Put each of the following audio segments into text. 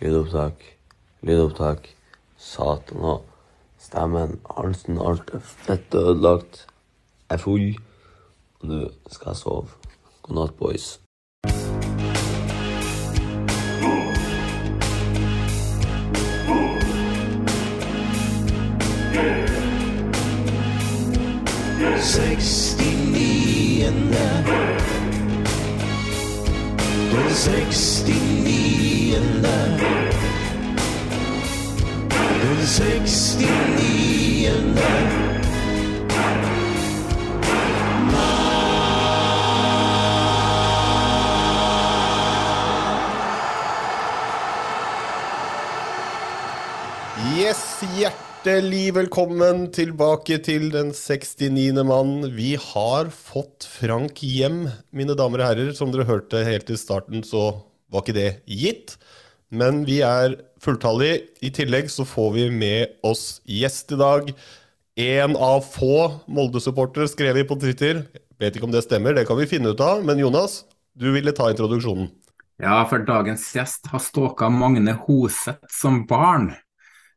lydopptak, lydopptak. Satan og stemmen, halsen, alt er fett ødelagt. Jeg er full, og nå skal jeg sove. God natt, boys. We're the We're Yes, hjärtligt hjertelig velkommen tilbake til den 69. mann. Vi har fått Frank hjem, mine damer og herrer. Som dere hørte helt i starten, så var ikke det gitt. Men vi er fulltallige. I tillegg så får vi med oss gjest i dag. En av få Molde-supportere, skrev vi på Twitter. Vet ikke om det stemmer, det kan vi finne ut av. Men Jonas, du ville ta introduksjonen. Ja, for dagens gjest har stalka Magne Hoseth som barn.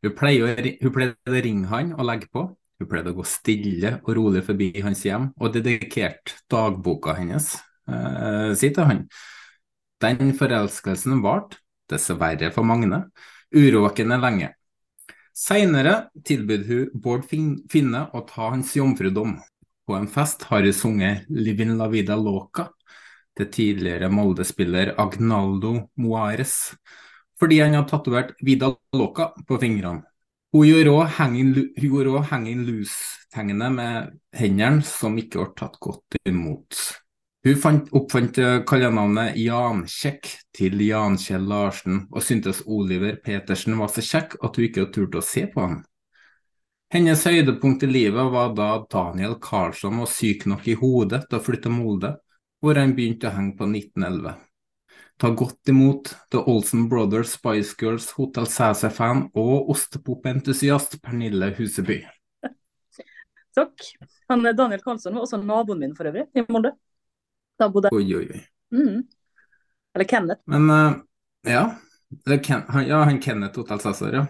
Hun pleide å ringe han og legge på. Hun pleide å gå stille og rolig forbi hans hjem og dedikerte dagboka hennes eh, si til han. Den forelskelsen varte, dessverre for Magne, urovekkende lenge. Senere tilbød hun Bård Finne å ta hans jomfrudom. På en fest har hun sunget 'Livin la vida loca' til tidligere Molde-spiller Agnaldo Moares, fordi han har tatovert Vida Loca på fingrene. Hun gjorde òg hanging, loose-tegnet med hendene, som ikke ble tatt godt imot. Hun fant, oppfant eh, kallenavnet Jankjekk til Jan Kjell Larsen, og syntes Oliver Petersen var så kjekk at hun ikke turte å se på ham. Hennes høydepunkt i livet var da Daniel Karlsson var syk nok i hodet til å flytte Molde, hvor han begynte å henge på 1911. Ta godt imot The Olsen Brothers, Spice Girls, Hotel Cæsar-fan og ostepopentusiast Pernille Huseby. Takk. Han, Daniel Karlsson var også naboen min for øvrig, i Molde. Da bodde. Oi, oi, oi. Mm. Eller Kenneth. Men uh, ja, Ken, han, ja, han Kenneth Hotel Cæsar, ja.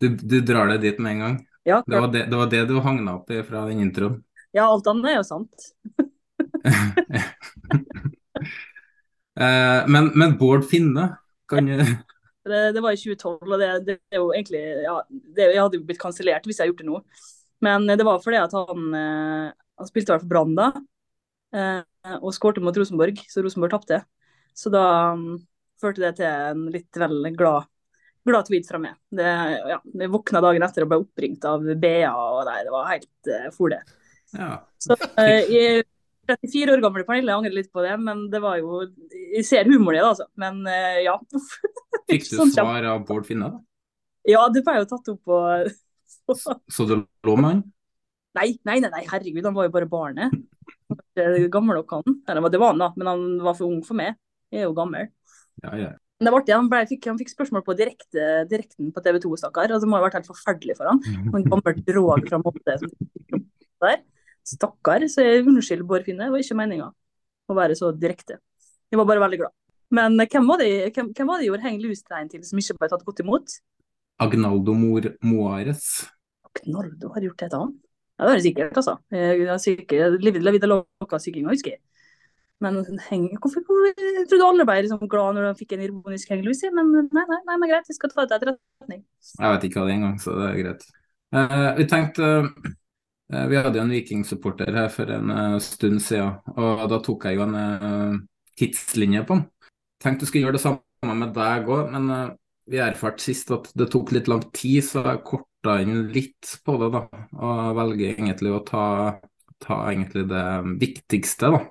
Du, du drar deg dit med en gang. Ja, Det var det, det, var det du hagna opp i fra den introen. ja, alt annet er jo sant. Eh, men, men Bård Finne kan du Det, det var i 2012, og det, det er jo egentlig ja, det, Jeg hadde jo blitt kansellert hvis jeg hadde gjort det nå. Men eh, det var fordi at han, eh, han spilte i hvert fall Brann da, og skårte mot Rosenborg, så Rosenborg tapte. Så da um, førte det til en litt vel glad, glad tweet fra meg. Det, ja, jeg våkna dagen etter og ble oppringt av BA, og nei, det var helt uh, fole. Ja. Så uh, jeg 34 år gammel Pernille, jeg angrer litt på det, men det var jo Jeg ser humoren i det, altså. Men uh, ja. Fikk du Sånn svar av Bård Finne, da? Ja, det ble jo tatt opp på Så du lå med han? Nei, nei, nei, herregud, han var jo bare barnet. Gammel nok han. Det var han da, men han var for ung for meg. Jeg er jo gammel. Ja, ja. Men det var artig, han, ble, fikk, han fikk spørsmål på direkte, direkten på TV 2, stakkar. Altså, det må ha vært helt forferdelig for han. Han gammel drog fra Molde som der. Stakkar. Så jeg unnskyld, Bård Finne, det var ikke meninga å være så direkte. Jeg var bare veldig glad. Men hvem var det, hvem, hvem var det gjorde heng loose-tegn til som ikke ble tatt godt imot? Agnaldo Mor Moares. Agnaldo har gjort det til han? Ja, det er det sikkert, altså. Jeg har sikkert livet la vida loca syking, husker jeg. Men heng, hvorfor, hvorfor jeg trodde alle ble liksom glad når de fikk en ironisk hengelus, men nei, nei, nei, men greit, vi skal ta det til etterretning. Jeg vet ikke hva det er engang, så det er greit. Uh, vi tenkte eh, Vi hadde jo en vikingsupporter her for en eh, stund siden, og da tok jeg jo en eh, tidslinje på den. Tenkte jeg skulle gjøre det samme med deg òg, men eh, vi erfarte sist at det tok litt lang tid, så jeg korta inn litt på det, da. Og velger egentlig å ta, ta egentlig det viktigste, da.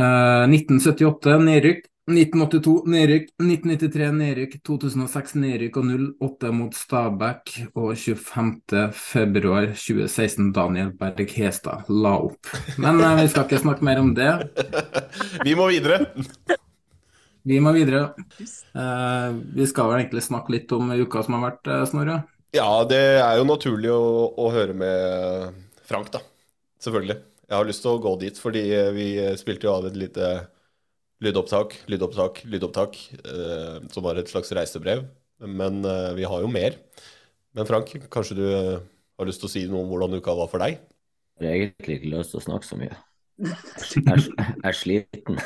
Eh, 1978 nedrykk. 1982 nedrykk, 1993 nedrykk, 2006 nedrykk og 08 mot Stabæk. Og 25.2.2016 Daniel Berg Hestad la opp. Men eh, vi skal ikke snakke mer om det. Vi må videre. Vi må videre. Eh, vi skal vel egentlig snakke litt om uka som har vært, eh, Snorre? Ja, det er jo naturlig å, å høre med Frank, da. Selvfølgelig. Jeg har lyst til å gå dit, fordi vi spilte jo av et lite lydopptak, lydopptak, lydopptak, eh, som var et slags reisebrev. Men eh, vi har jo mer. Men Frank, kanskje du eh, har lyst til å si noe om hvordan uka var for deg? Jeg har egentlig ikke lyst til å snakke så mye. Jeg er, er sliten.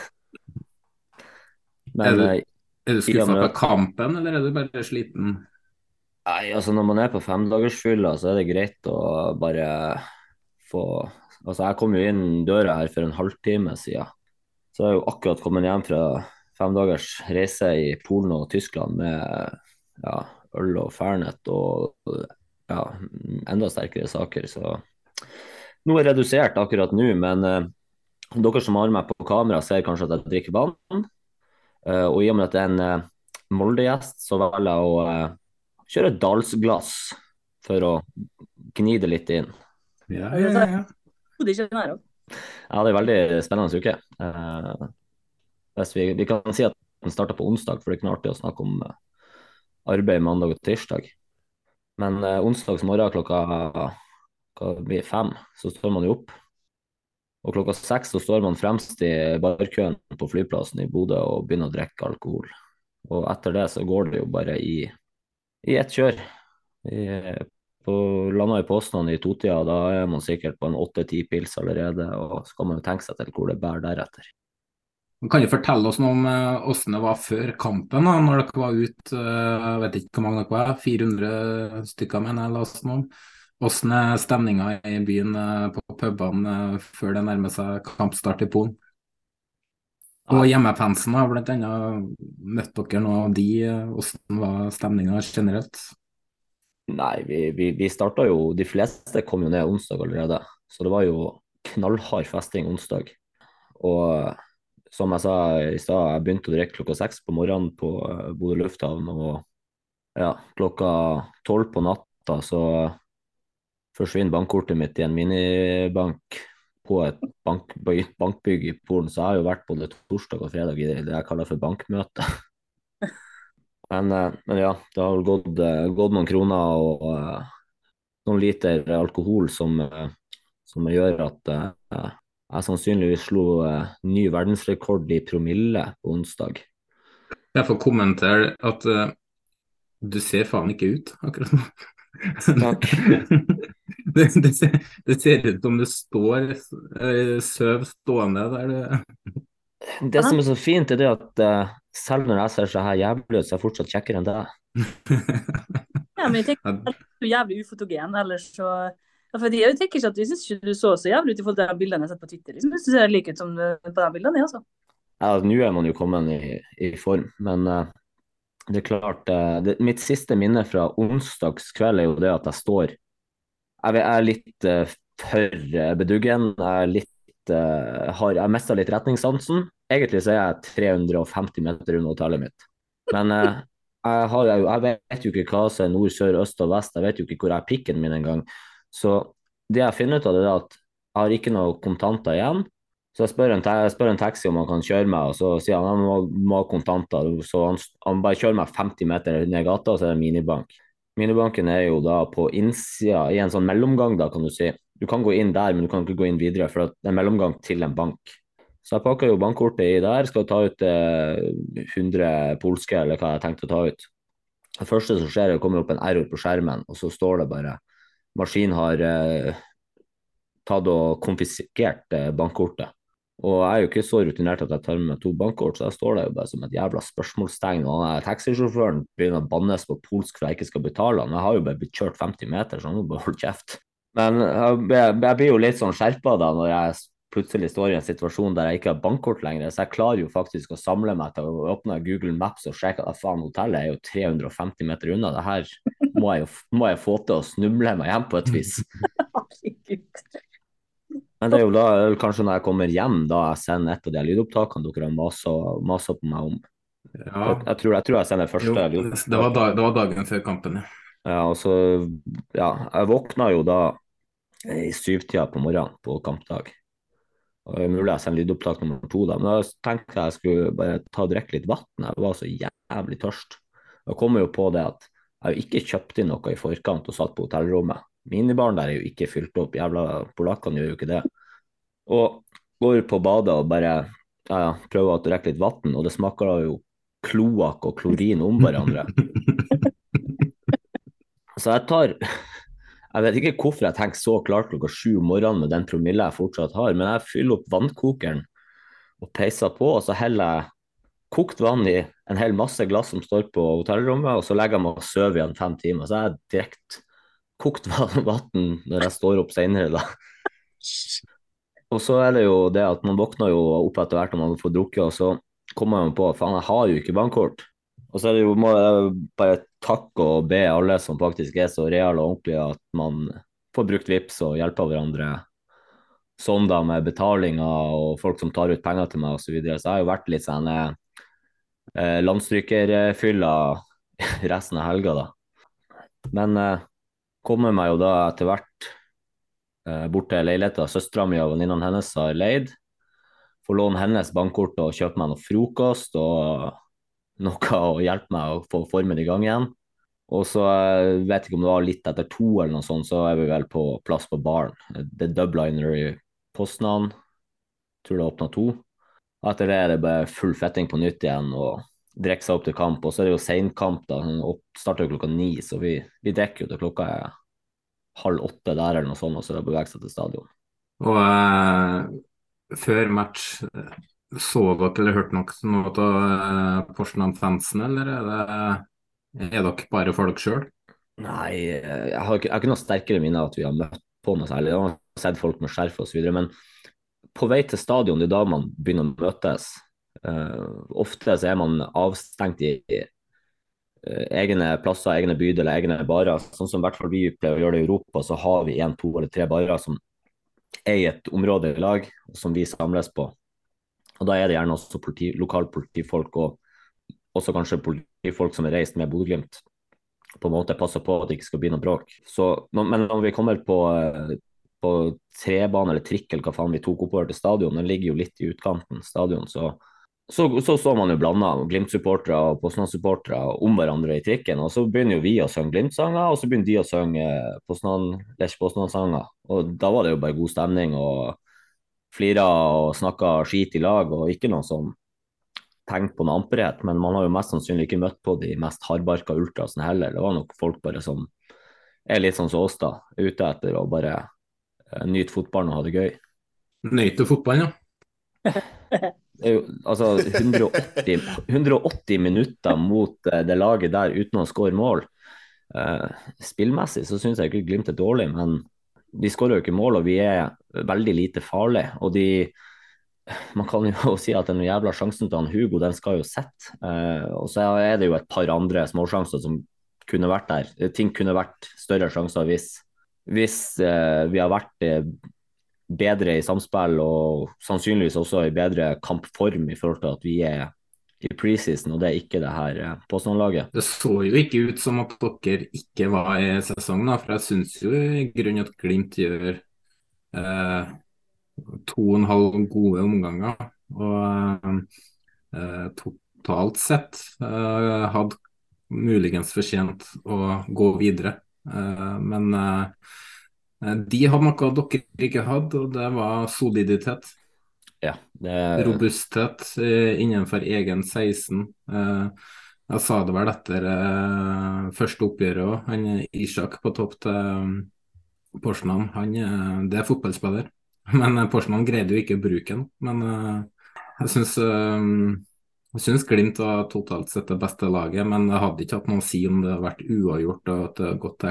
er du, eh, er du skuffa med på kampen, eller er du bare sliten? Nei, altså når man er på femdagersfylla, så er det greit å bare få Altså, jeg kom jo inn døra her for en halvtime siden. Så jeg har jo akkurat kommet hjem fra femdagers reise i Polen og Tyskland med ja, øl og fernet og ja, enda sterkere saker. Så noe er redusert akkurat nå, men eh, dere som har meg på kamera, ser kanskje at jeg drikker vann. Eh, og i og med at det er en eh, Molde-gjest, så velger jeg å eh, kjøre dalsglass for å gni det litt inn. Ja, ja, ja. ja. Ja, det er en veldig spennende uke. Eh, vi, vi kan si at den starta på onsdag, for det er ikke noe artig å snakke om eh, arbeid mandag og tirsdag. Men eh, onsdags morgen klokka blir fem, så står man jo opp. Og klokka seks så står man fremst i barkøen på flyplassen i Bodø og begynner å drikke alkohol. Og etter det så går det jo bare i, i ett kjør. I, på, landa i Poznan i totida, da er man sikkert på en åtte-ti pils allerede, og så kan man jo tenke seg til hvor det bærer deretter. Kan du fortelle oss noe om eh, hvordan det var før kampen, da, når dere var ute, eh, jeg vet ikke hvor mange dere var, 400 stykker mener jeg leste noe om. Hvordan er stemninga i byen eh, på pubene eh, før det nærmer seg kampstart i Polen? Og hjemmefansen har annet møtt dere nå, de, eh, hvordan var stemninga generelt? Nei, vi, vi, vi starta jo De fleste kom jo ned onsdag allerede, så det var jo knallhard festing onsdag. Og som jeg sa i stad, jeg begynte å drikke klokka seks på morgenen på eh, Bodø lufthavn, og ja, klokka tolv på natta så forsvinner bankkortet mitt i en minibank på et bank, bankbygg i Polen, så jeg har jo vært både torsdag og fredag i det jeg kaller for bankmøte. Men, eh, men ja, det har vel gått, eh, gått noen kroner og eh, noen liter alkohol som, som gjør at jeg sannsynligvis slo ny verdensrekord i promille på onsdag. Jeg får kommentere at uh, du ser faen ikke ut akkurat nå. det, det, ser, det ser ut som du står uh, søv stående der. du- Det som er så fint, er det at uh, selv når jeg ser så her jævlig ut, så er jeg fortsatt kjekkere enn deg. Ja, men jeg tenker at du er jævlig ufotogen, ellers så ja, for Jeg tenker ikke at jeg synes ikke du så så jævlig ut i forhold til de bildene jeg har sett på Twitter. Liksom. Jeg synes du ser like ut som du- på de bildene, jeg, altså. Ja, Nå er man jo kommet i, i form, men uh, det er klart uh, det, Mitt siste minne fra onsdagskveld er jo det at jeg står Jeg, jeg er litt eh, for eh, beduggen. Jeg er litt eh, har, Jeg mista litt retningssansen. Egentlig så er jeg 350 meter unna hotellet mitt. Men uh, jeg, har, jeg vet jo ikke hva som er nord, sør, øst og vest. Jeg vet jo ikke hvor jeg har pikken min engang. Så det jeg finner ut av, det er at jeg har ikke noe kontanter igjen. Så jeg spør en, jeg spør en taxi om han kan kjøre meg, og så sier han at han må, må ha kontanter. Så han, han bare kjører meg 50 meter ned gata, og så er det minibank. Minibanken er jo da på innsida, i en sånn mellomgang, da, kan du si. Du kan gå inn der, men du kan ikke gå inn videre, for det er en mellomgang til en bank. Så jeg pakker jo bankkortet i der, skal ta ut eh, 100 polske, eller hva jeg tenkte å ta ut. Det første som skjer, er det kommer opp en error på skjermen, og så står det bare Maskinen har eh, tatt og konfiskert eh, bankkortet. Og jeg er jo ikke så rutinert at jeg tar med to bankkort, så jeg står der jo bare som et jævla spørsmålstegn. Og han taxisjåføren begynner å bannes på polsk for jeg ikke skal betale han. Jeg har jo bare blitt kjørt 50 meter, så han må bare holde kjeft. Men jeg, jeg, jeg blir jo litt sånn skjerpa da når jeg plutselig står i en situasjon der jeg ikke har bankkort lenger. Så jeg klarer jo faktisk å samle meg til å åpne Google Maps og sjekke at faen, hotellet er jo 350 meter unna. Det her må jeg jo må jeg få til å snuble meg hjem på et vis. Men det er jo da kanskje når jeg kommer hjem, da jeg sender et av de lydopptakene dere har masa på meg om. Ja. Jeg, tror, jeg, tror, jeg sender første jo, det, var da, det var dagen før kampen, ja. Ja, og så, ja, jeg våkna jo da i syvtida på morgenen på kampdag. Og mulig jeg sender lydopptak nummer to, da. men da tenkte jeg jeg skulle bare ta og drikke litt vann. Jeg var så jævlig tørst. Jeg kom jo på det at jeg ikke kjøpte inn noe i forkant og satt på hotellrommet. Minibaren der er jo ikke fylt opp, jævla polakkene gjør jo ikke det. Og går på badet og bare ja, ja, prøver å drikke litt vann, og det smaker da jo kloakk og klorin om hverandre. Så jeg tar Jeg vet ikke hvorfor jeg tenker så klart klokka sju om morgenen med den promille jeg fortsatt har, men jeg fyller opp vannkokeren og peiser på, og så heller jeg kokt vann i en hel masse glass som står på hotellrommet, og så legger jeg meg og sover igjen fem timer. Så jeg direkte kokt vann når jeg står opp senere, da. Og så er det jo det at man våkner jo opp etter hvert når man får drukket, og så kommer man på faen, jeg har jo ikke bankkort. Og så er det jo, må jeg bare takke og be alle som faktisk er så reale og ordentlige at man får brukt VIPS og hjelper hverandre sånn da med betalinger og folk som tar ut penger til meg osv. Så, videre. så jeg har jo vært litt sånn eh, landstrykerfylla resten av helga, da. Men eh, kommer meg jo da etter hvert eh, bort til leiligheta søstera mi og venninnene hennes har leid. Får låne hennes bankkort og kjøpe meg noe frokost og noe å hjelpe meg å få formen i gang igjen. Og så jeg vet ikke om det var litt etter to eller noe sånt, så er vi vel på plass på baren. Det er dubliner i Poznan. Tror det åpna to. Og etter det er det bare full fetting på nytt igjen og drikke seg opp til kamp. Og så er det jo seinkamp, da. Den starter klokka ni, så vi, vi drikker jo til klokka er halv åtte der eller noe sånt, og så er det bevege seg til stadion. Og uh, før match så dere eller hørte noe, av uh, Porsgrunn-fansen, eller er, det, er dere bare folk sjøl? Nei, jeg har, ikke, jeg har ikke noe sterkere minne av at vi har møtt på noe særlig. Jeg har sett folk med skjerf osv. Men på vei til stadion, det er da man begynner å møtes. Uh, ofte så er man avstengt i egne plasser, egne bydeler, egne barer. Sånn som i hvert fall vi pleier å gjøre det i Europa, så har vi én, to eller tre barer som er i et område i lag, som vi samles på. Og Da er det gjerne også politi, lokalpolitifolk og også kanskje politifolk som er reist med Bodø-Glimt. På en måte passer på at det ikke skal bli noe bråk. Så, men når vi kommer på, eh, på trebane eller trikk eller hva faen vi tok oppover til stadion, den ligger jo litt i utkanten stadion, så så, så, så man jo blanda Glimt-supportere og Poznan-supportere om hverandre i trikken. og Så begynner jo vi å synge Glimt-sanger, og så begynner de å synge Lech Poznan-sanger. Og Da var det jo bare god stemning. og flira og snakka skit i lag, og ikke noe sånn tenkt på noe amperhet. Men man har jo mest sannsynlig ikke møtt på de mest hardbarka ultrasene heller. Det var nok folk bare som er litt sånn som oss, da. Ute etter å bare uh, nyte fotballen og ha det gøy. Nøyte fotballen, ja. Det er jo altså 180, 180 minutter mot uh, det laget der uten å skåre mål. Uh, spillmessig så syns jeg ikke Glimt er dårlig, men de skårer jo ikke mål, og vi er veldig lite farlige. Og de Man kan jo si at den jævla sjansen til han Hugo, den skal jo sette. Eh, og så er det jo et par andre småsjanser som kunne vært der. Ting kunne vært større sjanser hvis, hvis eh, vi har vært eh, bedre i samspill og sannsynligvis også i bedre kampform i forhold til at vi er i preseason, og det er ikke det her eh, påstandlaget. Det så jo ikke ut som at dere ikke var i sesongen, for jeg syns jo i grunnen at Glimt gjør eh, to og en halv gode omganger. Og eh, totalt sett eh, hadde muligens fortjent å gå videre. Eh, men eh, de hadde noe dere ikke hadde, og det var soliditet. Ja, det... Robusthet eh, innenfor egen 16. Eh, jeg sa det vel etter eh, første oppgjøret òg. Han Isak på topp til Porsnan, han det er fotballspiller. Men Porsnan greide jo ikke å bruke den. Men jeg syns jeg syns Glimt var totalt sett det beste laget, men jeg hadde ikke hatt noe å si om det hadde vært uavgjort og at det hadde gått til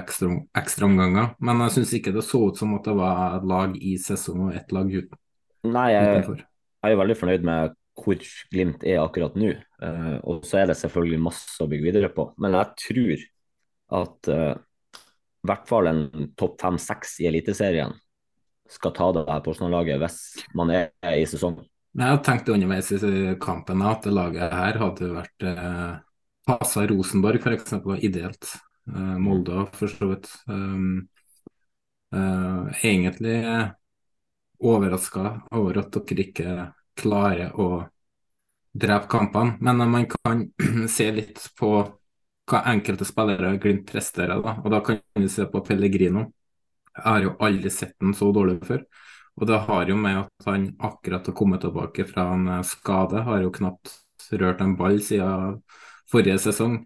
ekstra, omganger. Men jeg syns ikke det så ut som at det var et lag i sesong og ett lag uten. Nei, jeg, jeg, er jo veldig fornøyd med hvor Glimt er akkurat nå. Uh, og så er det selvfølgelig masse å bygge videre på. Men jeg tror at uh, i hvert fall en topp fem-seks i Eliteserien skal ta det her Porsgrunn-laget hvis man er i sesong. Jeg tenkte underveis i kampen at det laget her hadde vært uh, passa Rosenborg f.eks. ideelt. Uh, Molde for så vidt. Um, uh, egentlig overraska over at dere ikke klarer å drepe kampene. Men man kan se litt på hva enkelte spillere Glimt presterer. Da. Og da kan vi se på Pellegrino. Jeg har jo aldri sett den så dårlig før. Og det har jo med at han akkurat har kommet tilbake fra en eh, skade, har jo knapt rørt en ball siden forrige sesong.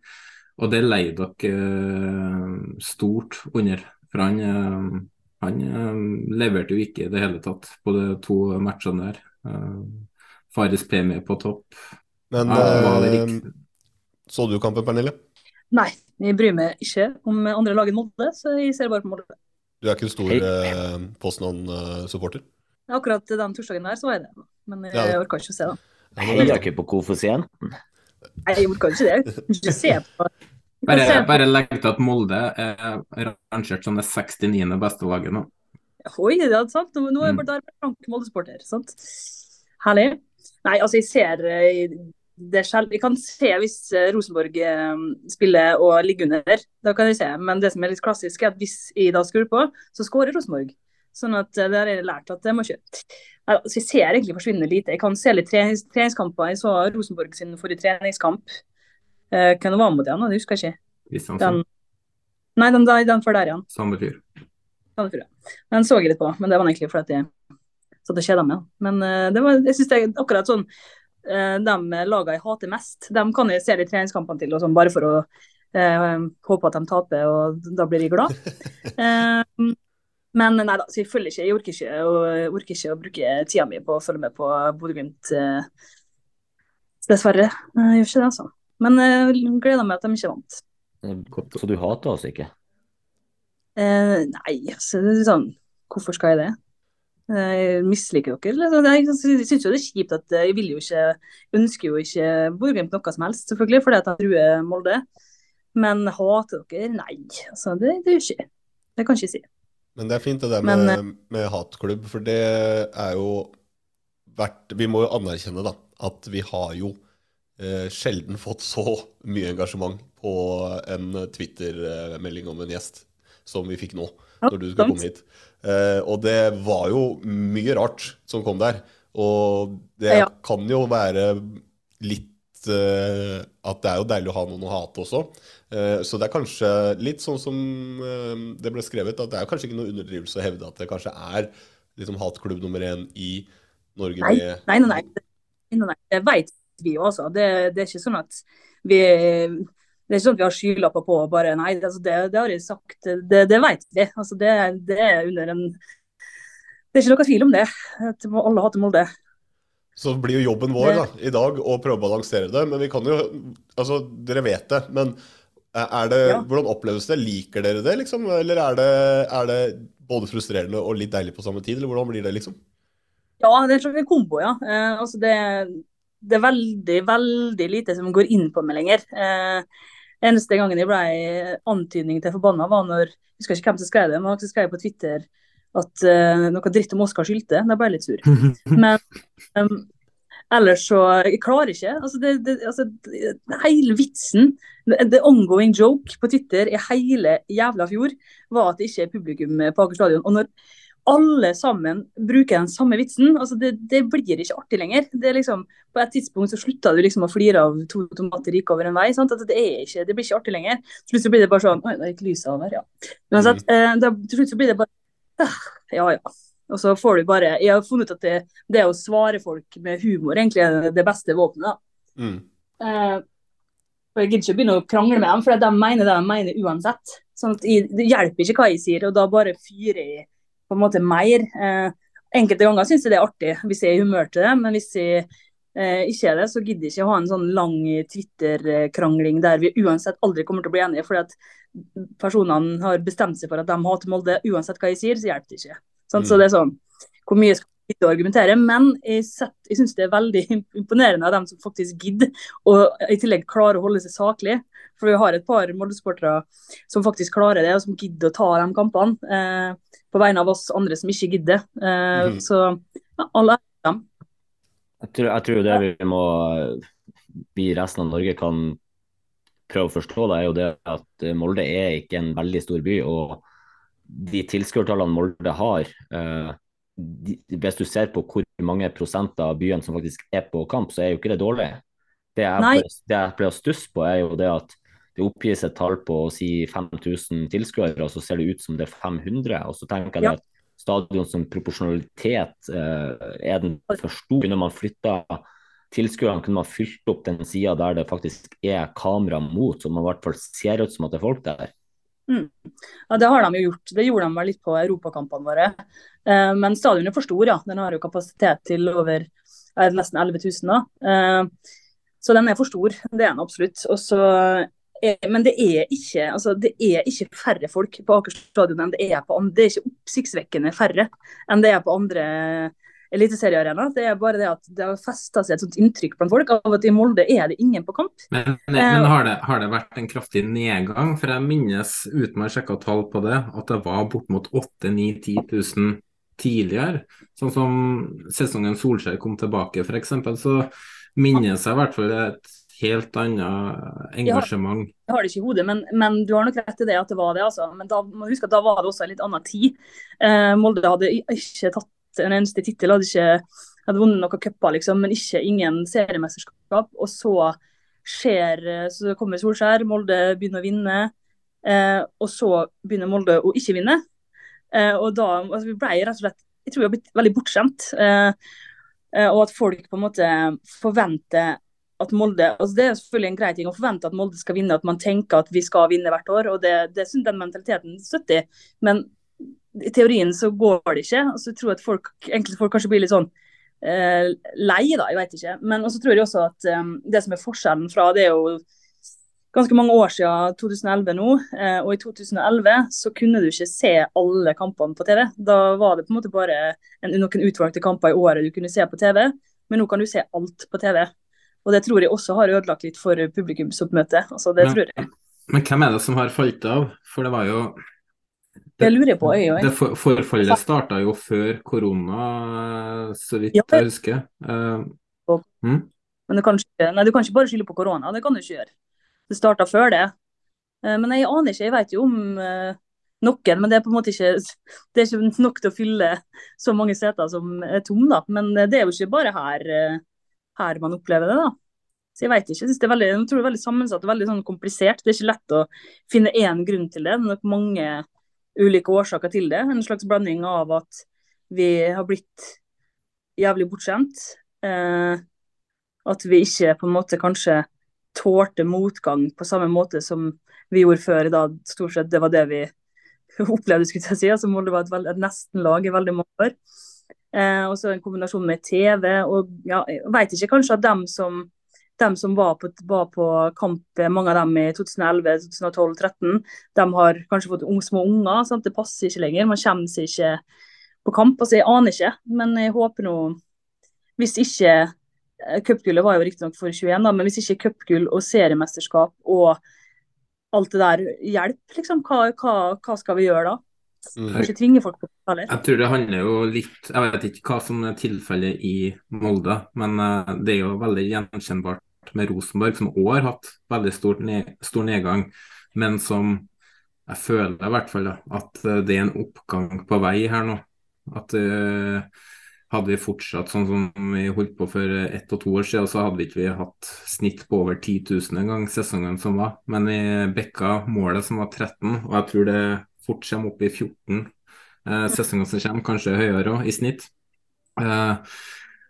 Og det leier dere eh, stort under. For han, eh, han leverte jo ikke i det hele tatt på de to matchene der. Fares premie på topp. Men ja, så du kampen, Pernille? Nei, jeg bryr meg ikke om andre lag enn Molde, så jeg ser bare på Molde. Du er ikke en stor eh, Poznan-supporter? Akkurat den torsdagen der så var jeg det, men jeg, ja. orka ikke å se det. Heier ikke på koeffisienten? Nei, jeg orka ikke det. Ikke se på bare, bare legg til at Molde er rangert som det 69. beste laget nå. Oi, det er sant. Nå, er jeg bare Frank Molde-sporter. sant? Herlig. Nei, altså jeg ser eh, det selv, jeg kan se hvis eh, Rosenborg eh, spiller og ligger under. Da kan jeg se. Men det som er litt klassisk, er at hvis jeg da skrur på, så skårer Rosenborg. Sånn at det der har jeg lært at det må kjøre. altså, Jeg ser egentlig forsvinnende lite. Jeg kan se litt trenings, treningskamper. Jeg så Rosenborg sin forrige treningskamp. Eh, hvem var mot igjen? Det husker jeg ikke. Den, nei, den, den før der igjen. Samme fyr ja. Den så jeg litt på, men det var egentlig fordi jeg satt og kjeda meg. Men uh, det var, jeg synes det er akkurat sånn Eh, de lagene jeg hater mest, de kan jeg se litt treningskampene til, sånn, bare for å eh, håpe at de taper, og da blir jeg glad. eh, men nei da, så jeg følger ikke. Jeg orker ikke, og orker ikke å bruke tida mi på å følge med på Bodø-Glimt. Eh, dessverre. Jeg gjør ikke det, altså. Men jeg eh, gleder meg at de ikke vant. Så du hater oss ikke? Eh, nei, altså, det er sånn Hvorfor skal jeg det? Jeg misliker dere. Jeg syns jo det er kjipt at jeg vil jo ikke ønsker jo ikke Bodø-Glimt noe som helst, selvfølgelig, fordi at jeg truer Molde. Men hater dere? Nei, altså, det, det gjør ikke Det kan jeg ikke si. Men det er fint det der med, Men, eh, med hatklubb, for det er jo verdt Vi må jo anerkjenne da, at vi har jo eh, sjelden fått så mye engasjement på en Twitter-melding om en gjest som vi fikk nå, når du skulle komme hit. Uh, og det var jo mye rart som kom der. Og det kan jo være litt uh, At det er jo deilig å ha noen å hate også. Så det er kanskje litt sånn som det ble skrevet, at det er kanskje ikke noe underdrivelse å hevde at det kanskje er liksom hatklubb nummer én i Norge nei, nei, nei, nei. nei, nei. Jeg veit vi jo også. Det, det, er ikke sånn at vi det er ikke sånn at vi har skylapper på og bare Nei, altså det, det, har jeg sagt. Det, det vet vi. Altså det, det, er under en Det er ikke noe tvil om det. At alle hater Molde. Så blir jo jobben vår da, i dag å prøve å balansere det. Men vi kan jo Altså, dere vet det. Men er det, ja. hvordan oppleves det? Liker dere det, liksom? Eller er det, er det både frustrerende og litt deilig på samme tid? Eller hvordan blir det, liksom? Ja, det er en kombo, ja. Eh, altså det, det, er veldig, veldig lite som går inn på meg lenger. Eh, Eneste gangen jeg ble antydning til forbanna, var når Jeg husker ikke hvem som skrev det, men han skrev på Twitter at eh, noe dritt om Oskar Sylte. Da ble jeg litt sur. Men um, ellers så Jeg klarer ikke. Altså, det, det, altså, hele vitsen, the ongoing joke på Twitter i hele jævla fjor, var at det ikke er publikum på Aker stadion. Og når alle sammen bruker den samme vitsen. altså Det, det blir ikke artig lenger. Det er liksom, På et tidspunkt så slutta du liksom å flire av to tomater gikk over en vei. Altså det, ikke, det blir ikke artig lenger. Til slutt så blir det bare sånn Oi, da gikk lyset over, ja. Uansett, mm. eh, det, til slutt så blir det bare ah, Ja, ja. Og så får du bare Jeg har funnet ut at det, det å svare folk med humor egentlig er det beste våpenet. da. Mm. Eh, og Jeg gidder ikke å begynne å krangle med dem, for de mener det de mener uansett. Sånn at jeg, Det hjelper ikke hva jeg sier, og da bare fyrer jeg på en måte mer. Eh, enkelte ganger syns jeg det er artig hvis jeg er i humør til det, men hvis jeg eh, ikke er det, så gidder jeg ikke å ha en sånn lang Twitter-krangling der vi uansett aldri kommer til å bli enige. fordi at personene har bestemt seg for at de hater Molde. Uansett hva jeg sier, så hjelper det ikke. Sånn, mm. Så det er sånn, Hvor mye skal å argumentere? Men jeg, sett, jeg syns det er veldig imponerende av dem som faktisk gidder, og i tillegg klarer å holde seg saklig. For vi har et par Molde-sportere som faktisk klarer det, og som gidder å ta de kampene. Eh, på vegne av oss andre som ikke gidder. Eh, mm. Så ja, alle er dem. Jeg tror, jeg tror det vi må vi resten av Norge kan prøve å forstå, det er jo det at Molde er ikke en veldig stor by. og de tilskuertallene Molde har, eh, de, hvis du ser på hvor mange prosent av byen som faktisk er på kamp, så er jo ikke det dårlig. Det jeg, det jeg pleier å stusse på, er jo det at det oppgis et tall på å si 5000 tilskuere, og så ser det ut som det er 500. Og så tenker jeg ja. at stadion som proporsjonalitet eh, er den for stor. Kunne man flytta tilskuerne, kunne man fylt opp den sida der det faktisk er kamera mot, så man i hvert fall ser ut som at det er folk der. Mm. Ja, Det har de jo gjort. Det gjorde de vel litt på europakampene våre. Eh, men stadionet er for stor, ja. Den har jo kapasitet til over eh, nesten 11 000. da. Eh, så den er for stor, det er den absolutt. Også, men det er, ikke, altså, det er ikke færre folk på Aker stadion enn det er på andre. Det er ikke oppsiktsvekkende færre enn det er på andre eliteseriearena. Det er bare det at det har festa seg et sånt inntrykk blant folk av at i Molde er det ingen på kamp. Men, men, men har, det, har, det, vært en kraftig nedgang? For jeg minnes, uten å ha sjekka tall på det, at det var bortimot 8000-10 000 tidligere. Sånn som sesongen Solskjær kom tilbake, f.eks. Så minnes jeg i hvert fall et helt annet engasjement. Jeg har det ikke i hodet, men, men, du har nok rett i det at det var det. altså. Men da må du huske at da var det også en litt annen tid. Eh, Molde hadde ikke tatt en eneste tittel, hadde ikke hadde vunnet noen cuper, liksom, men ikke ingen seriemesterskap. Og så skjer, så kommer Solskjær, Molde begynner å vinne. Eh, og så begynner Molde å ikke vinne. Eh, og da altså, Vi ble rett og slett jeg tror vi har blitt veldig bortskjemt. Eh, eh, og at folk på en måte forventer at Molde altså Det er selvfølgelig en grei ting å forvente at Molde skal vinne, at man tenker at vi skal vinne hvert år. og det, det synes Den mentaliteten støtter Men i teorien så går det ikke. altså Jeg tror at folk, enkelte folk kanskje blir litt sånn eh, lei, da, jeg vet ikke. Men også tror jeg også at eh, det som er forskjellen fra det er jo ganske mange år siden 2011 nå, eh, og i 2011 så kunne du ikke se alle kampene på TV. Da var det på en måte bare en, noen utvalgte kamper i året du kunne se på TV, men nå kan du se alt på TV. Og det tror jeg også har ødelagt litt for publikumsoppmøtet. Altså, det men, tror jeg. Men hvem er det som har falt av? For det var jo det, jeg lurer på, jeg òg. For, forfallet starta jo før korona, så vidt ja, jeg husker. Uh, mm? Men du kan, ikke, nei, du kan ikke bare skylde på korona, det kan du ikke gjøre. Det starta før det. Uh, men jeg aner ikke, jeg vet jo om uh, noen, men det er på en måte ikke det er ikke nok til å fylle så mange seter som er tomme. da. Men det er jo ikke bare her her man opplever det. da. Så Jeg vet ikke, jeg, det er veldig, jeg tror det er veldig sammensatt og veldig sånn komplisert. Det er ikke lett å finne én grunn til det. Det er nok mange ulike årsaker til det. En slags blanding av at vi har blitt jævlig bortskjemt. Eh, at vi ikke på en måte kanskje tålte motgang på samme måte som vi gjorde før. Da stort sett det var det vi opplevde, skulle jeg si. Altså, Molde var et, et nesten-lag i veldig mange år. Eh, og så en kombinasjon med TV. og ja, Jeg vet ikke kanskje at dem som, dem som var, på, var, på, kamp, mange av dem i 2011, 2012, 2013, de har kanskje fått unge, små unger. Sant? Det passer ikke lenger. Man kommer seg ikke på kamp. altså Jeg aner ikke, men jeg håper nå Hvis ikke eh, Cupgullet var jo riktignok for 21, da, men hvis ikke cupgull og seriemesterskap og alt det der hjelper, liksom, hva, hva, hva skal vi gjøre da? Mm. Tvinge folk på heller. Jeg tror det handler jo litt Jeg vet ikke hva som er tilfellet i Molde, men uh, det er jo veldig gjenkjennbart med Rosenborg, som òg har hatt veldig stor, ned, stor, nedgang, men som jeg føler i hvert fall at det er en oppgang på vei her nå. At uh, hadde vi fortsatt sånn som vi holdt på for ett og to år siden, så hadde vi ikke hatt snitt på over 10 000 en gang sesongen som var. Men vi bekka målet som var 13, og jeg tror det fort kommer opp i 14 eh, sesonger som kommer, kanskje høyere òg, i snitt. Eh,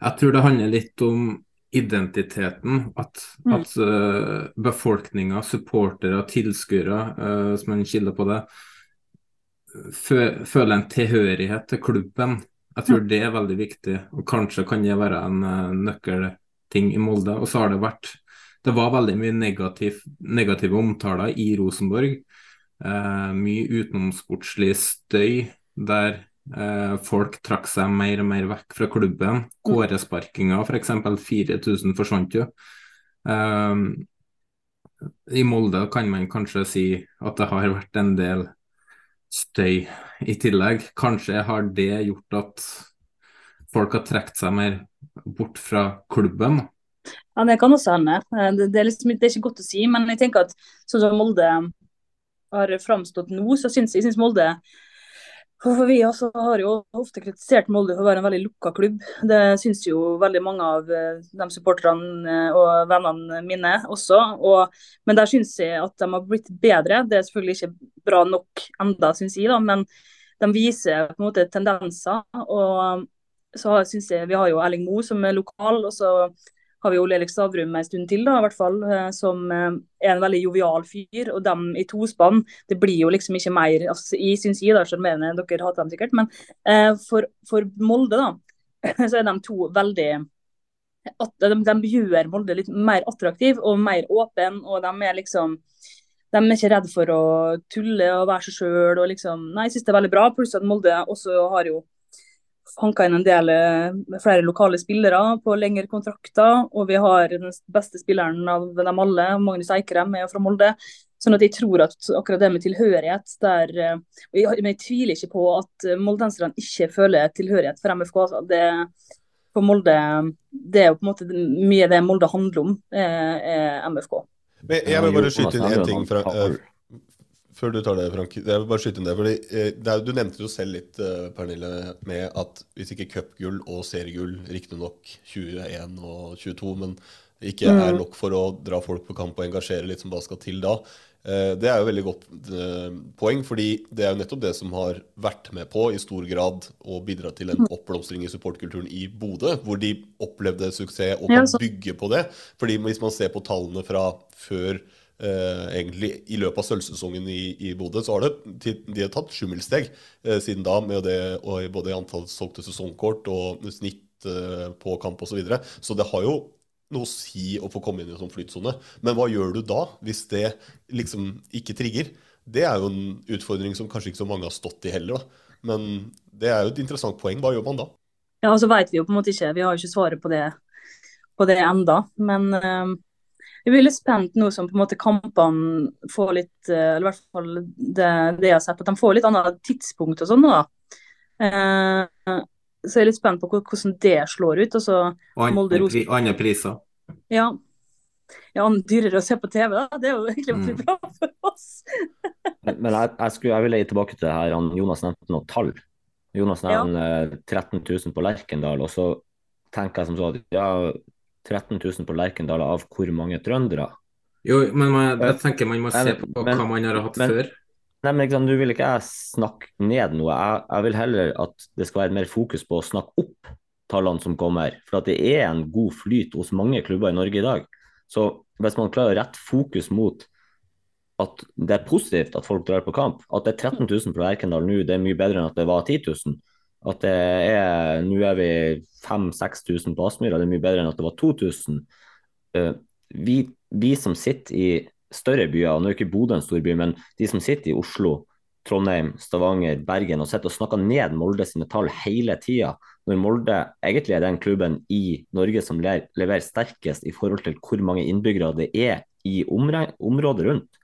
jeg tror det handler litt om identiteten. At, mm. at uh, befolkninga, supportere, tilskuere, uh, som en kilde på det, føler en tilhørighet til klubben. Jeg tror det er veldig viktig, og kanskje kan det være en uh, nøkkelting i Molde. Og så har det vært Det var veldig mye negativ, negative omtaler i Rosenborg. Uh, mye utenomsportslig støy der uh, folk trakk seg mer og mer vekk fra klubben. Mm. Kåresparkinga f.eks. 4000 forsvant jo. Uh, I Molde kan man kanskje si at det har vært en del støy i tillegg. Kanskje har det gjort at folk har trukket seg mer bort fra klubben? Ja, Det kan også hende. Eh, det, det, er liksom, det, er ikke godt å si. Men jeg tenker at sånn som Molde har framstått nå, så syns jeg synes Molde for Vi også har jo ofte kritisert Molde for å være en veldig lukka klubb. Det syns jo veldig mange av eh, de supporterne eh, og vennene mine også. Og, men der syns jeg at de har blitt bedre. Det er selvfølgelig ikke bra nok enda, syns jeg, da, men de viser på en måte tendenser. og så syns jeg vi har jo Erling Moe som er lokal, og så har vi Ole Erik Stavrum en stund til, da, i hvert fall, eh, som eh, er en veldig jovial fyr. Og dem i tospann, det blir jo liksom ikke mer altså, Jeg syns jeg, da, sjarmerende, dere hater dem sikkert, men eh, for, for, Molde, da, så er de to veldig at de, de gjør Molde litt mer attraktiv og mer åpen, og de er liksom de er ikke redd for å tulle og være seg sjøl. Liksom, nei, jeg synes det er veldig bra. Pluss at Molde også har jo hanka inn en del eh, flere lokale spillere på lengre kontrakter. Og vi har den beste spilleren av dem alle, Magnus Eikrem, er fra Molde. Sånn at jeg tror at akkurat det med tilhørighet der eh, jeg, Men jeg tviler ikke på at moldenserne ikke føler tilhørighet for MFK. Altså. Det, for Molde, det er jo på en måte mye det Molde handler om, er, er MFK. Men jeg vil bare skyte inn én ting fra, før du tar det, Frank. Jeg vil bare skyte inn det. fordi eh, det er, Du nevnte jo selv litt, uh, Pernille, med at hvis ikke cupgull og seriegull, riktignok 21 og 22, men ikke mm. er nok for å dra folk på kamp og engasjere litt, som bare skal til da. Uh, det er jo veldig godt poeng, fordi det er jo nettopp det som har vært med på i stor grad å bidra til en mm. oppblomstring i supportkulturen i Bodø, hvor de opplevde suksess og kan bygge på det. Fordi Hvis man ser på tallene fra før eh, egentlig i løpet av sølvsesongen i, i Bodø, så har det, de har tatt sjumilssteg eh, siden da, med det, og både i antall solgte sesongkort og snitt eh, på kamp osv. Så, videre. så det har jo noe å si å få komme inn i en sånn flytsone. Men hva gjør du da, hvis det liksom ikke trigger? Det er jo en utfordring som kanskje ikke så mange har stått i heller. da. Men det er jo et interessant poeng. Hva gjør man da? Ja, og så vet Vi jo på en måte ikke, vi har jo ikke svaret på det, på det enda. Men øh, jeg blir litt spent nå som på en måte kampene får litt eh, Eller i hvert fall det, det jeg har sett, at de får litt annet tidspunkt og sånn. da. Eh, så jeg er litt spent på hvordan det slår ut. Og så Andre priser. Ja. ja, dyrere å se på TV, da. Det er jo egentlig veldig mm. bra for oss. Men jeg, jeg, skulle, jeg ville tilbake til det her. han, Jonas nevnte noe tall. Jonas nevner ja. 13 000 på Lerkendal. Og så tenker jeg som så at ja, 13 000 på Lerkendal av hvor mange trøndere? Jo, men man, jeg tenker man må se på men, hva man har hatt men, før. Nei, men liksom, Du vil ikke jeg snakke ned noe. Jeg, jeg, vil heller at det skal være mer fokus på å snakke opp tallene som kommer. For det er en god flyt hos mange klubber i Norge i dag. Så hvis man klarer å rette fokus mot at det er positivt at folk drar på kamp, at det er 13 000 på Lerkendal nå, det er mye bedre enn at det var 10 000 at det er Nå er vi 5000-6000 på Aspmyra, det er mye bedre enn at det var 2000. Eh, vi, vi som sitter i større byer, og nå er ikke Bodø en stor by, men de som sitter i Oslo, Trondheim, Stavanger, Bergen og sitter og snakker ned Molde sine tall hele tida, når Molde egentlig er den klubben i Norge som leverer sterkest i forhold til hvor mange innbyggere det er i området rundt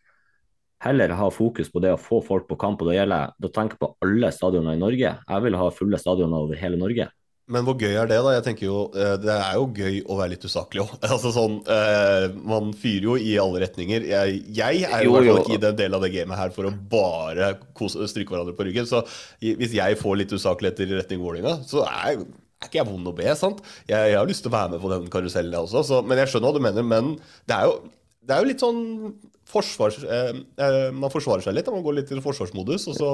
heller ha fokus på det å få folk på kamp. og Da gjelder det å tenke på alle stadioner i Norge. Jeg vil ha fulle stadioner over hele Norge. Men hvor gøy er det, da? Jeg tenker jo, eh, Det er jo gøy å være litt usaklig òg. Altså sånn, eh, man fyrer jo i alle retninger. Jeg, jeg er jo, jo, jo. ikke i den delen av det gamet her for å bare kose, stryke hverandre på ryggen. Så hvis jeg får litt usakligheter i retning Vålerenga, så er, er ikke jeg vond å be. sant? Jeg, jeg, har lyst til å være med på den karusellen, jeg også. Så, men jeg skjønner hva du mener. Men det er jo, det er jo litt sånn forsvars, eh, eh, Man forsvarer seg litt, man går litt i forsvarsmodus. Og så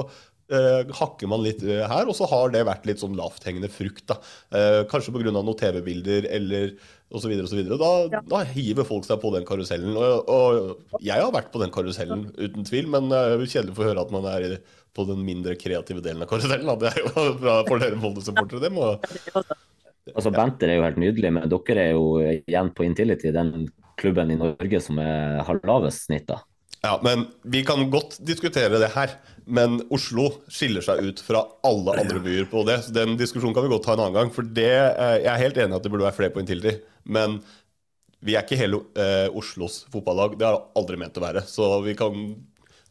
eh, hakker man litt eh, her, og så har det vært litt sånn lavthengende frukt. da. Eh, kanskje pga. noen TV-bilder eller osv. osv. Da, Ja. da hiver folk seg på den karusellen. Og, og jeg har vært på den karusellen, uten tvil, men det er jo kjedelig å høre at man er i- på den mindre kreative delen av karusellen. da. Det er jo bra for dere Molde-supportere. Det må Altså, Benter er jo helt nydelig, men dere er jo igjen på Intility, den klubben i Norge som er, har lavest snitt. da. Ja, men Vi kan godt diskutere det her, men Oslo skiller seg ut fra alle andre byer på det. Så Den diskusjonen kan vi godt ta en annen gang. For det, eh, Jeg er helt enig i at det burde være flere på Intility, men vi er ikke hele eh, Oslos fotballag. Det har jeg aldri ment å være. Så vi kan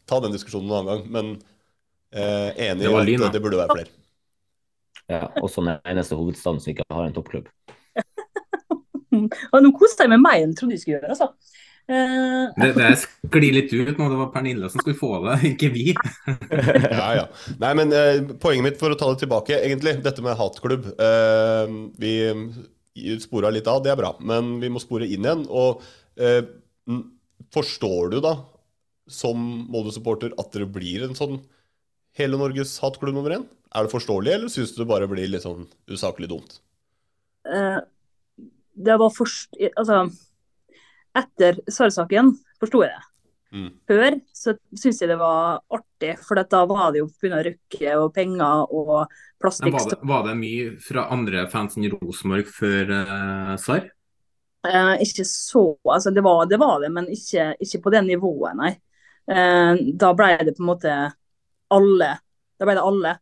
ta den diskusjonen en annen gang. Men eh, enig i at det burde være flere. Ja, også den eneste hovedstaden som ikke har en toppklubb. Og nå koste jeg meg mer enn jeg trodde jeg skulle gjøre, altså. Uh, Det, det sklir litt ut nå. Det var Pernille som skulle få det, ikke vi. ja, ja. Nei, men uh, poenget mitt for å ta det tilbake, egentlig, dette med hatklubb Uh, Vi spora litt av, det er bra, men vi må spore inn igjen. Og eh, forstår du da, som Molde-supporter, at dere blir en sånn hele Norges hatklubb nummer én? Er det forståelig, eller syns du det bare blir litt sånn usaklig dumt? Det var først Altså, etter Sarr-saken forsto jeg det. Mm. Før så syntes jeg det var artig, for da var det jo pga. Røkke og penger og plastikk. var, det, var det mye fra andre fans enn Rosenborg før uh, Sarr? Eh, ikke så Altså, det var det, var det men ikke, ikke på det nivået, nei. Eh, da ble det på en måte alle. Da ble det alle.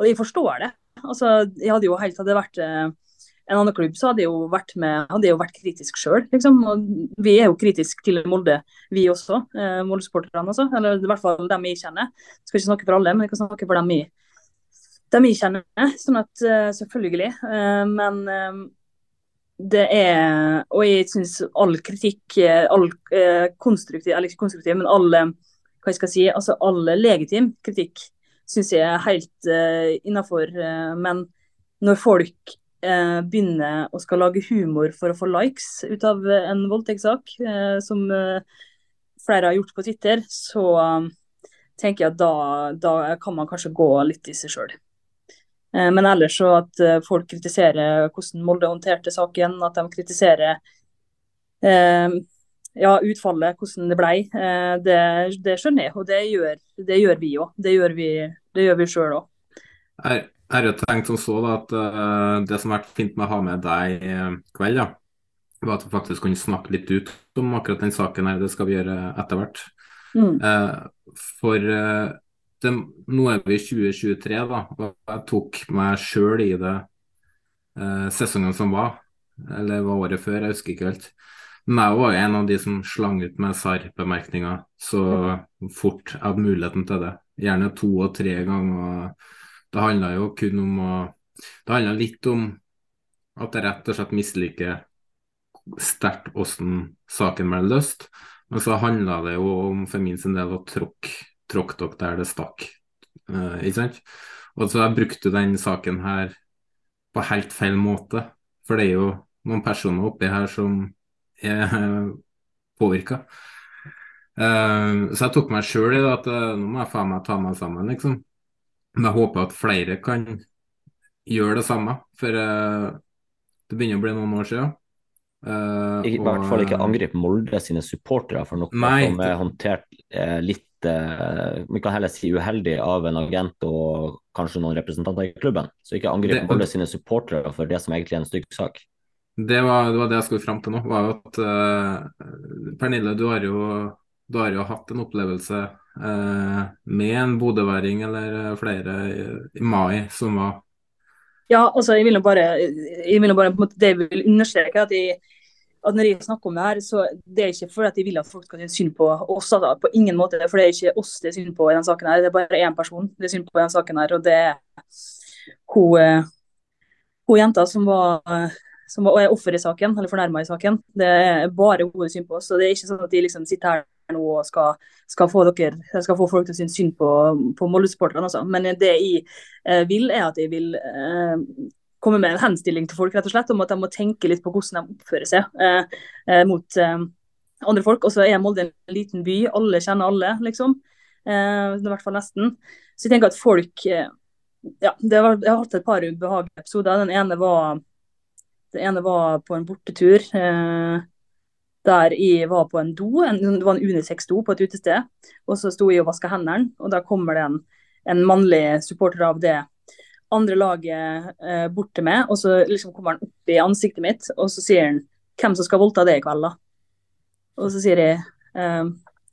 Og jeg forstår det. Altså, jeg hadde jo helt Hadde vært eh, en annen klubb, så hadde jeg jo vært med Hadde jeg jo vært kritisk sjøl, liksom. Vi er jo kritiske til Molde, vi også. Eh, Molde-supporterne, altså. Eller i hvert fall dem jeg kjenner. Skal ikke snakke for alle, men jeg kan snakke for dem jeg, dem jeg kjenner. Sånn at eh, selvfølgelig. Eh, men eh, det er Og jeg syns all kritikk, all konstruktiv, eller ikke konstruktiv, men all hva jeg skal si, altså all legitim kritikk syns jeg er helt uh, innafor. men når folk eh, begynner å skal lage humor for å få likes ut av eh, en voldtektssak, eh, som eh, flere har gjort på Twitter, så eh, tenker jeg at da, da kan man kanskje gå litt i seg sjøl. Men ellers så at folk kritiserer hvordan Molde håndterte saken, at de kritiserer ja, utfallet, hvordan det ble, det, det skjønner jeg. Og det gjør, det gjør vi òg. Det gjør vi, det gjør vi sjøl òg. Jeg har jo tenkt som så da, at uh, det som har vært fint med å ha med deg i kveld, da, var at vi faktisk kunne snakke litt ut om akkurat den saken her. Det skal vi gjøre etter hvert. Mm. Uh, for uh, det, nå er vi i 2023, da, og jeg tok meg sjøl i det sesongen som var, eller var året før, jeg husker ikke helt. Men jeg var en av de som slang ut med SAR-bemerkninger så fort jeg hadde muligheten til det. Gjerne to og tre ganger. Det handla jo kun om å Det handla litt om at jeg rett og slett misliker sterkt hvordan saken ble løst. Men så handla det jo om for min sin del å tråkke tråkk dere der det stakk. Uh, ikke sant? Og så jeg brukte den saken her på helt feil måte. For det er jo noen personer oppi her som er påvirka. så jeg tok meg sjøl i det at uh, nå må jeg faen meg ta meg sammen, liksom. Men jeg håper at flere kan gjøre det samme, for uh, det begynner å bli noen år siden. Eh, I hvert fall ikke angripe Molde sine supportere for noe Nei, som er håndtert eh, litt eh, Vi kan heller si uheldig av en agent og kanskje noen representanter i klubben. Så ikke angrip Molde sine supportere for det som egentlig er en stygg sak. Det var, det var det jeg skulle fram til nå. var jo at uh, Pernille, du har jo, du har jo hatt en opplevelse eh, med en bodøværing eller eh, flere i, i mai som var Ja, altså jeg vil jo bare, jeg vil bare måte, det jeg vil understreke er at, jeg, at når jeg snakker om det her, så det er ikke fordi jeg vil at folk skal synes synd på oss. Altså, på ingen måte, for det er ikke oss det er synd på i denne saken her. Det er bare én person det er synd på i denne saken her, og det er hun, eh, hun jenta som var som var, er offer i saken, eller fornærma i saken. Det er bare hun det er synd på. Så det er ikke sånn at de liksom sitter her nå og skal, skal, få, dere, skal få folk til å synes synd på, på Molde-supporterne. Men det jeg eh, vil, er at jeg vil eh, komme med en henstilling til folk rett og slett, om at de må tenke litt på hvordan de oppfører seg eh, eh, mot eh, andre folk. Og så er Molde en liten by, alle kjenner alle, liksom. Eh, I hvert fall nesten. Så jeg tenker at folk eh, ja, det var, Jeg har hatt et par ubehagelige episoder. Den ene var, den ene var på en bortetur. Eh, der jeg var på en do, en, det var en unisex-do på et utested. Og så sto jeg og vaska hendene, og da kommer det en, en mannlig supporter av det andre laget eh, bort til meg, og så liksom kommer han opp i ansiktet mitt, og så sier han hvem som skal voldta det i kveld, da. Og så sier jeg eh,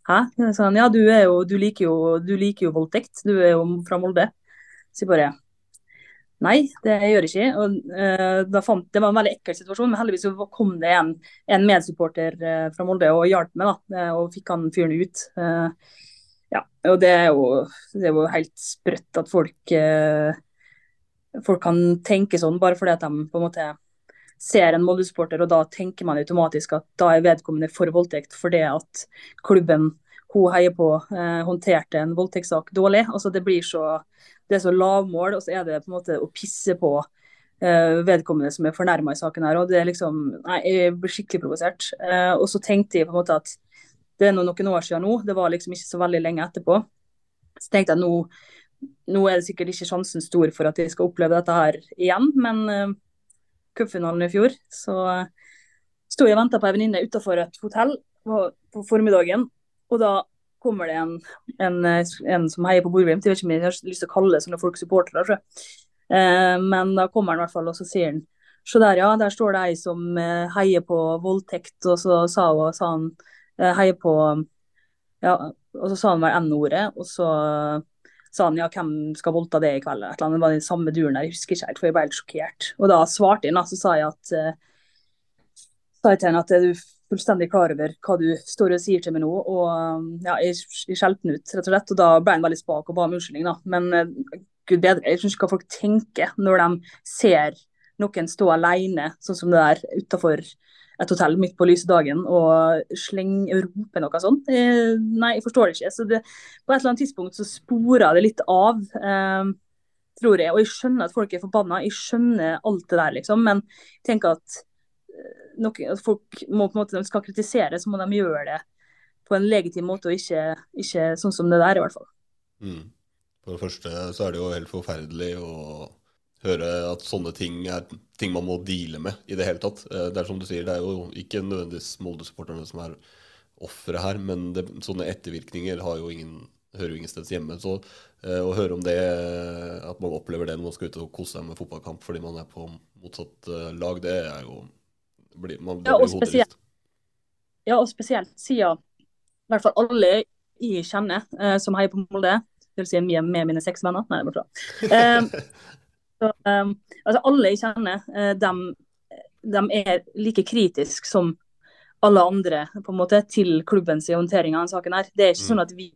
hæ? Så han, ja, du, jo, du, liker jo, du liker jo voldtekt, du er jo fra Molde. Så jeg bare Nei, det gjør jeg ikke. Og, uh, fant, det var en veldig ekkel situasjon, men heldigvis kom det en, en medsupporter uh, fra Molde og hjalp meg. da, uh, Og fikk han fyren ut. ja, og det er, jo, det er jo helt sprøtt at folk folk kan tenke sånn bare fordi at de på en måte ser en Molde-supporter, og da tenker man automatisk at da er vedkommende for voldtekt fordi at klubben hun heier på, håndterte en voldtektssak dårlig. Altså Det blir så det er så lavmål, og så er det på en måte å pisse på uh, vedkommende som er fornærma i saken her. og det er liksom, nei, Jeg blir skikkelig provosert. Uh, og så tenkte jeg på en måte at det er noen år siden nå, det var liksom ikke så veldig lenge etterpå. Så tenkte jeg nå, nå er det sikkert ikke sjansen stor for at jeg skal oppleve dette her igjen, men uh, cupfinalen i fjor, så uh, sto jeg og venta på ei venninne utafor et hotell på, på formiddagen. Og da kommer det en, en, en som heier på Bodø-Glimt. Jeg vet ikke om jeg har lyst til å kalle sånne folk supportere. Eh, men da kommer han i hvert fall og så sier han Se der, ja. Der står det ei som eh, heier på voldtekt. Og så sa, hun, sa han eh, heier på ja, Og så sa han vel N-ordet. Og så sa han ja, hvem skal voldta det i kveld? Det var den samme duren der, jeg husker ikke helt, for jeg ble helt sjokkert. Og da svarte han, så sa jeg at sa jeg til henne at du fullstendig klar over hva du står og sier til meg nå. Og um, ja, jeg, jeg skjelte den ut, rett og slett. Og da ble han veldig spak og ba om unnskyldning, da. Men uh, gud bedre, jeg skjønner ikke hva folk tenker når de ser noen stå alene, sånn som det der utafor et hotell midt på lyse dagen og slenge og rope noe sånt. Eh, nei, jeg forstår det ikke. Så det, på et eller annet tidspunkt så sporer det litt av. eh, tror jeg. Og jeg skjønner at folk er forbanna, jeg skjønner alt det der, liksom. Men jeg tenker at noe, at folk må på en måte, de skal kritisere, så må de gjøre det på en legitim måte, og ikke, ikke sånn som det der, i hvert fall. Mm. For det første så er det jo helt forferdelig å høre at sånne ting er ting man må deale med i det hele tatt. Eh, det er som du sier, det er jo ikke nødvendigvis Molde-supporterne som er ofre her, men det, sånne ettervirkninger jo ingen, hører jo ingen steds hjemme. Så eh, å høre om det, at man opplever det når man skal ut og kose seg med fotballkamp fordi man er på motsatt uh, lag, det er jo blir, man, ja, og spesielt, ja, og spesielt siden i hvert fall alle jeg kjenner uh, som heier på Molde, vil si med, med mine seks venner Nei, det er bra. Um, så, um, altså alle jeg kjenner, eh, de, de, er like kritiske som alle andre på en måte, til klubbens håndtering av denne saken. her. Det er ikke sånn mm. at vi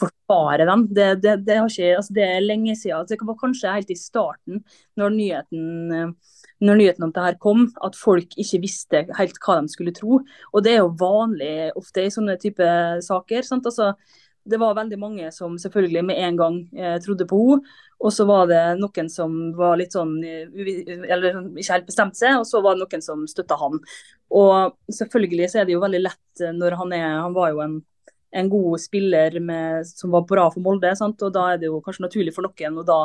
forsvarer dem. Det, det, det, ikke, altså det, er lenge siden. Det var kanskje helt i starten, når nyheten, når nyheten om det her kom, at folk ikke visste helt hva de skulle tro. Og det er jo vanlig ofte i sånne type saker. Altså, det var veldig mange som selvfølgelig med en gang eh, trodde på henne. Og så var det noen som var litt sånn eh, Eller ikke helt bestemte seg, og så var det noen som støtta han. Og selvfølgelig så er det jo veldig lett eh, når han er Han var jo en en god spiller med, som var bra for Molde. Sant? og Da er det jo kanskje naturlig for noen å da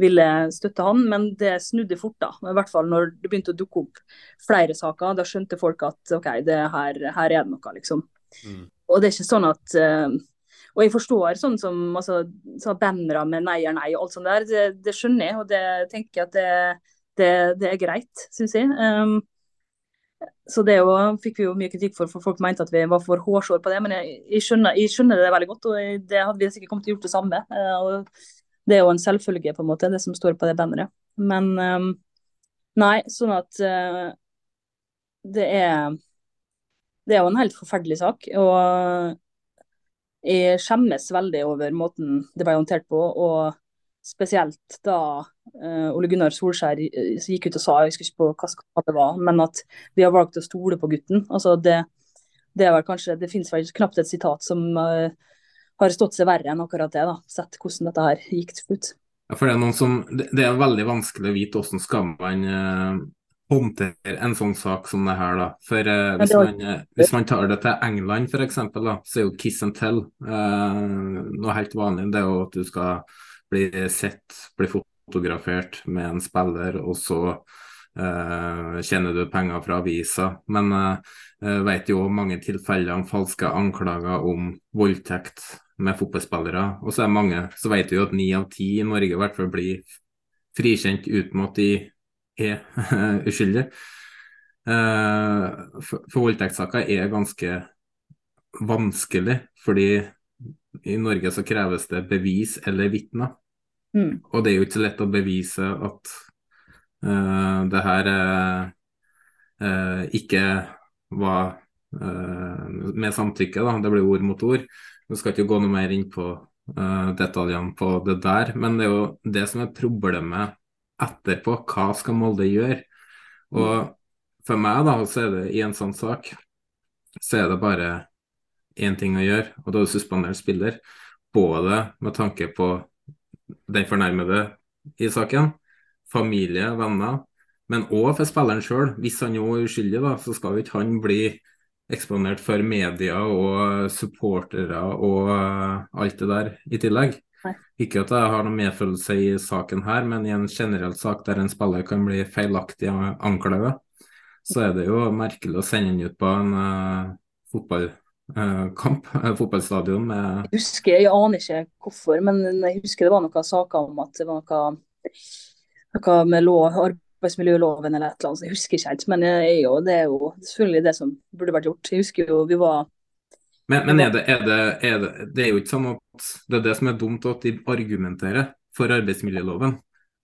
ville støtte han, men det snudde fort. da, i hvert fall Når det begynte å dukke opp flere saker, da skjønte folk at OK, det her, her er det noe, liksom. Mm. Og det er ikke sånn at uh, Og jeg forstår sånn som altså, så bannere med nei er nei og alt sånt der, det, det skjønner jeg, og det tenker jeg at det, det, det er greit, syns jeg. Um, så det jo, fikk vi jo mye kritikk for, for folk mente at vi var for hårsår på det. Men jeg, jeg, skjønner, jeg skjønner, det veldig godt, og det hadde vi sikkert kommet til å gjort det samme. Uh, og det er jo en selvfølge, på en måte, det som står på det banneret. Men um, nei, sånn at uh, det er Det er jo en helt forferdelig sak. Og jeg skjemmes veldig over måten det ble håndtert på. og Spesielt da uh, Ole Gunnar Solskjær eh, gikk ut og sa, jeg husker ikke på hva det var, men at vi har valgt å stole på gutten. Altså det, det, er vel kanskje, det finnes vel knapt et sitat som uh, har stått seg verre enn akkurat det. da, Sett hvordan dette her gikk til slutt. Ja, for det er, noen som, det er veldig vanskelig å vite hvordan skal man eh, håndtere en sånn sak som det her. da. For eh, hvis, man, eh, hvis, man, tar det til England f.eks., så er jo kiss and tell noe helt vanlig. Det er jo at du skal bli sett, bli fotografert med en spiller, og så uh, tjener du penger fra avisa. Men uh, vet jo mange tilfeller om falske anklager om voldtekt med fotballspillere. Og så er det mange, så vet vi jo at ni av ti i Norge i hvert fall blir frikjent uten at de er uskyldige. Uh, for, for voldtektssaker er ganske vanskelig, fordi i Norge så kreves det bevis eller vitner. Mm. Og det er jo ikke så lett å bevise at uh, det her uh, ikke var med samtykke, da. Det blir ord mot ord. Vi skal ikke gå noe mer inn på detaljene på det der, men det er jo det som er problemet etterpå. Hva skal Molde gjøre? Og for meg, da, så er det i en sånn sak, så er det bare én ting å gjøre, og da er det suspendert spiller. Både med tanke på den fornærmede i saken, familie, venner, men òg for spilleren sjøl. Hvis han jo er uskyldig, da, så skal jo ikke han bli eksponert for media og supportere og alt det der i tillegg. Ikke at jeg har noen medfølelse i saken her, men i en generell sak der en spiller kan bli feilaktig anklaget, så er det jo merkelig å sende den ut på en uh, fotballkamp, uh, fotballstadion med Jeg husker, jeg aner ikke hvorfor, men jeg husker det var noen saker om at det var noe, noe med lov, arbeidsmiljøloven eller et eller annet. Jeg husker ikke helt, men jeg, er jo, det er jo selvfølgelig det som burde vært gjort. Jeg husker jo vi var Men, men er, det, er, det, er det, det er jo ikke sånn at det er det som er dumt at de argumenterer for arbeidsmiljøloven.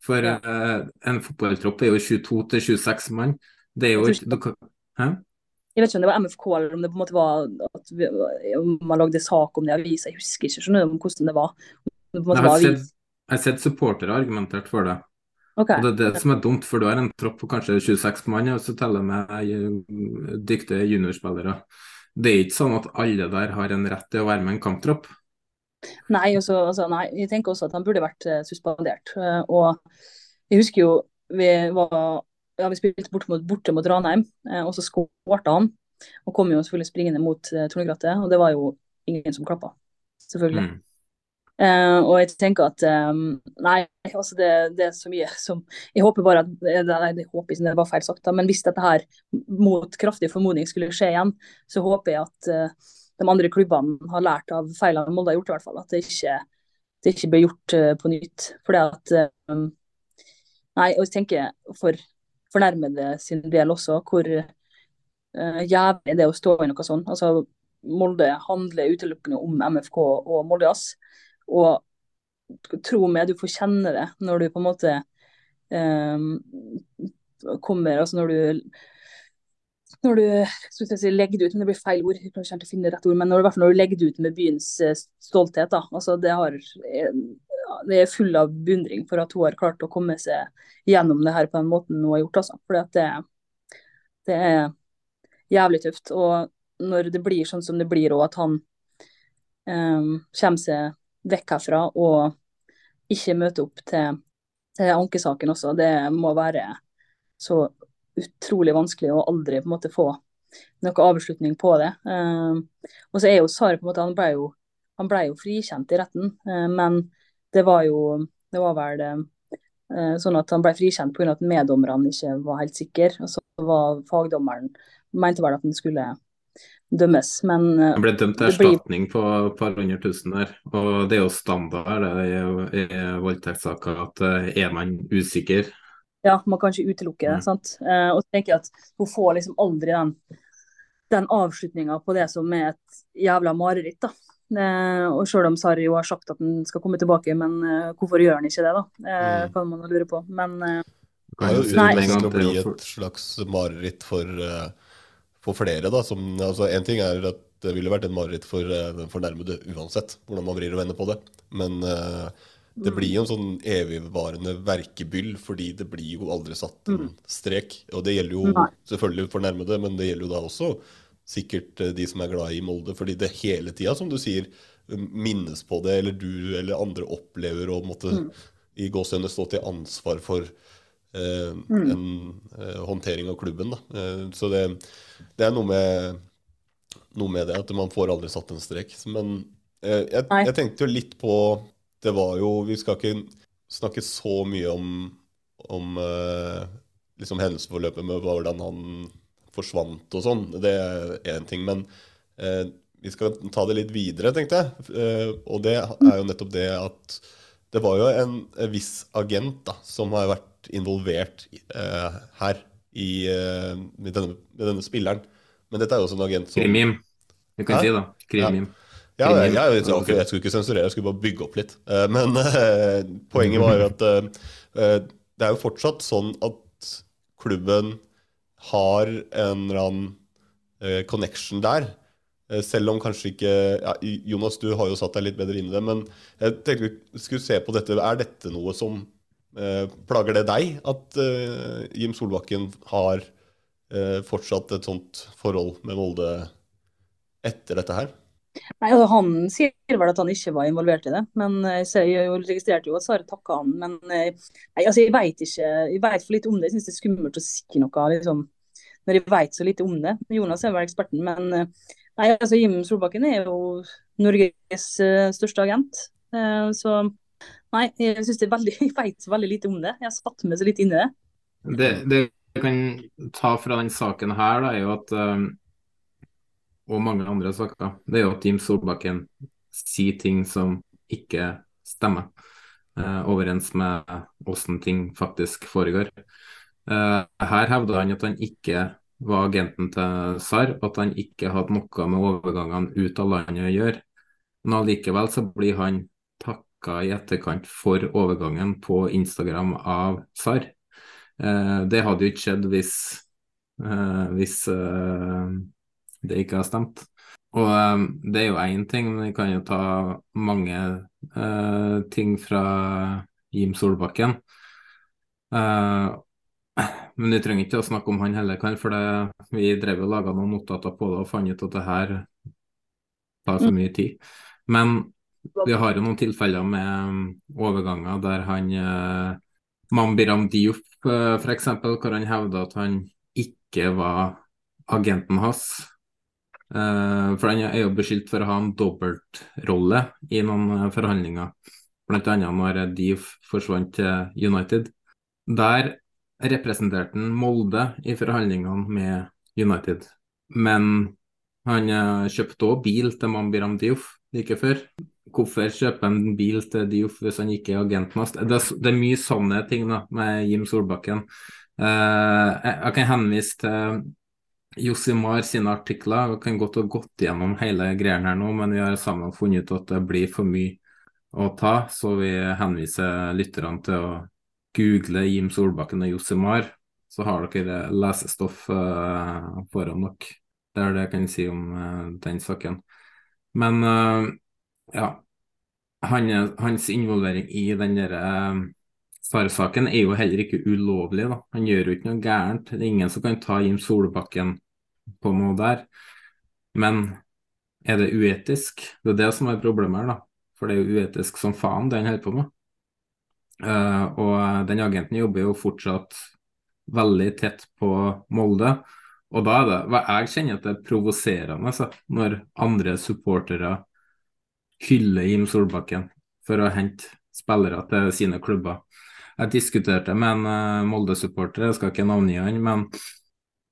For Ja. eh, en fotballtropp er jo 22 til 26 mann. Det er jo Jeg ikke Hæ? Jeg vet ikke om det var MFK eller om det på en måte var at vi, om man lagde sak om det i avisa. Jeg husker ikke skjønner om hvordan det var. Det en Jeg har sett, jeg har sett supportere argumentert for det. Ok. Og det er det som er dumt, for du har en tropp på kanskje 26 mann, og så teller med eh, dyktige juniorspillere. Det er ikke sånn at alle der har en rett til å være med en kamptropp. Nei, også, altså, nei, jeg tenker også at han burde vært eh, suspendert. Eh, og jeg husker jo vi var ja, vi spilte borte mot, borte mot Ranheim, eh, og så skårte han. Og kom jo selvfølgelig springende mot uh, Tornegrattet, og det var jo ingen som klappa. Selvfølgelig. Mm. Eh, og jeg tenker at um, Nei, altså det, det er så mye som Jeg håper bare at eh, Nei, det håper ikke det var feil sagt, da, men hvis dette her mot kraftig formodning skulle skje igjen, så håper jeg at uh, de andre klubbene har lært av feilene Molde har gjort, i hvert fall. At det ikke, det ikke blir gjort uh, på nytt. Fordi at um, Nei, og jeg tenker for fornærmede sin del også, hvor jævlig det er å stå i noe sånt. Altså, Molde handler utelukkende om MFK og Molde Ass. Og tro meg, du får kjenne det når du på en måte um, kommer Altså når du når du skulle si, legger det ut, men det blir feil ord, jeg klarer ikke å finne rett ord, men når, når du legger det ut med byens eh, stolthet, da. Altså det, har, eh, det er full av beundring for at hun har klart å komme seg gjennom det her på den måten hun har gjort, altså. Fordi det, det er jævlig tøft. Og når det blir sånn som det blir, og at han um, kommer seg vekk herfra og ikke møte opp til, til ankesaken også, det må være så utrolig vanskelig å aldri på en måte få noe avslutning på det. Eh, og så er jo Sara på en måte, han ble jo, han ble jo frikjent i retten, eh, men det var jo det var vel eh, sånn at han ble frikjent pga. at meddommerne ikke var helt sikre. Og så var fagdommeren mente vel at han skulle dømmes, men eh, Han ble dømt til erstatning blir- på et par hundre tusen der. Og det er jo standard er i voldtektssaker at eh, er man usikker ja, man kan ikke utelukke det. Mm. sant? Eh, og så tenker jeg at hun får liksom aldri den, den avslutninga på det som er et jævla mareritt. da. Eh, og selv om Sari jo har sagt at han skal komme tilbake, men eh, hvorfor gjør han ikke det, da? Eh, kan man lure på. Men eh, Det er jo Nei. det bli et slags mareritt for, eh, for flere. da. Som, altså, en ting er at det ville vært en mareritt for eh, den fornærmede uansett, hvordan man vrir og vender på det. Men uh, det blir jo en sånn evigvarende verkebyll, fordi det blir jo aldri satt en strek. Og det gjelder jo selvfølgelig fornærmede, men det gjelder jo da også sikkert eh, de som er glad i Molde. Fordi det hele tida, som du sier, minnes på det, eller du eller andre opplever å måtte Mm. i gåsehudene stå til ansvar for Mm. en eh, håndtering av klubben. Da. Eh, så det, det er noe med, noe med det at man får aldri satt en strek. Men jeg, jeg tenkte jo litt på det var jo Vi skal ikke snakke så mye om, om liksom hendelsesforløpet med hvordan han forsvant og sånn. Det er én ting. Men eh, vi skal ta det litt videre, tenkte jeg. Og det er jo nettopp det at det var jo en, en viss agent da, som har vært involvert her i, med, denne, med, denne, spilleren. Men dette er jo også en agent som Krimim. Vi kan Hæ? si da. Krimim. Ja. Ja, jeg, jeg, jeg, jeg, skulle ikke sensurere, jeg skulle bare bygge opp litt. Uh, men uh, poenget var jo at uh, det er jo fortsatt sånn at klubben har en eller annen connection der. selv om kanskje ikke ja, Jonas, du har jo satt deg litt bedre inn i det, men jeg tenkte vi skulle se på dette. Er dette noe som plager det deg? At Jim Solbakken har fortsatt et sånt forhold med Molde etter dette her? Nei, altså Han sier vel at han ikke var involvert i det, men jeg, registrerte jo at Sare takka han. Men eh, nei, altså jeg vet for lite om det. Jeg syns det er skummelt å si noe liksom, når jeg vet så lite om det. Jonas er vel eksperten, men eh, nei, altså Jim Solbakken er jo Norges største agent. Så nei, jeg synes det er veldig, jeg veit veldig lite om det. Jeg har satt meg så litt inn i det. Det, det jeg kan ta fra den saken her, da, er jo at um og mange andre saker, det er jo at Jim Solbakken sier ting som ikke stemmer uh, overens med hvordan ting faktisk foregår. Uh, her hevder han at han ikke var agenten til SAR, at han ikke hadde noe med overgangene ut av landet å gjøre. Men allikevel så blir han takka i etterkant for overgangen på Instagram av SAR. Uh, det hadde jo ikke skjedd hvis, hvis det ikke har stemt. Og det er jo én ting, men vi kan jo ta mange uh, ting fra Jim Solbakken. Uh, men vi trenger ikke å snakke om han heller, for det, vi drev og laga noen notater på det og fant ut at det her tar for mye tid. Men vi har jo noen tilfeller med overganger der han eh, Mambiram Diouf uh, f.eks., hvor han hevda at han ikke var agenten hans. Eh, for han er jo beskyldt for å ha en dobbeltrolle i noen uh, forhandlinger, bl.a. når Diouf forsvant til United. Der representerte han Molde i forhandlingene med United. Men han uh, kjøpte òg bil til Mambiram Diouf like før. Hvorfor kjøpe en bil til Diouf hvis han ikke er agenten hans? Det, det, er mye sånne ting da, med Jim Solbakken. jeg, jeg kan henvise til Josimar sine artikler. Vi kan godt ha gått gjennom hele greia her nå, men vi har sammen funnet ut at det blir for mye å ta, så vi henviser lytterne til å google Jim Solbakken og Josimar. Så har dere lesestoff uh, foran dere. Det er det jeg kan si om uh, den saken. Men uh, ja, han, hans involvering i den derre SAR-saken er jo heller ikke ulovlig. da. Han gjør jo ikke noe gærent. Det er ingen som kan ta Jim Solbakken på noe der. Men er det uetisk? Det er det som er problemet her, da. For det er jo uetisk som faen, det han holder på med. Uh, og den agenten jobber jo fortsatt veldig tett på Molde. Og da er det hva Jeg kjenner at det er provoserende altså, når andre supportere hyller Jim Solbakken for å hente spillere til sine klubber. Jeg diskuterte med en uh, Molde-supporter, jeg skal ikke navngi han, men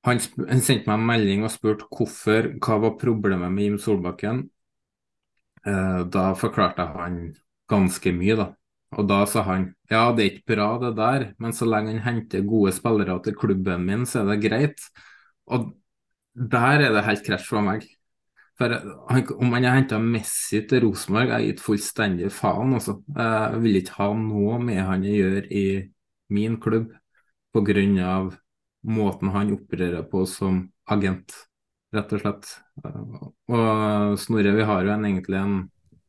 han, han, sendte meg en melding og spurte hvorfor, hva var problemet med Jim Solbakken. Eh, da forklarte jeg han ganske mye, da. Og da sa han ja, det er ikke bra det der, men så lenge han henter gode spillere til klubben min, så er det greit. Og der er det helt krasj for meg. For han, Om han har henta Messi til Rosenborg, jeg har gitt fullstendig faen. Altså. Jeg vil ikke ha noe med han å gjøre i min klubb pga måten han opererer på som agent, rett og slett. Og Snorre, vi har jo en, egentlig en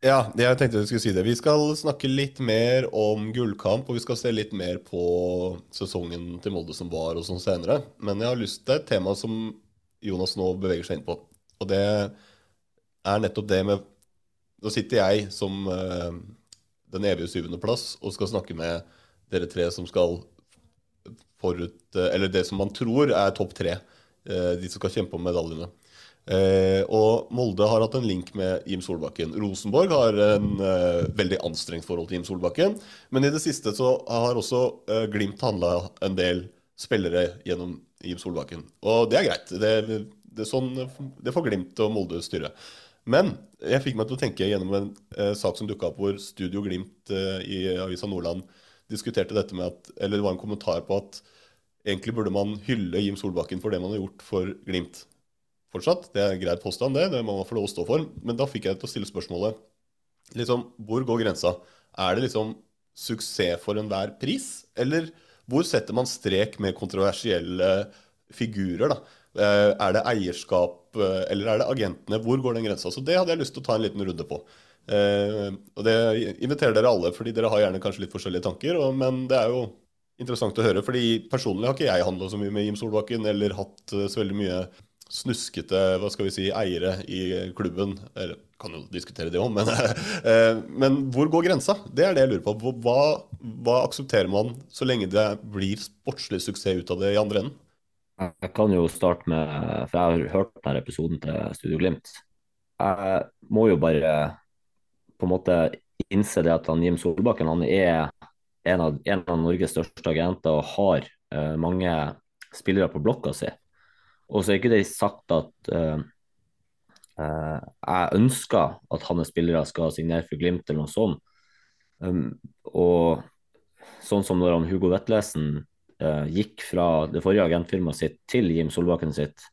ja, jeg tenkte jeg skulle si det. Vi skal snakke litt mer om gullkamp, og vi skal se litt mer på sesongen til Molde som var, og sånn senere. Men jeg har lyst til et tema som Jonas nå beveger seg inn på. Og det er nettopp det med Nå sitter jeg som uh, den evige syvendeplass og skal snakke med dere tre som skal forut Eller det som man tror er topp tre. Uh, de som skal kjempe om medaljene. Eh, og Molde har hatt en link med Jim Solbakken. Rosenborg har en veldig anstrengt forhold til Jim Solbakken. Men i det siste så har også Glimt handla en del spillere gjennom Jim Solbakken. Og det er greit. Det, det, sånn, det får Glimt og Molde styre. Men jeg fikk meg til å tenke gjennom en eh, sak som dukka opp hvor Studio Glimt eh, i Avisa Nordland diskuterte dette med at Eller det var en kommentar på at egentlig burde man hylle Jim Solbakken for det man har gjort for Glimt fortsatt. Det er en grei påstand, det. Det må man få lov å stå for. Men da fikk jeg til å stille spørsmålet liksom, Hvor går grensa? Er det liksom suksess for enhver pris? Eller hvor setter man strek med kontroversielle figurer? da? Eh, er det eierskap, eh, eller er det agentene? Hvor går den grensa? Så det hadde jeg lyst til å ta en liten runde på. Uh, og det inviterer dere alle, fordi dere har gjerne kanskje litt forskjellige tanker. Men det er jo interessant å høre, fordi personlig har ikke jeg handla så mye med Jim Solbakken eller hatt så veldig mye snuskete hva skal vi si, eiere i klubben. Eller kan jo diskutere det òg, men, men hvor går grensa? Det er det jeg lurer på. Hva, hva aksepterer man så lenge det blir sportslig suksess ut av det i andre enden? Jeg kan jo starte med, for jeg har hørt denne episoden til Studio Glimt. Jeg må jo bare på en måte innse det at han Jim Solbakken han er en av, en av Norges største agenter og har uh, mange spillere på blokka si. Og så er ikke det sagt at uh, uh, jeg ønsker at hans spillere skal signere for Glimt eller noe sånt. Um, og sånn som når han Hugo Vetlesen gikk fra det forrige agentfirmaet sitt til Jim Solbakken sitt,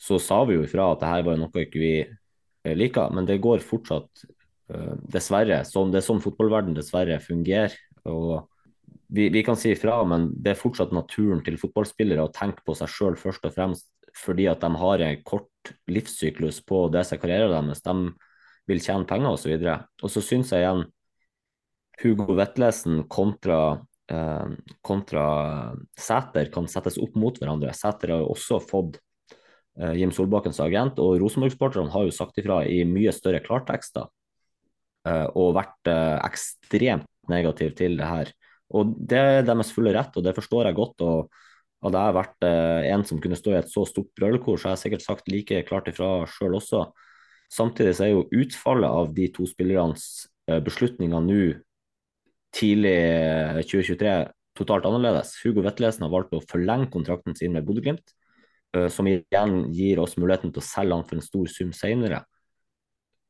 så sa vi jo ifra at det her var noe ikke vi liker, men det går fortsatt Eh, dessverre, sånn, det er sånn fotballverden dessverre fungerer. og vi, vi, kan si ifra, men det er fortsatt naturen til fotballspillere å tenke på seg sjøl først og fremst fordi at de har en kort livssyklus på det som er karrieren deres. De vil tjene penger osv. Og, så og så syns jeg igjen Hugo Vetlesen kontra, eh, kontra Sæter kan settes opp mot hverandre. Sæter har jo også fått eh, Jim Solbakkens agent, og Rosenborg-sporterne har jo sagt ifra i mye større klartekster Eh, og vært eh, ekstremt negativ til det her. Og Det er deres fulle rett, og det forstår jeg godt. og Hadde jeg vært en som kunne stå i et så stort brølekor, så har jeg sikkert sagt like klart ifra sjøl også. Samtidig så er jo utfallet av de to spillernes beslutninger nå tidlig 2023 totalt annerledes. Hugo Vetlesen har valgt å forlenge kontrakten sin med Bodø-Glimt, som igjen gir oss muligheten til å selge han for en stor sum senere.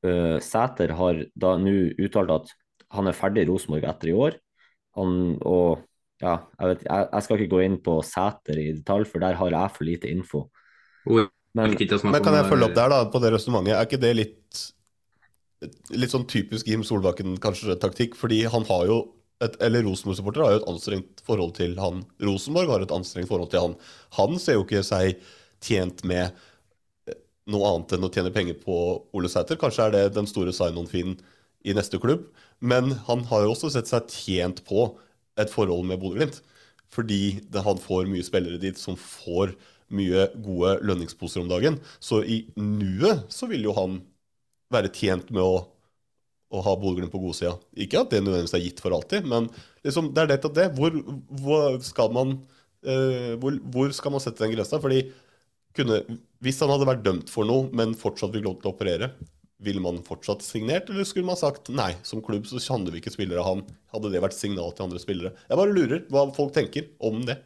Uh, Sæter har da nå uttalt at han er ferdig i Rosenborg etter i år. Han, og ja, jeg, vet, jeg, jeg, skal ikke gå inn på Sæter i detalj, for der har jeg for lite info. Men, men kan jeg følge opp der, da, på det resonnementet? Er ikke det litt litt sånn typisk Jim Solbakken kanskje taktikk? Fordi han har jo et, eller Rosenborg-supportere har jo et anstrengt forhold til han. Rosenborg har et anstrengt forhold til han. Han ser jo ikke seg tjent med noe annet enn å tjene penger på Ole Sæter. Kanskje er det den store sign-on-finen i neste klubb. Men han har jo også sett seg tjent på et forhold med Bodø-Glimt. Fordi han får mye spillere dit som får mye gode lønningsposer om dagen. Så i nuet så vil jo han være tjent med å, å ha Bodø-Glimt på godsida. Ikke at det nødvendigvis er gitt for alltid, men liksom, det er nettopp det. Hvor, hvor, skal man, uh, hvor, hvor skal man sette den grensa? Fordi kunne, hvis han hadde vært dømt for noe, men fortsatt fikk lov til å operere, ville man fortsatt signert, eller skulle man sagt nei, som klubb så handler vi ikke spillere av han? Hadde det vært signal til andre spillere? Jeg bare lurer hva folk tenker om det.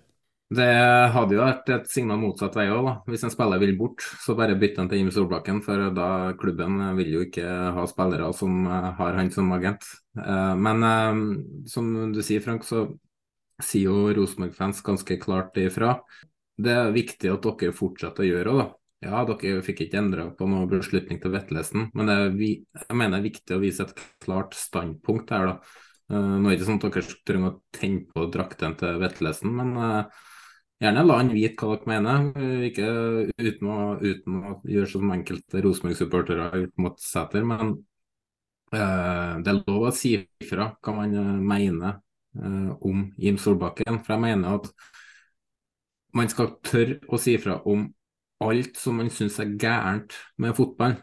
Det hadde jo vært et signal motsatt vei òg, Hvis en spiller vil bort, så bare bytte han til Jim Solbakken. For da klubben vil jo ikke ha spillere som har han som agent. Eh, men eh, som du sier, Frank, så sier jo Rosenborg-fans ganske klart ifra det er viktig at dere fortsetter å gjøre det. Ja, dere fikk ikke endra på noen beslutning til Vetlesen, men er, jeg mener det er viktig å vise et klart standpunkt her. da. Nå er det ikke sånn at dere trenger å tenne på drakten til Vetlesen, men gjerne la han vite hva dere mener. Uh, ikke uten å, uten å, gjøre som enkelte Rosenborg-supportere har gjort mot Sæter, men det er lov å si ifra hva man mener om Jim Solbakken. For jeg mener at man skal tørre å si fra om alt som man syns er gærent med fotball.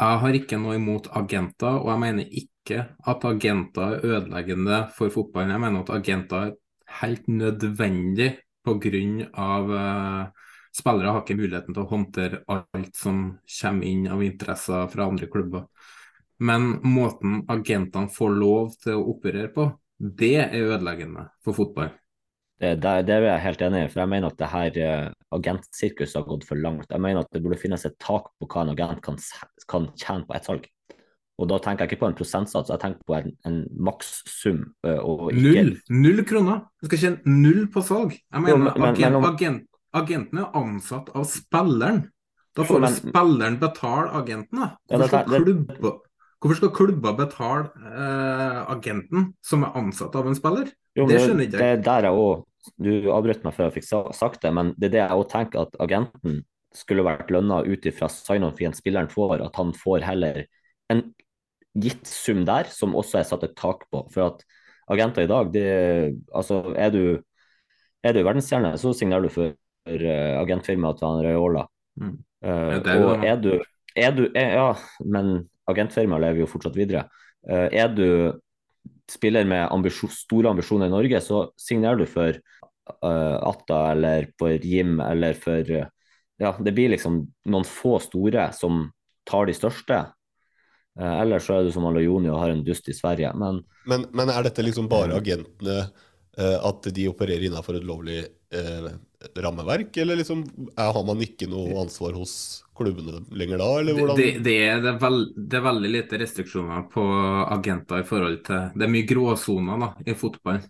Jeg har ikke noe imot agenter, og jeg mener ikke at agenter er ødeleggende for fotballen. Jeg mener at agenter er helt nødvendig pga. Uh, spillere har ikke muligheten til å håndtere alt som kommer inn av interesser fra andre klubber. Men måten agentene får lov til å operere på, det er ødeleggende for fotball. Det, det, det, er jeg helt enig i, for jeg mener at det her uh, agentsirkuset har gått for langt. Jeg mener at det burde finnes et tak på hva en agent kan, kan tjene på ett salg. Og da tenker jeg ikke på en prosentsats, jeg tenker på en, en makssum. Null! Null kroner! Du skal tjene null på salg. Jeg mener, jo, men, agent, men, agent, agenten er ansatt av spilleren. Da får jo, spilleren betale agenten, da. Hvorfor skal, klubba, hvorfor skal klubba betale eh, agenten som er ansatt av en spiller? Jo, det skjønner ikke jeg. Det er der jeg også, du avbrøt meg før jeg fikk sagt det, men det er det jeg òg tenker at agenten skulle vært lønna ut ifra sign-on-fien spilleren får, at han får heller en gitt sum der, som også er satt et tak på. For at agenter i dag, de, altså er du, er du verdensstjerne, så signerer du for uh, agentfirmaet til Raiola. Mm. Uh, og er du, er du er, Ja, men agentfirmaet lever jo fortsatt videre. Uh, er du spiller med ambisjon, store ambisjoner i Norge, så signerer du for Atta eller for Jim eller for Ja, det blir liksom noen få store som tar de største. Uh, ellers så er det som Alojoni og har en dust i Sverige, men Men, men er dette liksom bare agentene, at de opererer innenfor et lovlig rammeverk, eller liksom, er, har man ikke noe ansvar hos klubbene lenger da, eller hvordan? Det, det, er, det, er veld, det, er, veldig lite restriksjoner på agenter i forhold til Det er mye gråsoner da, i fotballen.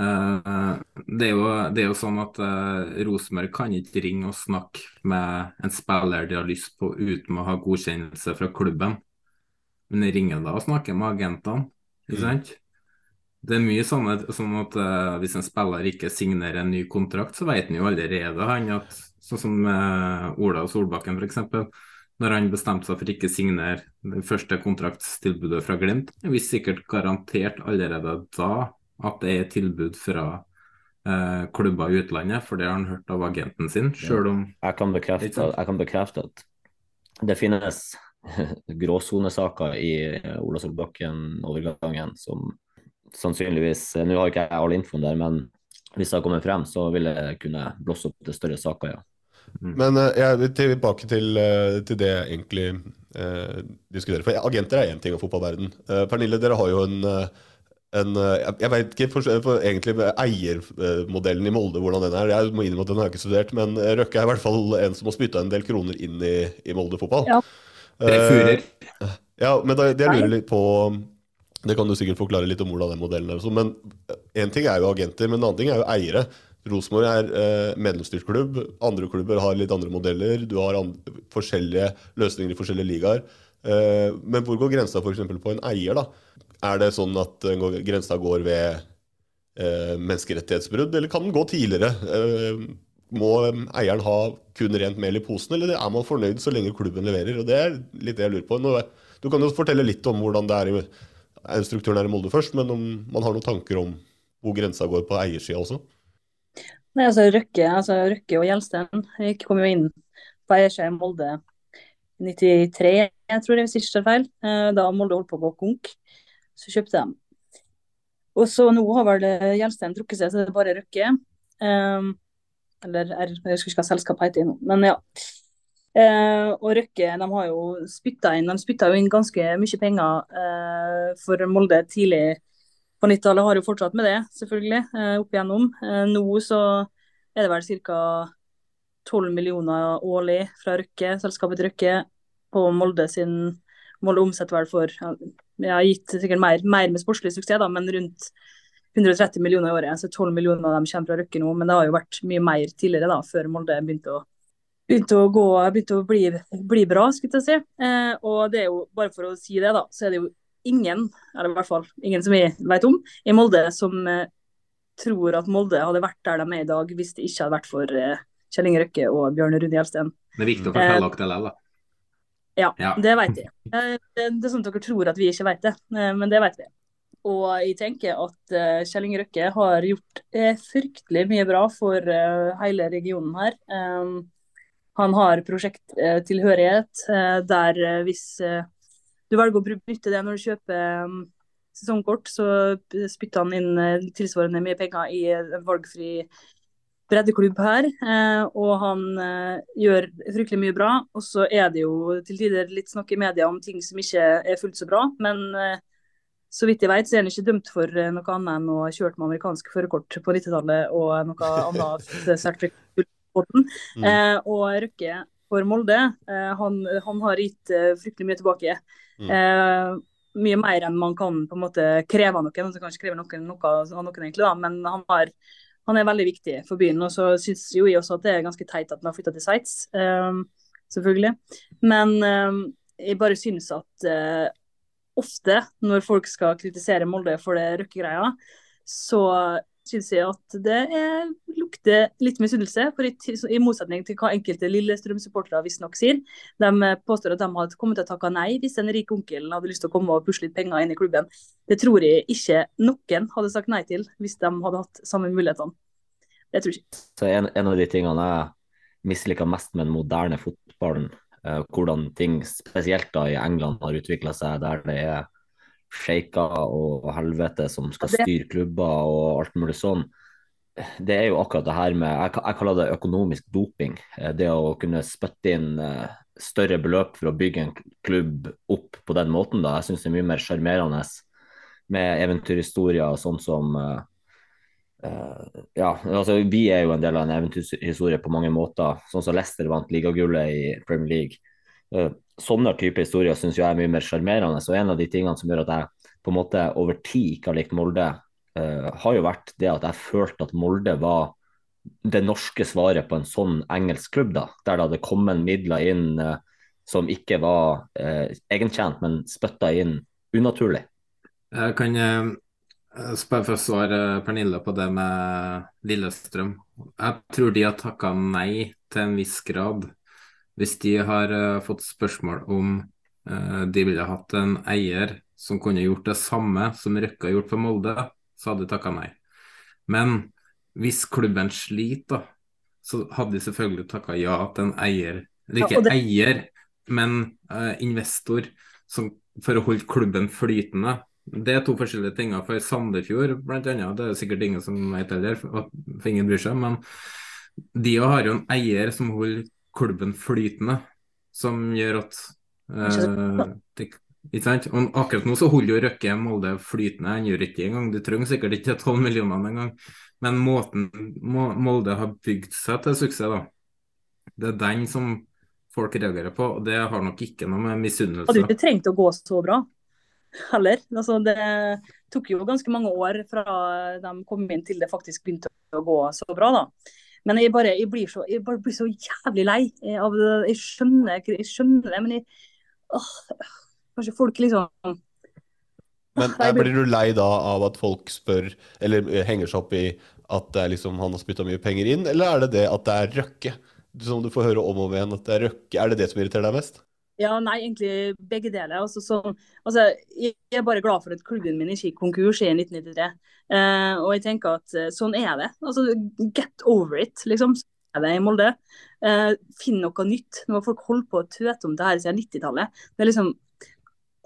Uh, det, er jo, det, er jo, sånn at uh, Rosenborg kan ikke ringe og snakke med en spiller de har lyst på uten å ha godkjennelse fra klubben. Men jeg ringer da og snakker med agentene. ikke mm. sant? Det er mye sånn at, sånn at uh, hvis en spiller ikke signerer en ny kontrakt, så vet han jo allerede han at Sånn som uh, Ola Solbakken f.eks. Når han bestemte seg for ikke å signere det første kontraktstilbudet fra Glimt, er visste sikkert garantert allerede da at det er tilbud fra uh, klubber i utlandet, for det har han hørt av agenten sin. Selv om jeg kan bekrefte, jeg kan bekrefte at det finnes gråsonesaker i eh, Ola Solbakken-overgangen som sannsynligvis Nå har ikke jeg all infoen der, men hvis det har kommet frem, så vil det kunne blåse opp til større saker, ja. Mm. Men uh, jeg vil tilbake til, til det jeg egentlig eh, diskuterer. For agenter er én ting av fotballverden. Pernille, dere har jo en, en Jeg, jeg vet ikke for, for egentlig eiermodellen i Molde, hvordan den er. Jeg må innrømme at den har jeg ikke studert, men Røkke er i hvert fall en som har spytta en del kroner inn i, i Molde fotball. Ja. Ja, men da, det jeg lurer litt på det kan du sikkert forklare litt om hvordan den modellen er. Men én ting er jo agenter, men en annen ting er jo eiere. Rosenborg er eh, medlemsstyrt klubb. Andre klubber har litt andre modeller. Du har andre, forskjellige løsninger i forskjellige ligaer. Eh, men hvor går grensa f.eks. på en eier? da? Er det sånn at uh, grensa går ved eh, menneskerettighetsbrudd, eller kan den gå tidligere? Må eieren ha kun rent mel i posen, eller er man fornøyd så lenge klubben leverer? Og Det er litt det jeg lurer på. Nå, du kan jo fortelle litt om hvordan det er i strukturen her i Molde først, men om man har noen tanker om hvor grensa går på eiersida også? Nei, altså Røkke, altså Røkke og Gjelsten kom jo inn på eiersida i Molde i 93, jeg tror det, hvis tar feil. Eh, da Molde holdt på å gå konk, så kjøpte de. Og så nå har vel Gjelsten trukket seg, så det er bare Røkke. Um, eller jeg husker ikke hva selskapet heter nå, men ja. Eh, og Røkke de har jo spytta inn inn ganske mye penger eh, for Molde tidlig på 90-tallet har jo fortsatt med det, selvfølgelig, eh, opp igjennom. Eh, nå så er det vel ca. 12 millioner årlig fra Røkke, selskapet Røkke, på Molde sin Molde omsetter vel for ja, gitt sikkert mer, mer med sportslig suksess, da, men rundt 130 millioner i året. Så 12 millioner av dem kommer fra Røkke nå, men det har jo vært mye mer tidligere, da, før Molde begynte å, begynte å gå, begynte å bli, bli bra, skulle jeg si. Eh, og det er jo, bare for å si det, da, så er det jo ingen, eller i hvert fall ingen som vi vet om, i Molde som eh, tror at Molde hadde vært der de er i dag hvis det ikke hadde vært for eh, Kjell Inge Røkke og Bjørn Rune Gjelsten. Det er viktig å fortelle dere det likevel, Ja, ja, det vet jeg. Eh, det er sånn at dere tror at vi ikke vet det, eh, men det vet vi. Og jeg tenker at uh, Kjell Røkke har gjort uh, fryktelig mye bra for uh, hele regionen her. Um, han har prosjekttilhørighet der hvis du velger å benytte det når du kjøper um, sesongkort, så spytter han inn tilsvarende mye penger i en valgfri breddeklubb her, og han gjør fryktelig mye bra. Og så er det jo til tider litt snakk i media om ting som ikke er fullt så bra. Men så vidt jeg vet, så er han ikke dømt for eh, noe annet enn å ha kjørt med amerikansk førerkort på 90-tallet og noe annet sertifikat. Mm. Eh, og Røkke for Molde, eh, han, han, har gitt eh, fryktelig mye tilbake. Mm. Eh, mye mer enn man kan på en måte kreve av noen. Altså, kanskje kreve noen, noe av noen egentlig, da, men han, har, han, er veldig viktig for byen. Og så syns jo jeg også at det er ganske teit at han har flytta til Sites, selvfølgelig. Men jeg bare syns at ofte når folk skal kritisere Molde for det Røkke-greia, så syns jeg at det er, lukter litt misunnelse. For i, i, motsetning til hva enkelte Lillestrøm-supportere visstnok sier. De påstår at de hadde kommet til å takke nei hvis en rik onkel hadde lyst til å komme og pusle litt penger inn i klubben. Det tror jeg ikke noen hadde sagt nei til hvis de hadde hatt samme mulighetene. Det tror jeg ikke. Så en, en av de tingene jeg misliker mest med den moderne fotballen, hvordan ting spesielt da i England har utvikla seg, der det er sjeiker og helvete som skal styre klubber og alt mulig sånn. Det er jo akkurat det her med Jeg, jeg kaller det økonomisk doping. Eh, det å kunne spytte inn uh, større beløp for å bygge en klubb opp på den måten. da. Jeg syns det er mye mer sjarmerende med eventyrhistorier og sånn som uh, Ja, altså vi er jo en del av en eventyrhistorie på mange måter. Sånn som Leicester vant ligagullet i Premier League sånne type historier syns jeg er mye mer sjarmerende. Og en av de tingene som gjør at jeg på en måte over tid ikke har likt Molde, uh, har jo vært det at jeg følte at Molde var det norske svaret på en sånn engelsk klubb, da, der det hadde kommet midler inn som ikke var uh, egentjent, men spytta inn unaturlig. Jeg kan uh, bare for å svare Pernille på det med Lillestrøm. Jeg tror de har takka nei til en viss grad hvis de har uh, fått spørsmål om uh, de ville hatt en eier som kunne gjort det samme som Røkke har gjort for Molde, så hadde de takka nei. Men hvis klubben sliter, så hadde de selvfølgelig takka ja til en eier. Eller ikke ja, det... eier, men uh, investor som, for å holde klubben flytende. Det er to forskjellige ting. For Sandefjord blant annet, det er sikkert ingen som vet heller, for ingen bryr seg. Men de har jo en eier som holder klubben flytende, som gjør at eh, det, ikke sant? Og akkurat nå så holder jo Røkke Molde flytende, han gjør ikke engang. Du trenger sikkert ikke 12 millioner engang. Men måten Molde har bygd seg til suksess, da, det er den som folk reagerer på. og Det har nok ikke noe med misunnelse Hadde du ikke trengt å gå så bra heller. Altså, det tok jo ganske mange år fra de kom inn til det faktisk begynte å gå så bra. da. Men jeg, bare, jeg, blir så, jeg bare blir så jævlig lei av det. Jeg skjønner, jeg skjønner det, men jeg, åh, Kanskje folk liksom Men er, Blir du lei da av at folk spør, eller eh, henger seg opp i at det er liksom, han har spytta mye penger inn, eller er det det at det er Røkke? Som du får høre om og om igjen, at det er Røkke. Er det det som irriterer deg mest? Ja, nei, egentlig begge deler. Altså, så, altså, jeg er bare glad for at klubben min ikke gikk konkurs i 1993. Uh, og jeg tenker at uh, sånn er det. Altså, get over it, liksom. Sånn er det i Molde. Uh, finn noe nytt. Nå har folk holdt på å tøte om det her siden 90-tallet. Det er liksom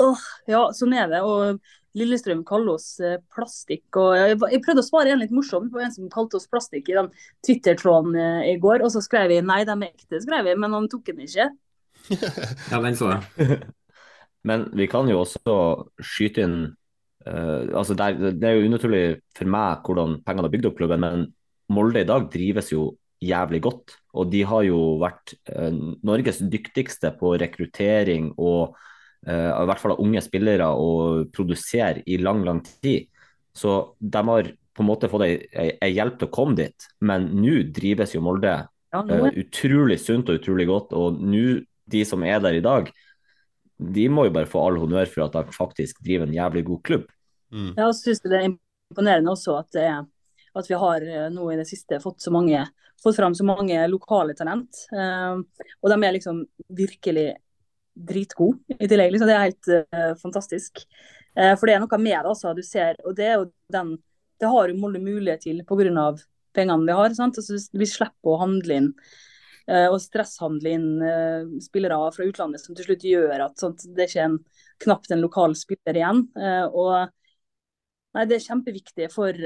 åh, ja, sånn er det. Og Lillestrøm kaller oss plastikk. og jeg, jeg, prøvde å svare en litt morsomt på en som kalte oss plastikk i den Twitter-tråden i går. Og så skrev jeg nei, de er ekte, skrev jeg, men han tok den ikke. Ja, den så jeg. Men vi kan jo også skyte inn uh, altså det, er, det er jo unaturlig for meg hvordan pengene har bygd opp klubben, men Molde i dag drives jo jævlig godt. Og de har jo vært uh, Norges dyktigste på rekruttering og uh, i hvert fall av unge spillere og produsere i lang, lang tid. Så de har på en måte fått ei hjelp til å komme dit, men nå drives jo Molde ja, utrolig sunt og utrolig godt. Og nå de som er der i dag, de må jo bare få all honnør for at de faktisk driver en jævlig god klubb. Mm. Jeg synes det er imponerende også at, er, at, vi har eh, nå i det siste fått, så mange, fått fram så mange lokale talent. Uh, og de er liksom virkelig dritgode i tillegg. Liksom. Det er helt uh, fantastisk. Uh, for det er noe med det, altså. Du ser, og det er jo den Det har jo Molde mulighet til pga. pengene vi har. Sant? Altså, vi slipper å handle inn og stresshandle inn eh, spillere fra utlandet, som til slutt gjør at sånt, det er ikke en, knapt en lokal spiller igjen. Eh, og nei, Det er kjempeviktig for,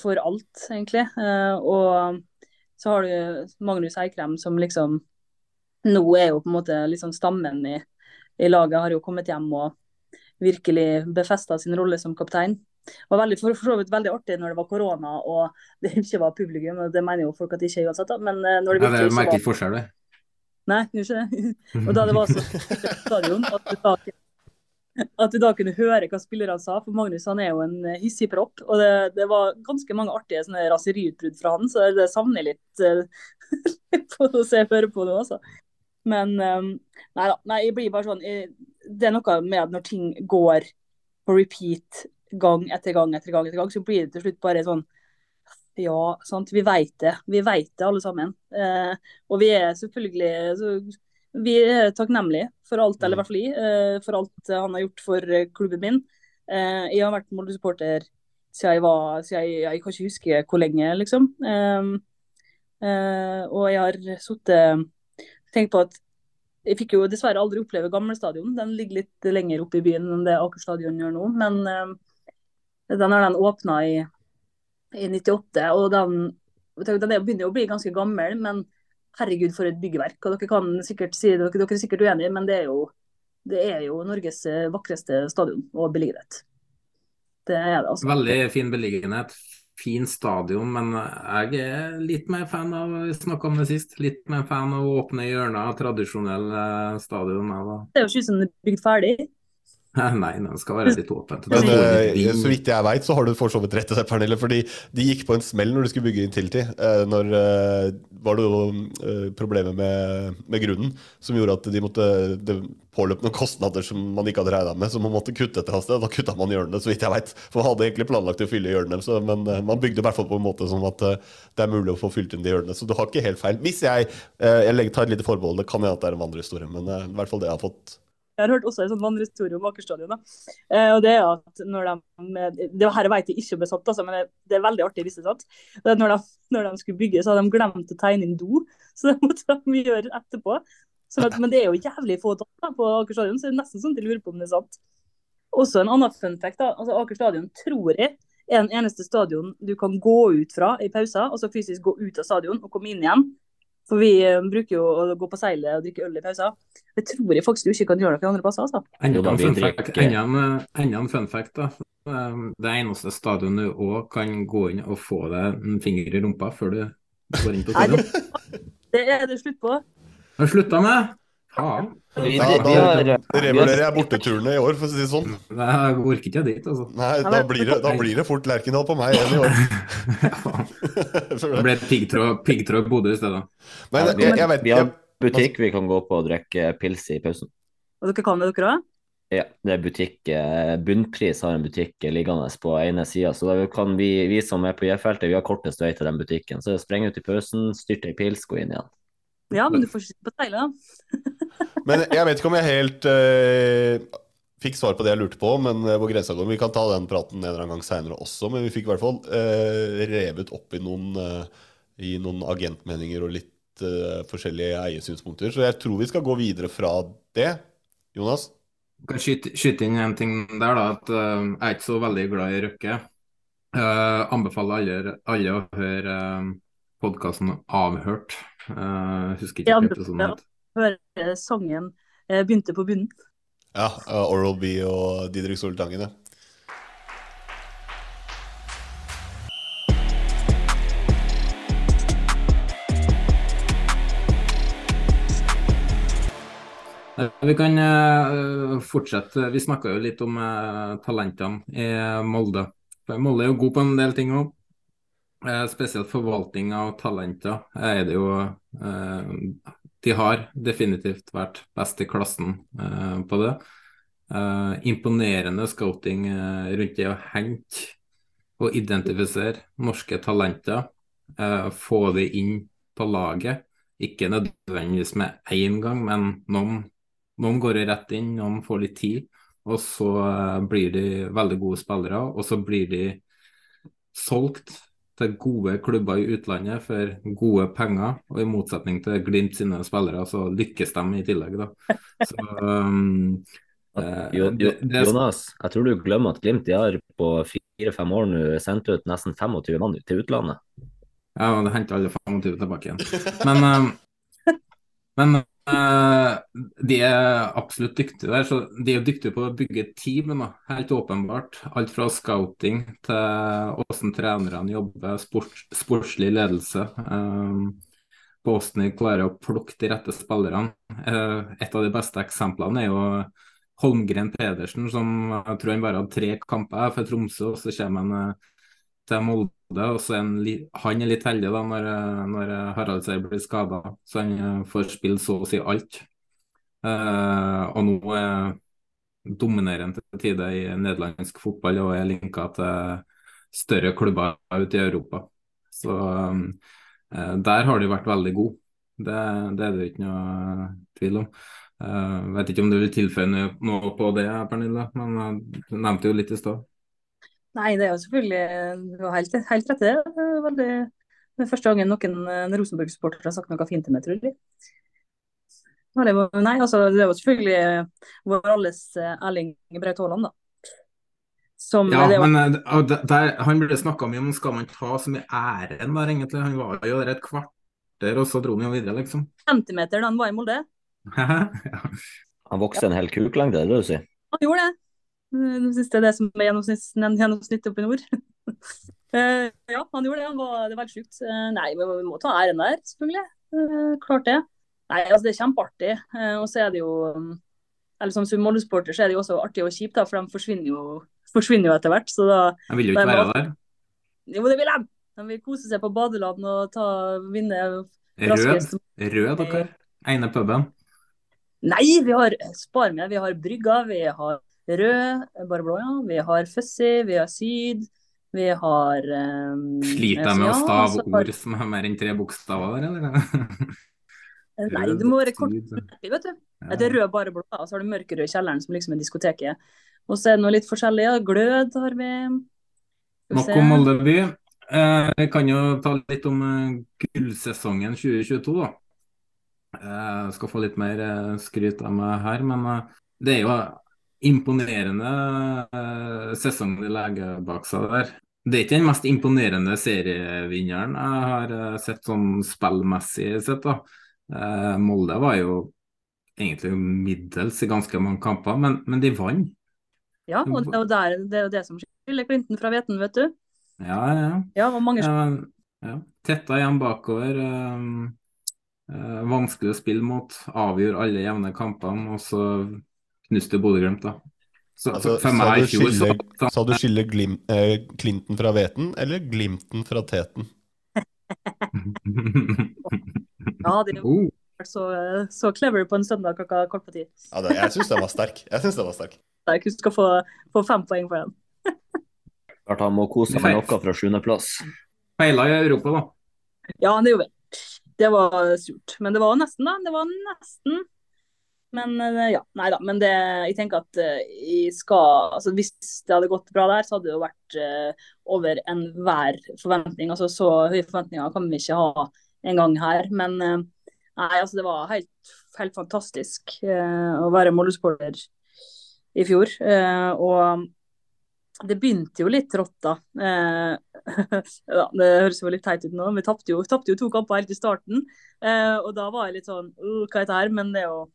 for alt, egentlig. og Så har du Magnus Eikrem som liksom nå er jo på en måte liksom stammen i, i laget, har jo kommet hjem og virkelig befesta sin rolle som kaptein. Det var veldig, for, så vidt veldig artig når det var korona og det ikke var publikum. og Det mener jo folk at det ikke er uansett, da. men eh, når det Ja, virkelig det merker ikke forskjell, det. Nei, gjør ikke det. Og da det var så stadion at du da, at du da kunne høre hva spillerne sa. For Magnus han er jo en eh, hissig propp. Og det, det var ganske mange artige sånne raseriutbrudd fra han, så det savner jeg litt litt på å se høre på nå, altså. Men eh, nei da. Nei, jeg blir bare sånn jeg, Det er noe med at når ting går på repeat gang etter gang etter gang, etter gang, så blir det til slutt bare sånn ja, sant. Vi vet det. Vi vet det alle sammen. Eh, og vi er selvfølgelig så, Vi er takknemlige for alt, eller i hvert fall jeg, eh, for alt han har gjort for eh, klubben min. Eh, jeg har vært Molde-supporter siden jeg var siden jeg, jeg kan ikke huske hvor lenge, liksom. Eh, eh, og jeg har sittet tenkt på at jeg fikk jo dessverre aldri oppleve Gamlestadion. Den ligger litt lenger oppe i byen enn det Aker stadion gjør nå. Men eh, den har den åpna i i 98, og den, den er- begynner å bli ganske gammel, men herregud for et byggverk. og Dere kan sikkert si dere, dere er sikkert uenige, men det er jo, det er jo Norges eh, vakreste stadion og beliggenhet. Det det, altså. Veldig fin beliggenhet, fin stadion, men jeg er litt mer fan av vi snakket om det sist, litt mer fan av åpne hjørner av tradisjonell eh, stadion. Det er jo ikke ut som det er bygd ferdig. Nei, den skal være litt åpent. Men vind. så vidt jeg veit, så har du for så vidt rett i det, Pernille. Fordi de gikk på en smell når de skulle bygge Intility. Uh, når uh, var det jo problemer med, med grunnen som gjorde at de måtte Det påløp noen kostnader som man ikke hadde regna med, så man måtte kutte et eller annet sted. Da kutta man hjørnene, så vidt jeg veit. For man hadde egentlig planlagt å fylle hjørnene, så, men man bygde i hvert fall på en måte sånn at det er mulig å få fylt inn de hjørnene. Så du har ikke helt feil. Hvis jeg, jeg tar et lite forbehold, det kan hende at det er en vandrehistorie, men i hvert fall det jeg har fått Jeg har hørt også en sånn vandrehistorie om Aker stadion. Eh, og det er at når de, det her vet jeg ikke er sant, altså, men det, det er veldig artig hvis det er sant. Når, de, når de skulle bygge, så hadde de glemt å tegne inn do. Så det måtte de gjøre etterpå. Så at, men det er jo jævlig få dager da, på Aker stadion, så det er nesten sånn at jeg lurer på om det er sant. Også en annen fun fact. da, altså Aker stadion tror jeg er den eneste stadion du kan gå ut fra i pauser, altså fysisk gå ut av stadion og komme inn igjen. For vi eh, bruker jo å gå på seilet og drikke øl i pauser. Det tror jeg faktisk du ikke kan gjøre noen andre plasser. altså. Enda en fun fact, drikker- enda en, fun fact da. Um, Det eneste stadionet du òg kan gå inn og få deg en finger i rumpa før du går inn på stadion. det, det er det slutt på. Har du slutta med? Vi- Da, vi revurderer jeg borteturene i år, for å si det sånn. Nei, Jeg orker ikke dit, altså. Nei, da blir det, da blir det fort Lerkendal på meg igjen i år. Det ble piggtråd Bodø i stedet. Men vi, jeg, jeg vet vi har jeg, butikk vi kan gå på og drikke pils i pausen. Og dere kan det, dere òg? Ja, det er butikk. eh, Bunnpris har en butikk liggende på ene sida, så da kan vi, vi som er på J-feltet, vi har kortest vei til den butikken. Så spreng ut i pausen, styrt ei pils, gå inn igjen. Ja, men du får ikke sitte på seilet, da. men jeg vet ikke om jeg helt uh, fikk svar på det jeg lurte på, men eh, hvor grensa går. Vi kan ta den praten en eller annen gang seinere også, men vi fikk i hvert fall uh, revet opp i noen, eh, i noen agentmeninger og litt eh, forskjellige eiersynspunkter. Så jeg tror vi skal gå videre fra det. Jonas? kan skyte, skyte inn en ting der, da. At eh, jeg er ikke så veldig glad i Røkke. Uh, anbefaler alle, alle å høre uh, podkasten Avhørt. Uh, husker ikke Jeg hva episoden å høre sangen eh, 'Begynte på bunnen'. Ja, eh, Oral B og Didrik Soltangen, ja. Eh, Vi kan eh, fortsette. Vi snakka jo litt om eh, talentene i Molde. Molde er jo god på en del ting òg. Spesielt forvaltning av talenter er det jo eh, De har definitivt vært best i klassen eh, på det. Eh, imponerende scouting eh, rundt det å hente og identifisere norske talenter. eh, få de inn på laget. Ikke nødvendigvis med én gang, men noen noen går rett inn, noen får litt tid, og så eh, blir de veldig gode spillere. Og så blir de solgt til gode klubber i utlandet for gode penger. Og i motsetning til Glimt sine spillere, så lykkes de i tillegg, da. Så, um, eh, Jo, jo, det- det- Jonas, jeg tror du glemmer at Glimt de har på fire-fem år nå sendt ut nesten 25 mann til utlandet. Ja, det henter alle 25 tilbake igjen. Men, eh, men de er absolutt dyktige der. så De er dyktige på å bygge team, da. helt åpenbart. Alt fra scouting til hvordan trenerne jobber, sports, sportslig ledelse. På hvordan de klarer å plukke de rette spillerne. Uh, et av de beste eksemplene er jo Holmgren Pedersen, som jeg tror han bare hadde tre kamper for Tromsø. og Så kommer han til Molde, og så er han, er litt heldig da når, når Harald Seier blir skada, så han får spille så å si alt. Uh, og nå er dominerende til tider i nederlandsk fotball og er linka til større klubber ute i Europa. Så um, der har de vært veldig gode. Det, det er det ikke noe tvil om. Uh, vet ikke om du vil tilføye noe på det, Pernille, men du nevnte jo litt i stad. Nei, det er jo selvfølgelig Du har helt, helt rett i det. Det er veldig det er første gangen noen Rosenborg-supportere har sagt noe fint til meg, tror jeg. Nei, altså, det er jo selvfølgelig vår alles eh, Erling Braut Haaland, da. Som, ja, var... men der, der, han ble snakka mye om skal man ta så mye æren der, egentlig. Han var jo der et kvarter, og så dro han jo videre, liksom. Centimeter da han var i Molde. ja. Han vokste en hel kuklengde, er det du sier? Han gjorde det. Jeg syns det er det som er gjennomsnittet oppe i nord. uh, ja, han gjorde det. Han var, det var veldig sjukt. Uh, nei, men vi må ta æren der, selvfølgelig. Uh, klart det. Nei, altså Det er kjempeartig. og så er det jo eller Som Molde-sporter så er det jo også artig og kjipt, da, for de forsvinner jo, forsvinner jo etter hvert. så da... De vil jo ikke være der. Jo, det vil de. De vil kose seg på badeland og ta, vinne Rød, Rød dere? Ene puben? Nei, vi har Spar med. Vi har Brygga, vi har rød, bare blå, ja. Vi har Fuzzy, vi har Syd. Vi har um, Sliter jeg med å stave altså, ord som har mer enn tre bokstaver der, eller? Nei, det må være kort, vet du. Det er rød, bare blå, og så har du mørkerød i kjelleren, som liksom er diskoteket. Og så er det noe litt forskjellig. Ja. Glød har vi. Nok om Molde by. Eh, jeg kan jo ta litt om uh, gullsesongen 2022, da. Jeg skal få litt mer uh, skryt av meg her, men det er jo imponerende uh, sesong de legger bak seg der. Det er ikke den mest imponerende serievinneren jeg har uh, sett sånn spillmessig sett. da. Uh, Molde var jo egentlig middels i ganske mange kamper, men, men de vant. Ja, og det er, jo det som skiller Clinton fra Veten, vet du. Ja, ja. ja, og mange... ja. Tetta igjen bakover. Um, vanskelig å spille mot. Avgjør alle jevne kampene. og så knuste Bodø-Glimt, da. Så, altså, for meg i fjor så, så, Sa du skille glim, eh, Clinton fra Veten, eller Glimten fra Teten? ja, det er oh. så, så clever på en søndag klokka kort på ti. ja, det, jeg syns den var sterk. Jeg synes den var sterk. Jeg skal få, få fem poeng for den. Klart han må kose seg med noe fra sjuendeplass. Feila i Europa, da. Ja, det gjorde vi. Det var surt. Men det var nesten, da. Det var nesten. Men eh, ja, nei da. Men det, jeg tenker at uh, jeg skal altså Hvis det hadde gått bra der, så hadde det jo vært uh, over enhver forventning. altså Så høye forventninger kan vi ikke ha en gang her. Men nei, altså det var helt, helt fantastisk å være Molde-sporter i fjor. og det begynte jo litt rått, da. ja, det høres jo litt teit ut nå. Vi tapte jo, jo, to kamper helt i starten. og da var jeg litt sånn Hva er dette her? Men det jo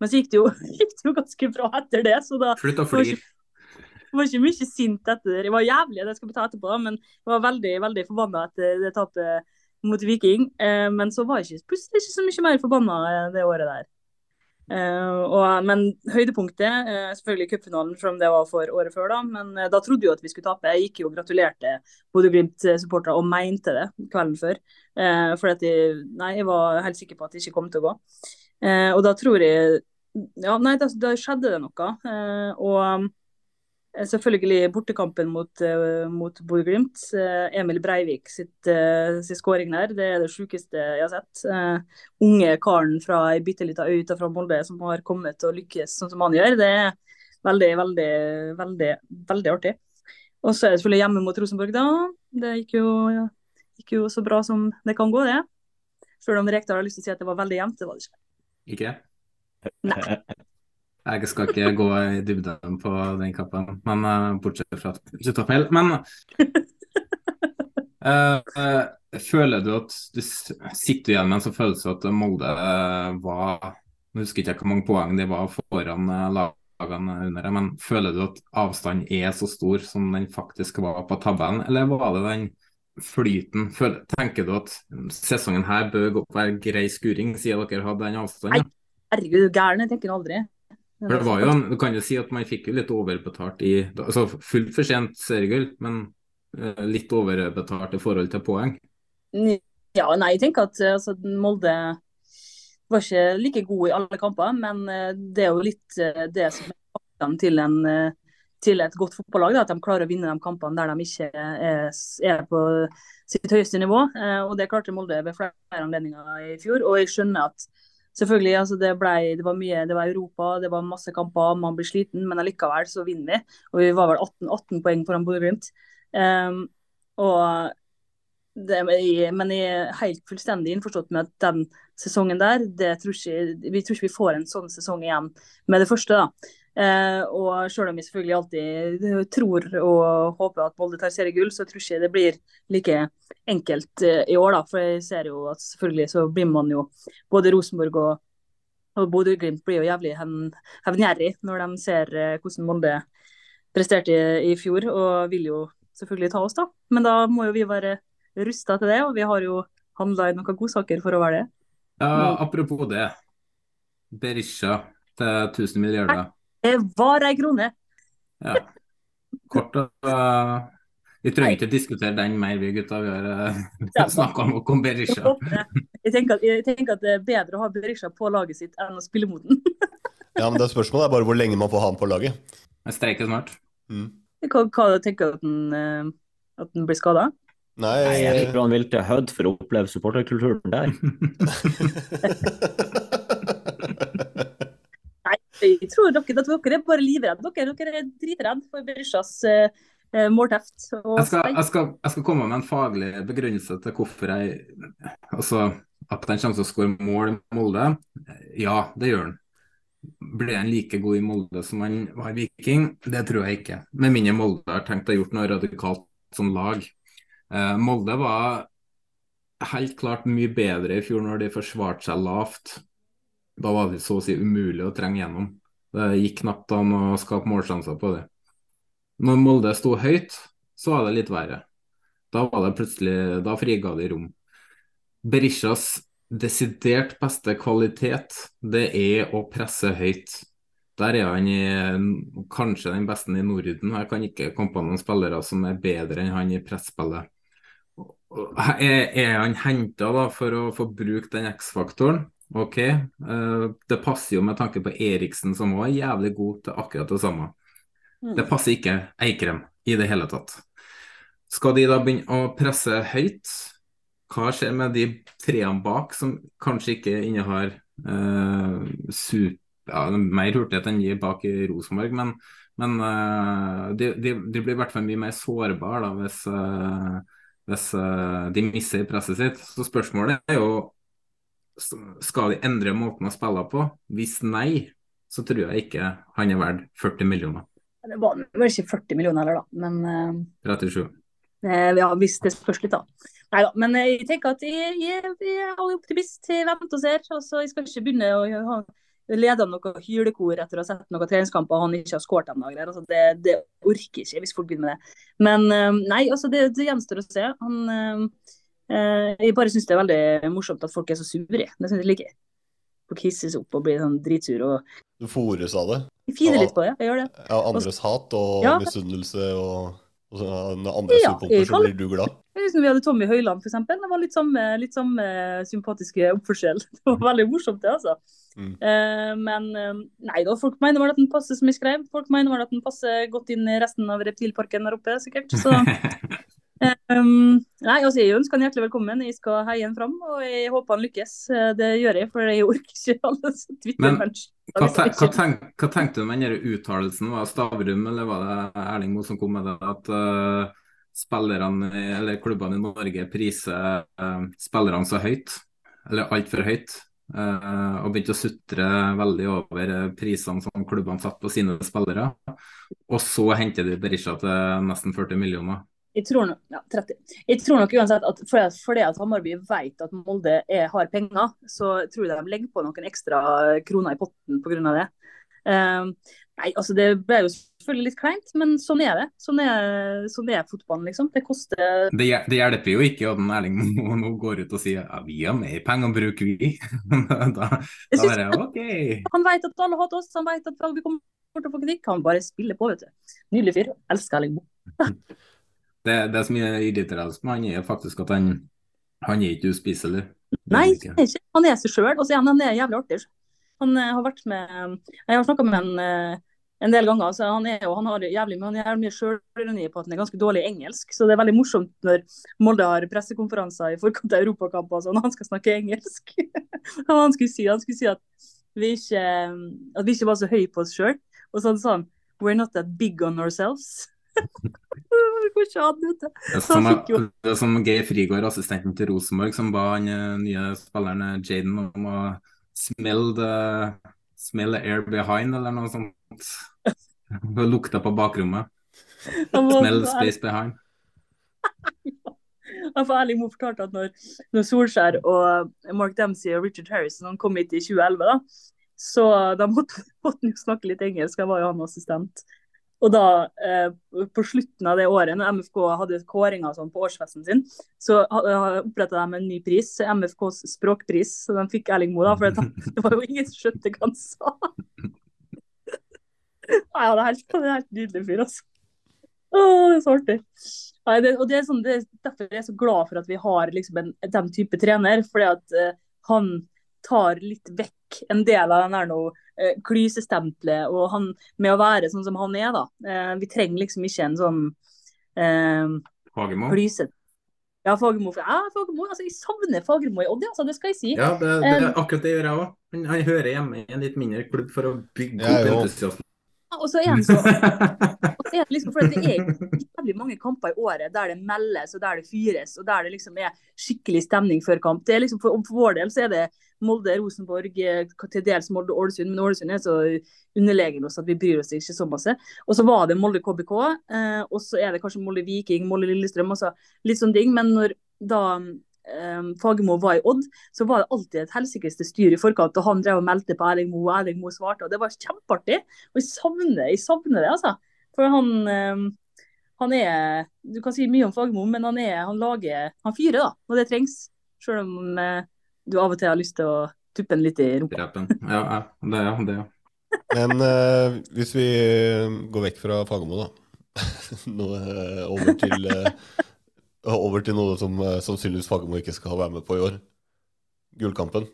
men så gikk det jo, gikk det jo ganske bra etter det. så da Slutt å flire. Jeg var ikke mye sint etter det. Jeg var jævlig, det skal vi ta etterpå, men jeg var veldig veldig forbanna etter det tapet mot Viking. Eh, men så var jeg ikke, plutselig ikke så mye mer forbanna eh, det året der. Uh, og, men høydepunktet, uh, selvfølgelig cupfinalen, selv om det var for året før. Da men uh, da trodde jo at vi skulle tape. Jeg gikk jo og gratulerte Bodø-Glimt-supportere og mente det kvelden før. for at jeg, nei, jeg var helt sikker på at det ikke kom til å gå. og da tror jeg ja, nei, da, da skjedde det noe. Og selvfølgelig bortekampen mot, uh, mot Bodø-Glimt. Uh, Emil Breivik sitt, sitt skåring der, det er det sjukeste jeg har sett. Uh, unge karen fra ei bitte lita øy utenfor Molde som har kommet og lykkes sånn som han gjør. Det er veldig, veldig, veldig, veldig artig. Og så er det selvfølgelig hjemme mot Rosenborg, da. Det gikk jo, ja, gikk jo så bra som det kan gå, det. Selv om Rekdal har lyst til å si at det var veldig jevnt, det var det ikke. Ikke? Jeg skal ikke gå i dybden på den kappen, men uh, bortsett fra feil. Men Uh, uh, føler du at du sitter igjen med en sånn følelse at Molde var Nå husker ikke jeg hvor mange poeng de var foran lagene under det, men føler du at avstanden er så stor som den faktisk var på tabellen, eller var det den flyten? Føler, tenker du at sesongen her bør være grei skuring, siden dere hadde den avstanden? Nei, herregud, gæren, jeg tenker aldri. For det var jo, Du kan jo si at man fikk jo litt overbetalt i altså Fullt fortjent seriegull, men uh, litt overbetalt i forhold til poeng? Ja, nei, jeg tenker at altså, Molde var ikke like god i alle kamper, men uh, det er jo litt det som er dem til, en, til et godt fotballag. Da, at de klarer å vinne de kampene der de ikke er, er på sitt høyeste nivå. og Det klarte Molde ved flere anledninger i fjor. og jeg skjønner at Selvfølgelig, altså det, ble, det, var mye, det var Europa, det var masse kamper, man blir sliten, men allikevel så vinner vi. Og vi var vel 18, 18 poeng foran Bodø-Glimt. Um, men jeg er helt fullstendig innforstått med at den sesongen der, det tror ikke, vi tror ikke vi får en sånn sesong igjen med det første. da. Eh, og selv om vi selvfølgelig alltid tror og håper at Molde tar seriegull, så tror jeg ikke det blir like enkelt eh, i år. da, For jeg ser jo at selvfølgelig så blir man jo både Rosenborg og, og Bodø-Glimt blir jo jævlig hevngjerrig når de ser eh, hvordan Molde presterte i, i fjor, og vil jo selvfølgelig ta oss, da. Men da må jo vi være rusta til det, og vi har jo handla i noen godsaker for å være det. Ja, apropos det. Berisha til 1000 milliarder. Det var ei krone. Ja. Kort uh, Vi trenger ikke diskutere den mer, vi gutta. Vi har uh, snakka nok om Berisha. Jeg tenker, at, jeg tenker, at, det er bedre å ha Berisha på laget sitt enn å spille mot den. ja, men det er Spørsmålet er bare hvor lenge man får ha han på laget. Jeg streiker snart. Mm. Hva, hva tenker du at uh, at den blir skada? Nei, Nei, jeg tror han vil til Hødd for å oppleve supporterkulturen der. Jeg tror dere, at dere er bare livredde. Dere, dere er dritredde for Berishas uh, målteft. Jeg skal, jeg, skal, jeg, skal, komme med en faglig begrunnelse til hvorfor jeg Altså, at han kommer til å skåre mål i Molde. Ja, det gjør han. Blir han like god i Molde som han var i Viking? Det tror jeg ikke. Med mindre Molde har tenkt å gjort noe radikalt som lag. Uh, Molde var helt klart mye bedre i fjor når de forsvarte seg lavt da var det så å si umulig å trenge gjennom. Det gikk knapt an å skape målsjanser på det. Når Molde sto høyt, så var det litt verre. Da var det plutselig, da friga det rom. Berishas desidert beste kvalitet, det er å presse høyt. Der er han i, kanskje den beste i Norden. Jeg kan ikke komme på noen spillere som er bedre enn han i presspillet. Er, er han henta for å få bruke den X-faktoren? OK. Uh, det passer jo med tanke på Eriksen, som var jævlig god til akkurat det samme. Mm. Det passer ikke Eikrem i det hele tatt. Skal de da begynne å presse høyt? Hva skjer med de treene bak, som kanskje ikke innehar uh, super, ja, mer hurtighet enn de bak i Rosenborg, men, men uh, de, de, de, blir i hvert fall mye mer sårbare da, hvis, hvis de mister presset sitt. Så spørsmålet er jo skal de endre måten å spille på? Hvis nei, så tror jeg ikke han er verdt 40 millioner. Det var vel ikke 40 millioner heller, da. Men uh, 37. Uh, ja, hvis det spørs litt, da. Nei da. Men jeg tenker at jeg, jeg, jeg er optimist. Jeg venter og ser. Altså, jeg skal ikke begynne å ha lede noe hylekor etter å ha sett noen treningskamper og han ikke har skåret ennå. Altså, det, det orker ikke hvis folk begynner med det. Men uh, nei, altså, det, det gjenstår å se. Han Eh, jeg bare syns det er veldig morsomt at folk er så sure. Det syns jeg liker. Folk hisses opp og blir sånn dritsure. Og... Du fòres av det? Jeg fider litt på det, jeg gjør det. Ja, andres Også... hat og ja. misunnelse og, og når andre ja, super, så blir du glad? Husker Vi hadde Tommy Høiland, f.eks. Det var litt samme, litt samme sympatiske oppførsel. Det var veldig morsomt, det, altså. Mm. Uh, men uh, nei da, folk mener vel at den passer som jeg skrev. Folk mener vel at den passer godt inn i resten av reptilparken der oppe, sikkert. Så Um, nei, altså Jeg ønsker han hjertelig velkommen. Jeg skal heie han fram, og jeg håper han lykkes. Eh, det gjør jeg, for jeg orker ikke alle Men hva, hva, tenk, hva, tenkte du med den uttalelsen? Var det Stavrum eller var det Erling Moe som kom med det? At uh, spillerne eller klubbene i Norge priser uh, spillerne så høyt, eller altfor høyt. Uh, og begynte å sutre veldig over prisene som klubbene satte på sine spillere. Og så henter de Berisha til nesten 40 millioner. Jeg tror, nok, ja, 30. jeg tror nok uansett at fordi fordi at Hammarby vet at Molde er, har penger, så tror jeg de legger på noen ekstra kroner i potten pga. det. Um, nei, altså Det ble jo selvfølgelig litt kleint, men sånn er det. Sånn er, sånn er fotballen, liksom. Det koster Det, det hjelper jo ikke at Erling Moe nå går ut og sier ja, vi har mer penger å bruke, vi. da, da er det OK. Han vet at alle hater oss, han vet at vi kommer til å få kritikk. Han bare spiller på, vet du. Nydelig fyr. Elsker Erling Moe. Det, det som er irriterende med han, er faktisk at han, han er ikke uspiselig. Nei, han ikke. han er seg sjøl. Og så er han, han er jævlig artig. Han eh, har vært med Jeg har snakka med han eh, en del ganger. så Han er jo, han har jævlig, men han er mye sjølironi på at han er ganske dårlig i engelsk. Så det er veldig morsomt når Molde har pressekonferanser i forkant av europakamper og sånn, han skal snakke engelsk. Han skulle si? Han skulle si at vi ikke, at vi ikke var så høye på oss sjøl. Og så sa han We're not that big on ourselves. Det. Det som, det som Geir Frigård, assistenten til Rosenborg, som ba han eh, nye spilleren eh, Jaden om å smell the, smell the air behind, eller noe sånt. Lukta på bakrommet. Smell the space behind. Jeg for Erling Moe fortalte at når, når Solskjær og Mark Dempsey og Richard Harrison kom hit i 2011, da, så da måtte han jo snakke litt engelsk, Jeg var jo han assistent. Og da, eh, på slutten av det året, når MFK hadde kåringer sånn på årsfesten sin, så oppretta de en ny pris, MFKs språkpris, så de fikk Erling Moe, da, for det, det var jo ingen som skjønte hva han sa. Nei, ja, det er helt, det er helt nydelig fyr, altså. Å, det er så artig. Nei, det, og det er sånn, det er derfor jeg er så glad for at vi har liksom en, den type trener. fordi at eh, han tar litt vekk en del av den der noe eh, klysestempelet og han med å være sånn som han er. da. Eh, vi trenger liksom ikke en sånn eh, Fagermo. Ja, Fagermo. Ja, Fagermo. Altså, jeg savner Fagermo i Odd, altså, det skal jeg si. Ja, det, det, Eh, akkurat det gjør jeg òg. Han, hører hjemme i en litt mindre klubb for å bygge Jeg opp entusiasme. Og så er han så og så er det liksom, for det er jævlig mange kamper i året der det meldes og der det fyres og der det liksom er skikkelig stemning før kamp. Det er liksom, for, for vår del så er det Molde, Rosenborg, eh, til dels Molde og Ålesund, men Ålesund er så underlegen oss at vi bryr oss ikke så masse. Og så var det Molde KBK, eh, og så er det kanskje Molde Viking, Molde Lillestrøm, altså litt sånn ting. Men når da eh, Fagermo var i Odd, så var det alltid et helsikes styr i forkant, og han drev og meldte på Erling Moe, og Erling Moe svarte, og det var kjempeartig. Og jeg savner, jeg savner det, altså. For han eh, han er Du kan si mye om Fagermo, men han er Han lager Han fyrer, da, når det trengs. Selv om eh, du av og til har lyst til å tuppe den litt i rumpa. Ja, ja, det er det. ja. Men eh, hvis vi går vekk fra Fagermo, da. Nå eh, over, til, eh, over til noe som eh, sannsynligvis Fagermo ikke skal være med på i år. Gullkampen.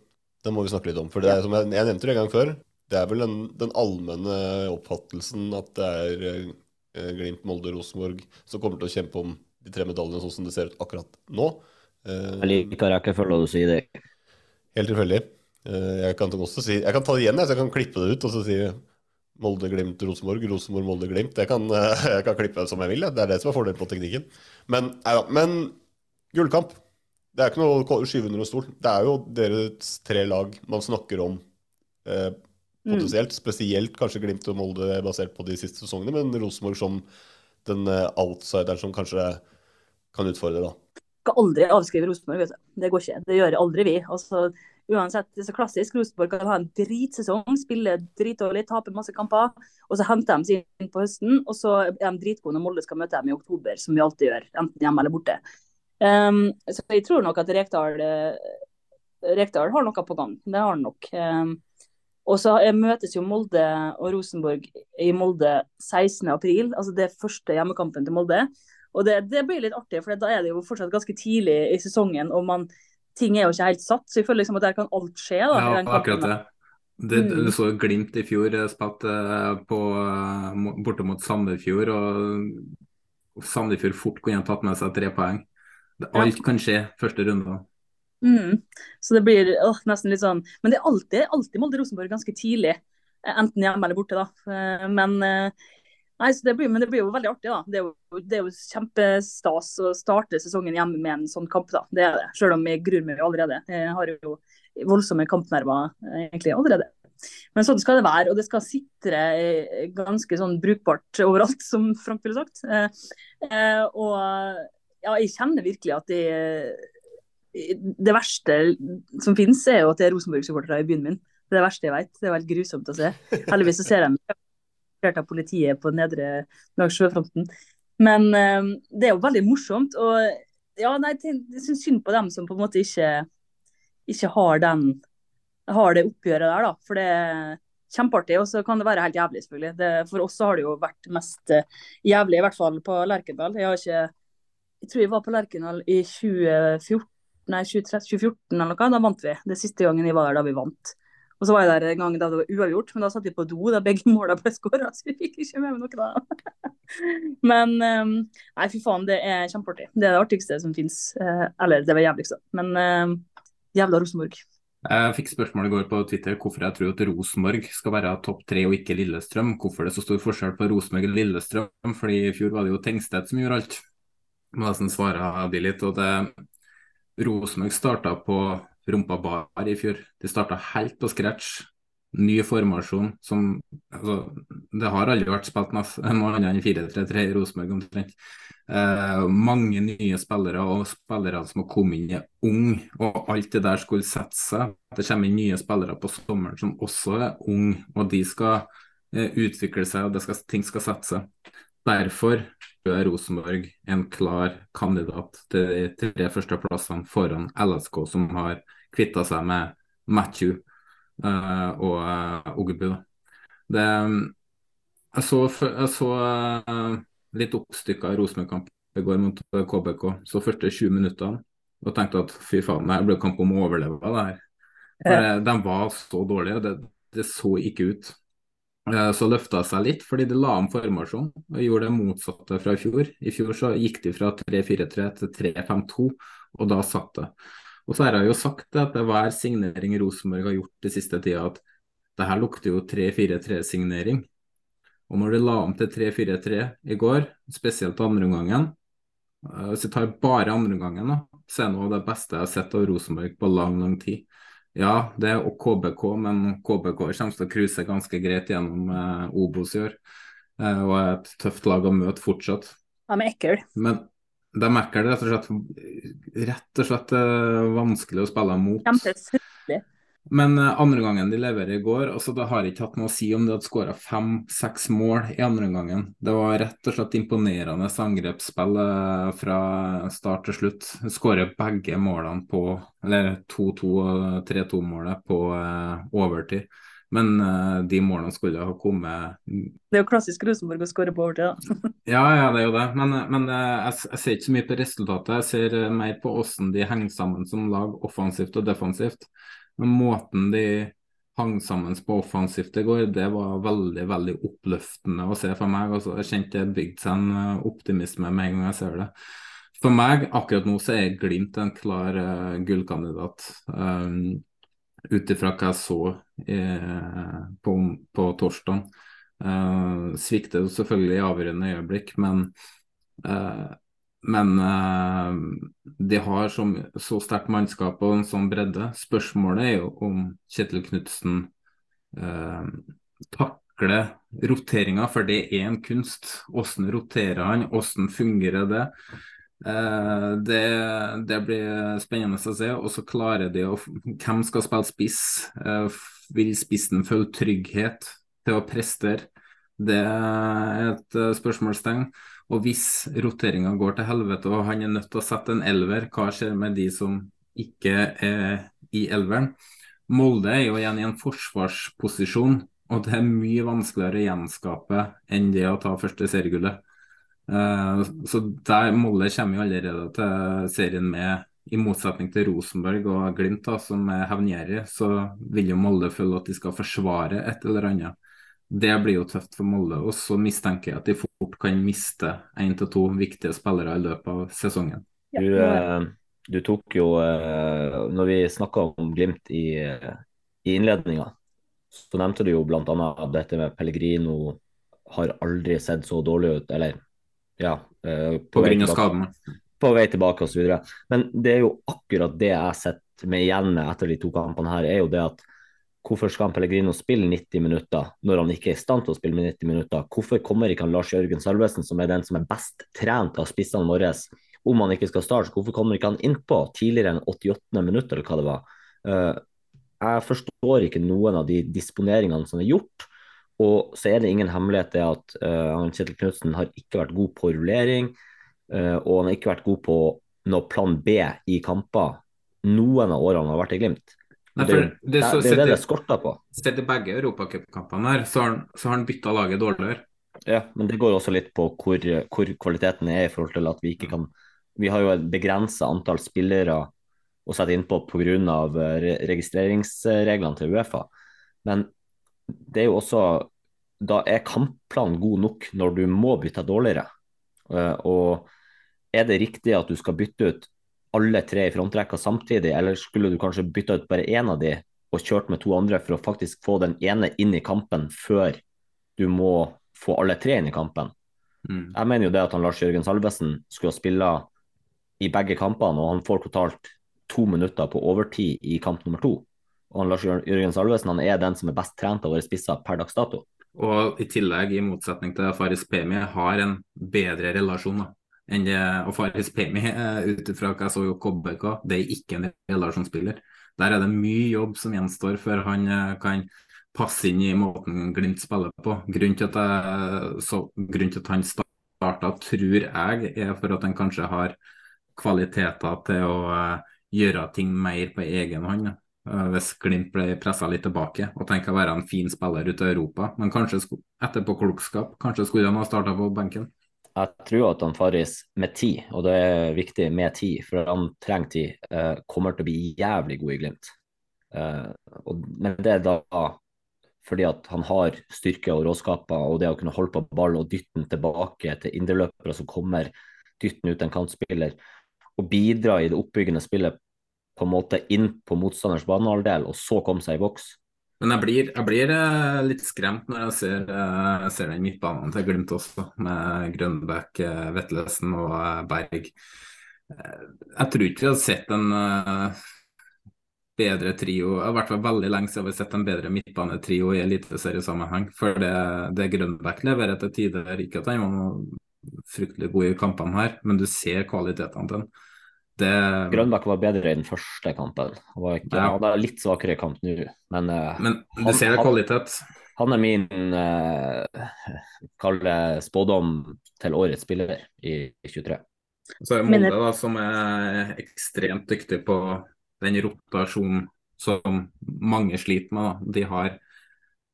Den må vi snakke litt om. For det er som jeg, jeg nevnte det en gang før, det er vel den, den allmenne oppfattelsen at det er eh, Glimt, Molde, Rosenborg som kommer til å kjempe om de tre medaljene sånn som det ser ut akkurat nå. Eh, Jeg liker rekkefølga å si det. Helt tilfeldig. Eh, Jeg kan også si Jeg kan ta det igjen, jeg, så jeg kan klippe det ut og så si Molde, Glimt, Rosenborg, Rosenborg, Molde, Glimt. Jeg kan, eh, jeg kan klippe som jeg vil. Det er det som er fordelen på teknikken. Men, ja, men gullkamp. Det er ikke noe å skyve under en stol. Det er jo deres tre lag man snakker om eh, potensielt. Spesielt kanskje Glimt og Molde basert på de siste sesongene, men Rosenborg som den eh, outsideren som kanskje kan utfordre, da. Skal aldri avskrive Rosenborg, vet du. Det går ikke. Det gjør aldri vi. Altså, uansett, det er så klassisk. Rosenborg kan ha en dritsesong, spille dritdårlig, tape masse kamper. Og så henter de seg inn på høsten, og så er de dritgode når Molde skal møte dem i oktober, som vi alltid gjør. Enten hjemme eller borte. Um, så jeg tror nok at Rekdal, eh, Rekdal har noe på gang. Det har han nok. Um, og så eh, møtes jo Molde og Rosenborg i Molde 16. april, altså det første hjemmekampen til Molde. Og det, det blir litt artig, for da er det jo fortsatt ganske tidlig i sesongen, og man, ting er jo ikke helt satt. Så jeg føler liksom at der kan alt skje. da. Ja, akkurat det. det Mm. Du så Glimt i fjor spilt eh, på, eh, borte mot Sandefjord, og Sandefjord fort kunne tatt med seg tre poeng. Det, alt kan skje første runde. Mm. Så det blir øh, nesten litt sånn Men det er alltid, alltid Molde-Rosenborg ganske tidlig. eh, Enten hjemme eller borte, da. Eh, Men, eh, nei, det blir, men det blir jo veldig artig, da. Det er jo, det er jo kjempestas å starte sesongen hjemme med en sånn kamp, da. Det er det. Selv om jeg gruer meg allerede. Jeg har jo voldsomme kampnerver eh, egentlig allerede. Men sånn skal det være, og det skal sitre eh, ganske sånn brukbart overalt, som Frank ville sagt. Eh, og ja, jeg kjenner virkelig at det, det verste som finnes, er jo at det er Rosenborg-supportere i byen min. Det er det verste jeg vet. Det er veldig grusomt å se. Heldigvis så ser jeg av politiet på nedre langs sjøfronten. Men eh, det er jo veldig morsomt. Og ja, nei, jeg syns synd på dem som på en måte ikke, ikke har, den, har det oppgjøret der, da. For det er kjempeartig, og så kan det være helt jævlig, selvfølgelig. Det, for oss har det jo vært mest uh, jævlig, i hvert fall på Lerkendal. Jeg har ikke Jeg tror jeg var på Lerkendal i 2014, nei, 2014 eller noe. Da vant vi. Det siste gangen jeg var der, da vi vant. Og så var jeg der en gang da det var uavgjort, men da satt vi på do da begge måla ble skåra, så vi fikk ikke med meg noe da. men um, nei, fy faen, det er kjempeartig. Det er det artigste som fins. Uh, eller det var jævligste. Men uh, jævla Rosenborg. Jeg fikk spørsmål i går på Twitter hvorfor jeg tror at Rosenborg skal være topp tre og ikke Lillestrøm. Hvorfor det er så stor forskjell på Rosenborg og Lillestrøm, fordi i fjor var det jo Tengstedt som gjorde alt. Må svare de litt. og det Rosenborg starta på rumpa bar i fjor. De starta helt på scratch. Ny formasjon som altså, Det har aldri vært spilt noe annet enn 4-3-3 i Rosenborg omtrent. Eh, mange nye spillere og spillere som har kommet inn er unge, og alt det der skulle sette seg. Det kommer inn nye spillere på sommeren som også er unge, og de skal eh, utvikle seg og skal, ting skal sette seg. Derfor er Rosenborg en klar kandidat til de tre førsteplassene foran LSK, som har kvitta seg med Matthew uh, og uh, Ogbu. Det, jeg så, jeg så uh, litt oppstykka Rosenborg-kamp i går mot KBK. Så første 20 minuttene og tenkte at fy faen, det ble kamp om å overleve det her. Ja. De var så dårlige, det, det så ikke ut. Så løfta seg litt fordi de la om formasjon og gjorde det motsatte fra i fjor. I fjor så gikk de fra 3-4-3 til 3-5-2, og da satt det. Og så har jeg jo sagt at det hver signering Rosenborg har gjort de siste tida, at det her lukter jo 3-4-3-signering. Og når de la om til 3-4-3 i går, spesielt andre omgangen, eh, hvis jeg tar bare andre omgangen, så er det noe av det beste jeg har sett av Rosenborg på lang, lang tid. Ja, det er KBK, men KBK kommer til å cruise ganske greit gjennom eh, Obos i år. Eh, og er et tøft lag å møte fortsatt. Ja, men ekkel. Men de merker det rett og slett rett og slett uh, vanskelig å spille mot. Men uh, andre gangen de leverer i går, altså det har ikke hatt noe å si om de hadde skåra fem-seks mål i andre gangen. Det var rett og slett imponerende angrepsspill uh, fra start til slutt. Skårer begge målene på, eller 2-2 og 3-2-målet på overtid. Men uh, de målene skulle ha kommet Det er jo klassisk Rosenborg å skåre på overtid, da. ja, ja, det er jo det. Men, men uh, jeg, jeg, ser ikke så mye på resultatet. Jeg ser uh, mer på hvordan de henger sammen som lag, offensivt og defensivt. Men måten de hang sammen på offensivt i går, det var veldig veldig oppløftende å se for meg. Altså, jeg kjente det bygde seg en optimisme med en gang jeg ser det. For meg akkurat nå så er Glimt en klar gullkandidat. Um, ut ifra hva jeg så eh, på, på torsdag. Uh, svikter jo selvfølgelig i avgjørende øyeblikk, men, uh, men eh, de har som, så sterkt mannskap og en sånn bredde. Spørsmålet er jo om Kjetil Knutsen eh, takler roteringa, for det er en kunst. Hvordan roterer han, hvordan fungerer det? Eh, det, det, blir spennende å se. Og så klarer de å Hvem skal spille spiss? Eh, vil spissen føle trygghet til å prestere? Det er et uh, spørsmålstegn. Og hvis roteringa går til helvete og han er nødt til å sette en elver, hva skjer med de som ikke er i elveren? Molde er jo igjen i en forsvarsposisjon, og det er mye vanskeligere å gjenskape enn det å ta første seriegullet. Uh, så der Molde kommer jo allerede til serien med, i motsetning til Rosenborg og Glimt, da, som er hevngjerrig, så vil jo Molde føle at de skal forsvare et eller annet. Det blir jo tøft for Molde. Og så mistenker jeg at de fort kan miste én til to viktige spillere i løpet av sesongen. Du, uh, du tok jo, uh, når vi snakka om Glimt i, i innledninga, så nevnte du jo bl.a. dette med Pellegrino har aldri sett så dårlig ut, eller ja, uh, på, grunn av skadene. På vei tilbake osv. Men det er jo akkurat det jeg sett meg igjen med etter de to kampene her, er jo det at Hvorfor skal Pellegrino spille 90 minutter når han ikke er i stand til å spille med 90 minutter? Hvorfor kommer ikke han Lars Jørgen Salvesen, som er den som er best trent av spissene våre, om han ikke skal starte? Hvorfor kommer ikke han innpå tidligere enn 88. minutt, eller hva det var? Uh, jeg forstår ikke noen av de disponeringene som er gjort. Og så er det ingen hemmelighet det at uh, Kjetil Knutsen har ikke vært god på rullering, uh, og han har ikke vært god på noe plan B i kamper noen av årene han har vært i Glimt. Nei, det, det, det, det, det, er det det skorter på. Sett i begge europacupkampene her, så har han, så har han bytta laget dårligere. Ja, men det går også litt på hvor, hvor, kvaliteten er i forhold til at vi ikke kan Vi har jo et begrensa antall spillere å sette innpå pga. registreringsreglene til Uefa. Men det er jo også Da er kampplanen god nok når du må bytte dårligere. Eh, og er det riktig at du skal bytte ut alle tre i frontrekka samtidig, eller skulle du kanskje bytta ut bare én av de og kjørt med to andre for å faktisk få den ene inn i kampen før du må få alle tre inn i kampen? Mm. Jeg mener jo det at han Lars Jørgen Salvesen skulle spille i begge kampene, og han får totalt to minutter på overtid i kamp nummer to. Og Lars Jørgen Salvesen han er den som er best trent av våre spisser per dags dato. Og i tillegg, i motsetning til Faris Pemi, har en bedre relasjon. da enn det Og Faris Pemi uh, ut ifra hva jeg så jo KBK. Det er ikke en relasjonsspiller. Der er det mye jobb som gjenstår før han uh, kan passe inn i måten Glimt spiller på. Grunnen til at, jeg, så, grunnen til at han starta, tror jeg, er for at han kanskje har kvaliteter til å uh, gjøre ting mer på egen hånd. Hvis Glimt ble pressa litt tilbake og tenker å være en fin spiller ute i Europa. Men kanskje etterpå klokskap, kanskje skulle han ha starta på benken jeg tror at han Farris med tid, og det er viktig med tid, for han trenger tid, eh, kommer til å bli jævlig god i Glimt. Eh, men det er da fordi at han har styrke og råskaper, og det å kunne holde på ball og dytte den tilbake til indreløpere som kommer, dytte den ut en kantspiller, og bidra i det oppbyggende spillet på en måte inn på motstanders banehalvdel, og så komme seg i boks. Men jeg blir, jeg blir uh, litt skremt når jeg ser, jeg ser den midtbanen til Glimt også, med Grønbæk, uh, Vetlesen og Berg. jeg tror ikke vi har sett en bedre trio. I hvert fall veldig lenge siden vi har sett en bedre midtbanetrio i eliteseriesammenheng. For det, det Grønbæk leverer til tider, ikke at han var fryktelig god i kampene her, men du ser kvalitetene til ham. Det... Grønbæk var bedre i den første kampen. Han var ikke, ja. hadde litt svakere kamp nå, men, uh, men du ser det kvalitet? Han, han er min eh, spådom til årets spiller i 23. Så er Molde da, som er ekstremt dyktig på den rotasjonen som mange sliter med. De har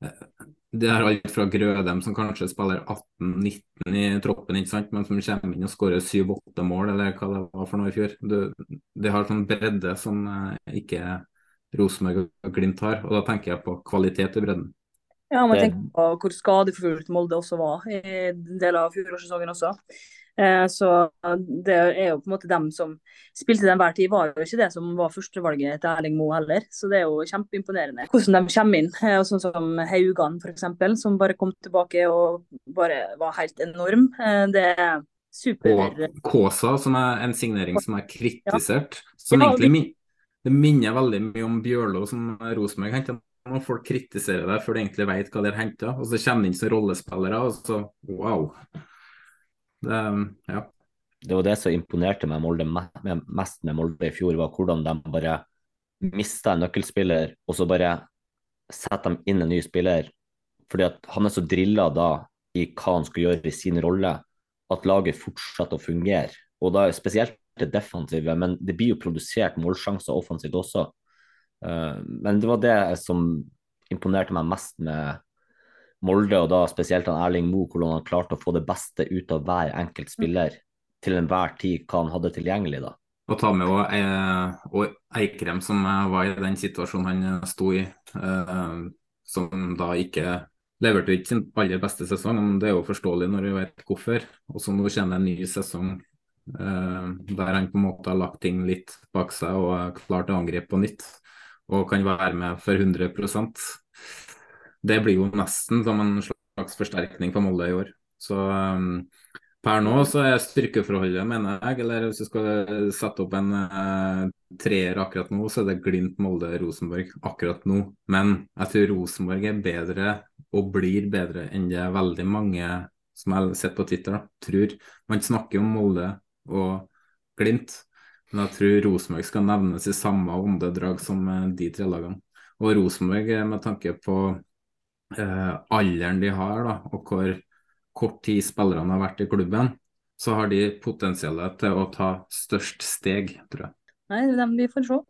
uh, det er alt fra Grødem, som kanskje spiller 18-19 i troppen, ikke sant? men som kommer inn og skårer 7-8 mål, eller hva det var for noe i fjor. Du, det har sånn bredde som eh, ikke Rosenborg og Glimt har, og da tenker jeg på kvalitet i bredden. Ja, man tenker på hvor skadefullt Molde også var i deler av fjorårssesongen også. Eh, så det er jo på en måte dem som spilte til enhver tid, var jo ikke det som var førstevalget til Erling Moe heller. Så det er jo kjempeimponerende hvordan de kommer inn. Eh, sånn som Haugan f.eks., som bare kom tilbake og bare var helt enorm. Eh, det er super Kåsa, som er en signering som er kritisert. Som egentlig min det minner veldig mye om Bjørlo som Rosenborg henter når folk kritiserer deg før de egentlig vet hva de har henta. Og så kommer de inn som rollespillere, og så wow. Det, ja. det var det som imponerte meg Molde, mest med Molde i fjor, var hvordan de bare mista en nøkkelspiller, og så bare setter de inn en ny spiller. Fordi at han er så drilla da i hva han skal gjøre i sin rolle, at laget fortsetter å fungere. Og da spesielt det defensive, men det blir jo produsert målsjanser offensivt også. Eh, men det var det som imponerte meg mest med Molde, og da spesielt han Erling Moe, hvordan han klarte å få det beste ut av hver enkelt spiller til enhver tid, hva han hadde tilgjengelig da. Og ta med også, eh, og Eikrem, som var i den situasjonen han eh, sto i, eh, som da ikke leverte ikke sin aller beste sesong, men det er jo forståelig når du vet hvorfor. Og så nå kommer en ny sesong eh, der han på en måte har lagt ting litt bak seg og er klar til å angripe på nytt, og kan være med for 100 det blir jo nesten som en slags forsterkning for Molde i år. Så um, Per nå så er styrkeforholdet, mener jeg, eller hvis du skal sette opp en uh, treer akkurat nå, så er det Glimt, Molde, Rosenborg akkurat nå. Men jeg tror Rosenborg er bedre og blir bedre enn det veldig mange som jeg har sett på Twitter, da, tror. Man snakker om Molde og Glimt, men jeg tror Rosenborg skal nevnes i samme åndedrag som eh, de tre lagene. Og Rosenborg, eh, med tanke på eh, alderen de har, da, og hvor kort tid spillerne har vært i klubben, så har de potensialet til å ta størst steg, tror jeg. Nei, dem vi får se.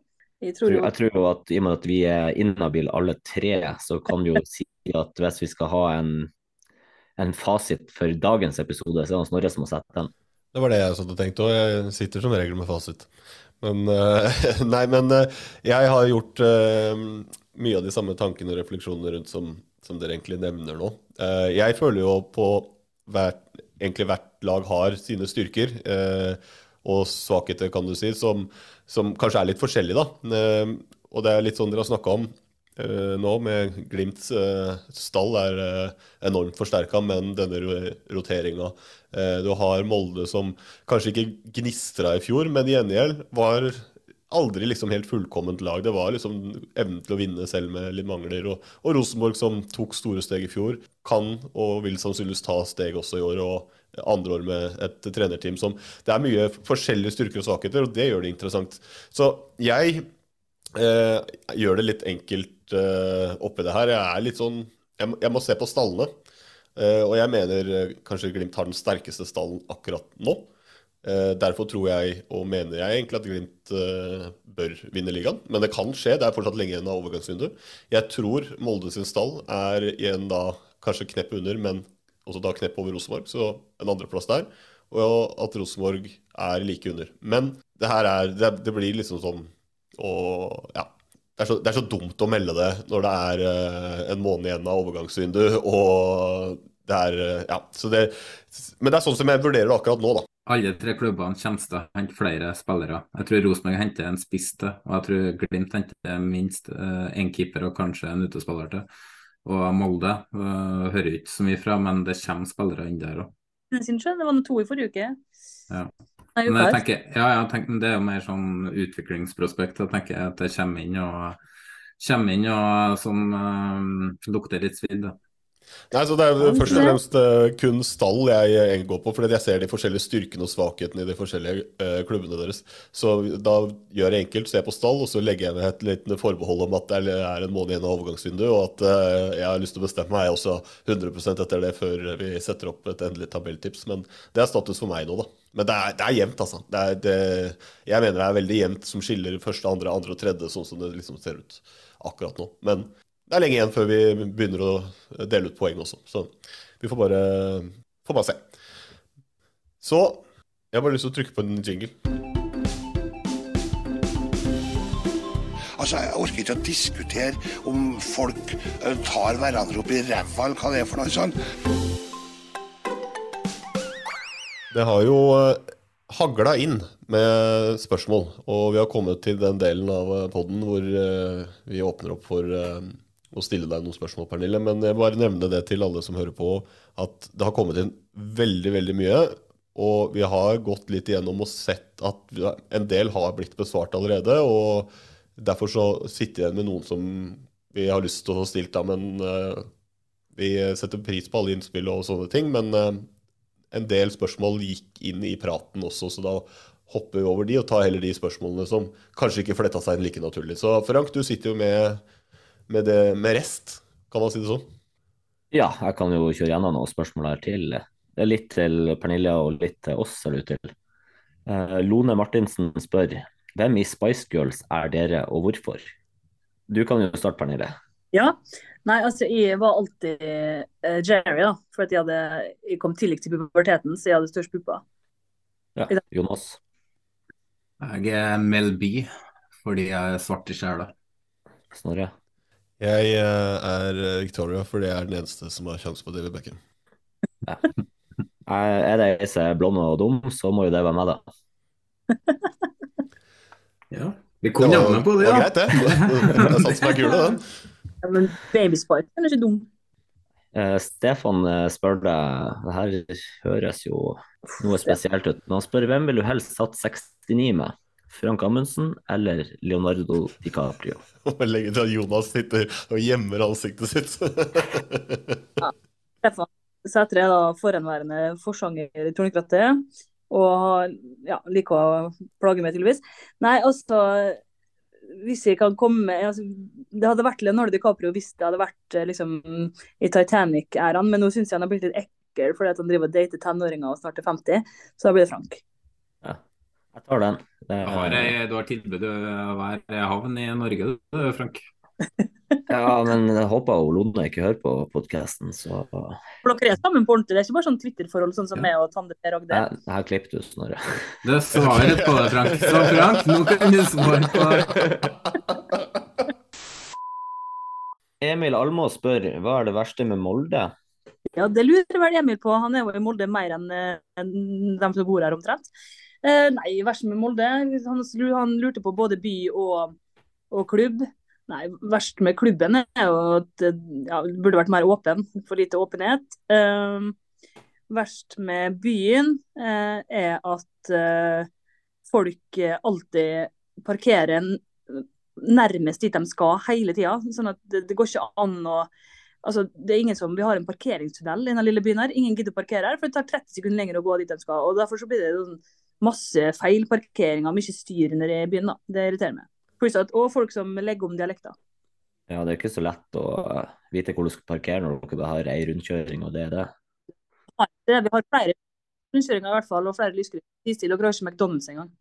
Jeg tror, jeg tror jo at i og med at vi er inhabile alle tre, så kan vi jo si at hvis vi skal ha en, en fasit for dagens episode, så er det Snorre som må sette den. Det var det jeg satt og tenkte, og jeg sitter som regel med fasit. Men uh, Nei, men uh, jeg har gjort uh, mye av de samme tankene og refleksjonene rundt som, som dere egentlig nevner nå. jeg føler jo på hvert, egentlig hvert lag har sine styrker og svakheter, kan du si, som, som, kanskje er litt forskjellige, da. og det er litt sånn dere har snakka om nå, med Glimts stall er enormt forsterka, men denne roteringa Du har Molde som kanskje ikke gnistra i fjor, men i gjengjeld var aldri liksom helt fullkomment lag. Det var liksom evnen til å vinne selv med litt mangler. Og, og Rosenborg, som tok store steg i fjor, kan og vil sannsynligvis ta steg også i år. og andre år med et trenerteam som Det er mye forskjellige styrker og svakheter, og det gjør det interessant. Så jeg eh, gjør det litt enkelt eh, oppi det her. Jeg er litt sånn Jeg, jeg må se på stallene. Eh, og jeg mener eh, kanskje Glimt har den sterkeste stallen akkurat nå. Eh, derfor tror jeg, og mener jeg egentlig, at Glimt eh, bør vinne ligaen. Men det kan skje. Det er fortsatt lenge igjen av overgangsvinduet. Jeg tror Molde sin stall er igjen da kanskje knepp under, men også da knepp over Rosenborg. Så en andreplass der. Og at Rosenborg er like under. Men det her er Det, det blir liksom sånn og ja. Det er, så, det er, så, dumt å melde det når det er uh, en måned igjen av overgangsvinduet, Og det er Ja. Det, men det er sånn som jeg vurderer det akkurat nå, da. Alle tre klubbene kommer til å hente flere spillere. Jeg tror Rosenborg henter en spiss til, og jeg tror Glimt henter minst én eh, keeper og kanskje en utespiller til. Og Molde eh, hører ikke så mye fra, men det kommer spillere inn der òg. Det var noe to i forrige uke. Ja. Men jeg tenker, ja, jeg tenker, Det er jo mer sånn utviklingsprospekt. Jeg tenker at det kommer inn og, kommer inn og som um, lukter litt svidd. Nei, så Det er først og fremst uh, kun stall jeg, jeg går på, fordi jeg ser de forskjellige styrkene og svakhetene i de forskjellige uh, klubbene deres. Så da gjør jeg enkelt, ser på stall, og så legger jeg ned et lite forbehold om at det er en måned igjen av overgangsvinduet, og at uh, jeg har lyst til å bestemme meg også 100% etter det før vi setter opp et endelig tabelltips. Men det er status for meg nå, da. Men det er, det er jevnt, altså. Det er, det, jeg mener det er veldig jevnt som skiller første, andre, andre og tredje, sånn som det liksom ser ut akkurat nå. Men det er lenge igjen før vi begynner å dele ut poeng også. Så vi får bare, får bare se. Så jeg har bare lyst til å trykke på en jingle. Altså, Jeg orker ikke å diskutere om folk eh, tar hverandre opp i ræva, eller hva det er for noe sånt. Det har jo eh, hagla inn med spørsmål, og vi har kommet til den delen av eh, poden hvor vi åpner opp for å stille deg noen spørsmål, Pernille. Men jeg bare nevne det til alle som hører på, at det har kommet inn veldig, veldig mye. Og vi har gått litt igjennom og sett at en del har blitt besvart allerede. Og derfor så sitter jeg igjen med noen som vi har lyst til å stille da. Men uh, vi setter pris på alle innspill og sånne ting. Men uh, en del spørsmål gikk inn i praten også, så da hopper vi over de og tar heller de spørsmålene som kanskje ikke fletta seg inn like naturlig. Så Frank, du sitter jo med med, det, med rest, kan man si det sånn? Ja, jeg kan jo kjøre gjennom noen spørsmål her til. Det er litt til Pernille og litt til oss, ser det ut til. Uh, Lone Martinsen spør hvem i Spice Girls er dere, og hvorfor? Du kan jo starte, Pernille. Ja. Nei, altså jeg var alltid uh, Jerry, da. For at jeg, hadde, jeg kom tidlig til puberteten, så jeg hadde størst pupper. Ja, Jonas? Jeg er Mel B, fordi jeg er svart i sjela. Snorre? Jeg eh, er eh, Victoria, for det er den eneste som har sjanse på David Beckham. Ja. Er det ei som er blond og dum, så må jo det være meg, da. ja. Vi kom jammen på det, ja. Det var greit, det. Det er sant som er kule, den. Ja, men babyspiken er ikke dum. Uh, Stefan spør deg Det her høres jo noe spesielt ut. Men han spør hvem vil du helst satt 69 med? Frank Amundsen eller Leonardo DiCaprio? Legge til at Jonas sitter og gjemmer ansiktet sitt. Stefan Sætre er da forhenværende forsanger i Tornekrattet. Og ja, liker å plage meg, tydeligvis. Nei, altså Hvis jeg kan komme altså, Det hadde vært Leonardo DiCaprio hvis det hadde vært eh, liksom i Titanic-æraen, men nå syns jeg han har blitt litt ekkel fordi at han driver og dater tenåringer og snart er 50, så da blir det Frank. Ja, jeg tar den. Det, Du har, jeg, du har tilbud hver havn i Norge, du, Frank. ja, men jeg håper jo Lone ikke hører på podkasten, så For dere er sammen på ordentlig, det er ikke bare sånn Twitter-forhold sånn som meg og Tande Per Agde. jeg, jeg har klippet ut Snorre. Det er svaret på det, Frank. Så Frank, nå kan du svare på Emil Almås spør hva er det verste med Molde? Ja, det lurer vel Emil på. Han er jo i Molde mer enn eh, enn dem som bor her omtrent. Eh, nei, verst med Molde Han, han lurte på både by og, og klubb. Nei, verst med klubben er jo at det ja, burde vært mer åpen. For lite åpenhet. Eh, verst med byen eh, er at eh, folk alltid parkerer nærmest dit de skal hele tida. Sånn at det, det går ikke an å Altså, det er ingen som, Vi har en parkeringstunnel i denne lille byen. her. Ingen gidder å parkere her, for det tar 30 sekunder lenger å gå dit de skal. og Derfor så blir det sånn masse feilparkeringer, mye styr når jeg begynner. Det irriterer meg. Pluss at, Og folk som legger om dialekter. Ja, det er ikke så lett å vite hvor du skal parkere når dere har ei rundkjøring, og det er det. Nei, det er, vi har flere rundkjøringer i hvert fall, og flere lyskryss. Dere har ikke McDonald's engang.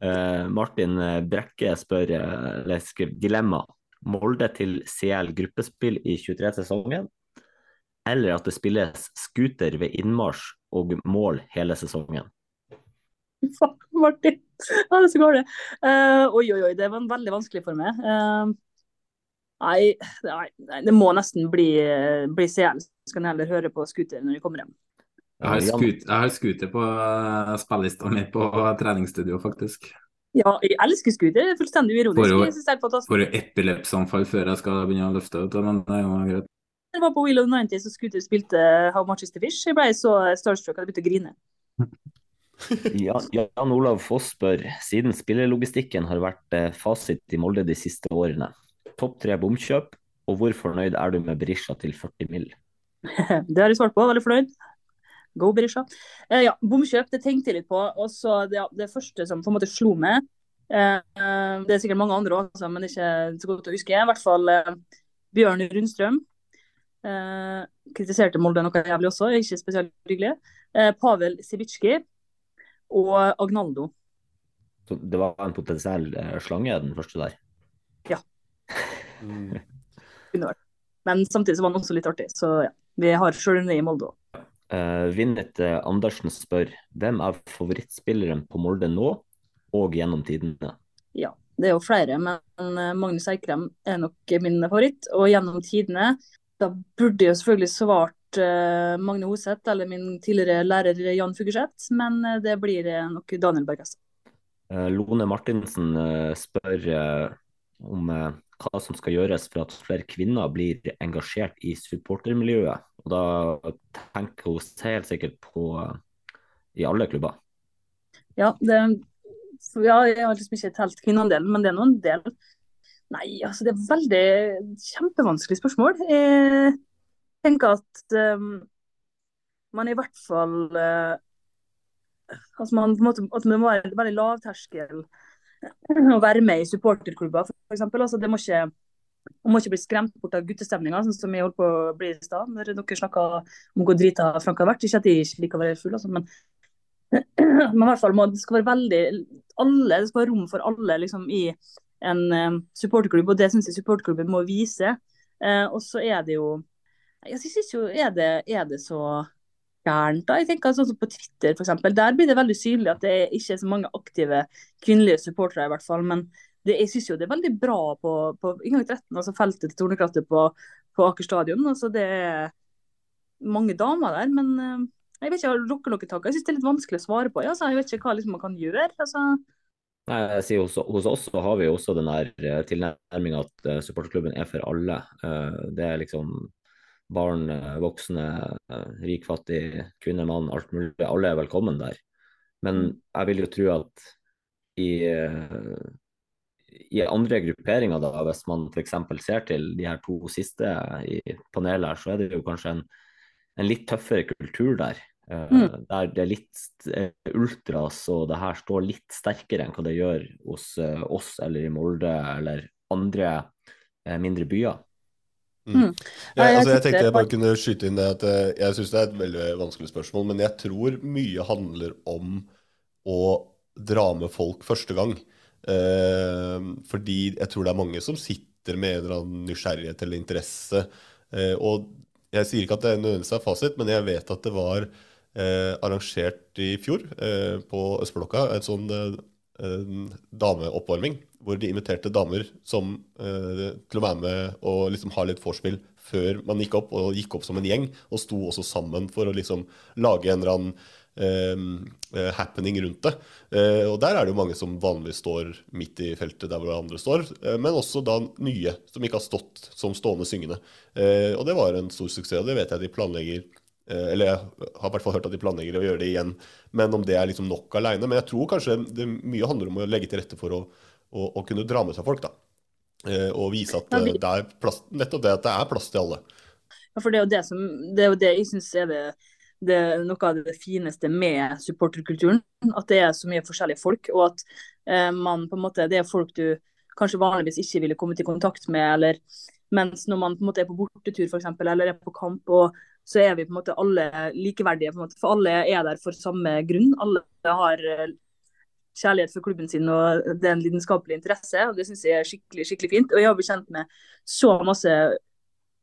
Uh, Martin Brekke spør, eh, eller dilemma. Molde til CL gruppespill i 23-sesongen, eller at det spilles scooter ved innmarsj og mål hele sesongen? Fuck, Martin. Ja, det så går det. Uh, oi, oi, oi. Det var veldig vanskelig for meg. Uh, nei, nei, det må nesten bli, bli CL. Så kan jeg heller høre på scooter når jeg kommer hjem. Jeg har scooter, på uh, spillista mi på treningsstudio, faktisk. Ja, jeg elsker scooter. Er fullstendig uironisk. Får jo- epilepsanfall før jeg skal begynne å løfte, ut? men det er jo greit. Jeg var på Wheel of the 90s og Scooter spilte How Much Is The Fish. Jeg ble så starstruck at jeg begynte å grine. Jan, Jan Olav Foss spør, siden spillelogistikken har vært eh, fasit i Molde de siste årene, topp tre bomkjøp, og hvor fornøyd er du med Berisha til 40 mill.? Det har jeg svart på, veldig fornøyd. Go Berisha. Eh, ja, bomkjøp, det tenkte jeg litt på. Og så det, det første som på en måte slo meg eh, eh, Det er sikkert mange andre også, men ikke så godt å huske. I hvert fall eh, Bjørn Rundstrøm. Eh, kritiserte Molde noe jævlig også, ikke spesielt hyggelig. Eh, Pavel Sivitsjki og Agnaldo. Så det var en potensiell eh, slange, den første der. Ja. Kunne vært. Men samtidig så var den også litt artig. Så ja, vi har sjøl i Molde òg. Uh, Vinnet eh, Andersen spør, hvem er favorittspilleren på Molde nå, og gjennom tidene? Ja, det er jo flere, men Magnus Eikrem er nok min favoritt. Og gjennom tidene, da burde jeg jo selvfølgelig svart uh, Magne Hoseth eller min tidligere lærer Jan Fugerseth, men eh, det blir eh, nok Daniel Bergestad. Eh, Lone Martinsen spør om hva som skal gjøres for at flere kvinner blir engasjert i supportermiljøet. Og da tenker hun helt sikkert på i alle klubber. Ja, det, ja, jeg har liksom ikke telt kvinneandelen, men det er nå en del. Nei, altså det er veldig kjempevanskelig spørsmål. Jeg tenker at um, man i hvert fall uh, altså man, på en måte, At det må være veldig lavterskel å være med i supporterklubber, f.eks. Altså, det må ikke man må ikke bli skremt bort av guttestemninga, sånn som jeg holdt på å bli i stad. Når dere snakka om hvor drita Frank har vært. Ikke at jeg ikke liker å være full, altså, men, men i hvert fall må, det skal være veldig alle, Det skal være rom for alle liksom, i en um, supporterklubb, og det syns jeg supporterklubben må vise. Uh, og så er det jo Jeg syns jo er det, er det så gærent, da. Jeg tenker sånn som På Twitter eksempel, der blir det veldig synlig at det ikke er så mange aktive kvinnelige supportere, i hvert fall. men det, jeg syns jo det er veldig bra på, på inngang 13, altså feltet til Tornekrattet på, på Aker stadion. Altså det er mange damer der, men uh, jeg vet ikke, jeg har dere noen tak Jeg syns det er litt vanskelig å svare på. Altså, jeg vet ikke hva liksom, man kan gjøre. Altså. Nei, sier hos, hos oss så har vi jo også den der tilnærminga at uh, supporterklubben er for alle. Uh, det er liksom barn, eh, voksne, eh, rik, fattig, kvinne, mann, alt mulig. Alle er velkommen der. Men jeg vil jo tro at i, eh, i andre grupperinger, da, hvis man f.eks. ser til de her to siste i panelet, så er det jo kanskje en, en litt tøffere kultur der. Eh, Mm. Der det er litt eh, ultras, og det her står litt sterkere enn hva det gjør hos eh, oss eller i Molde eller andre eh, mindre byer. Mm. Ja, Jeg, jeg altså, jeg tenkte jeg bare kunne skyte inn det at eh, jeg syns det er et veldig vanskelig spørsmål, men jeg tror mye handler om å dra med folk første gang. Eh, fordi jeg tror det er mange som sitter med en eller annen nysgjerrighet eller interesse. Eh, og jeg sier ikke at det nødvendigvis er fasit, men jeg vet at det var eh, arrangert i fjor eh, på Østblokka et sånn eh, eh, dameoppvarming, hvor de inviterte damer som, eh, til å være med og liksom ha litt vorspiel før man gikk opp, og gikk opp som en gjeng, og sto også sammen for å liksom lage en eller annen eh, happening rundt det. Eh, og der er det jo mange som vanligvis står midt i feltet der hvor andre står, eh, men også da nye som ikke har stått som stående syngende. Og det var en stor suksess, og det vet jeg de planlegger eller jeg har i hvert fall hørt at de planlegger å gjøre det igjen. Men om det er liksom nok alene. Men jeg tror kanskje det mye handler om å legge til rette for å, å, å kunne dra med seg folk. da. Eh, og vise at eh, det er plass, nettopp det at det er plass til alle. Ja, for det er jo det som det er jo det jeg syns er det, det noe av det fineste med supporterkulturen. At det er så mye forskjellige folk, og at eh, man på en måte det er folk du kanskje vanligvis ikke ville kommet i kontakt med. eller Mens når man på en måte er på bortetur for eksempel, eller er på kamp, og så er vi på en måte alle likeverdige. måte, For alle er der for samme grunn. Alle har eh, kjærlighet for klubben sin og det er en lidenskapelig interesse. og Det syns jeg er skikkelig skikkelig fint. Og jeg har blitt kjent med så masse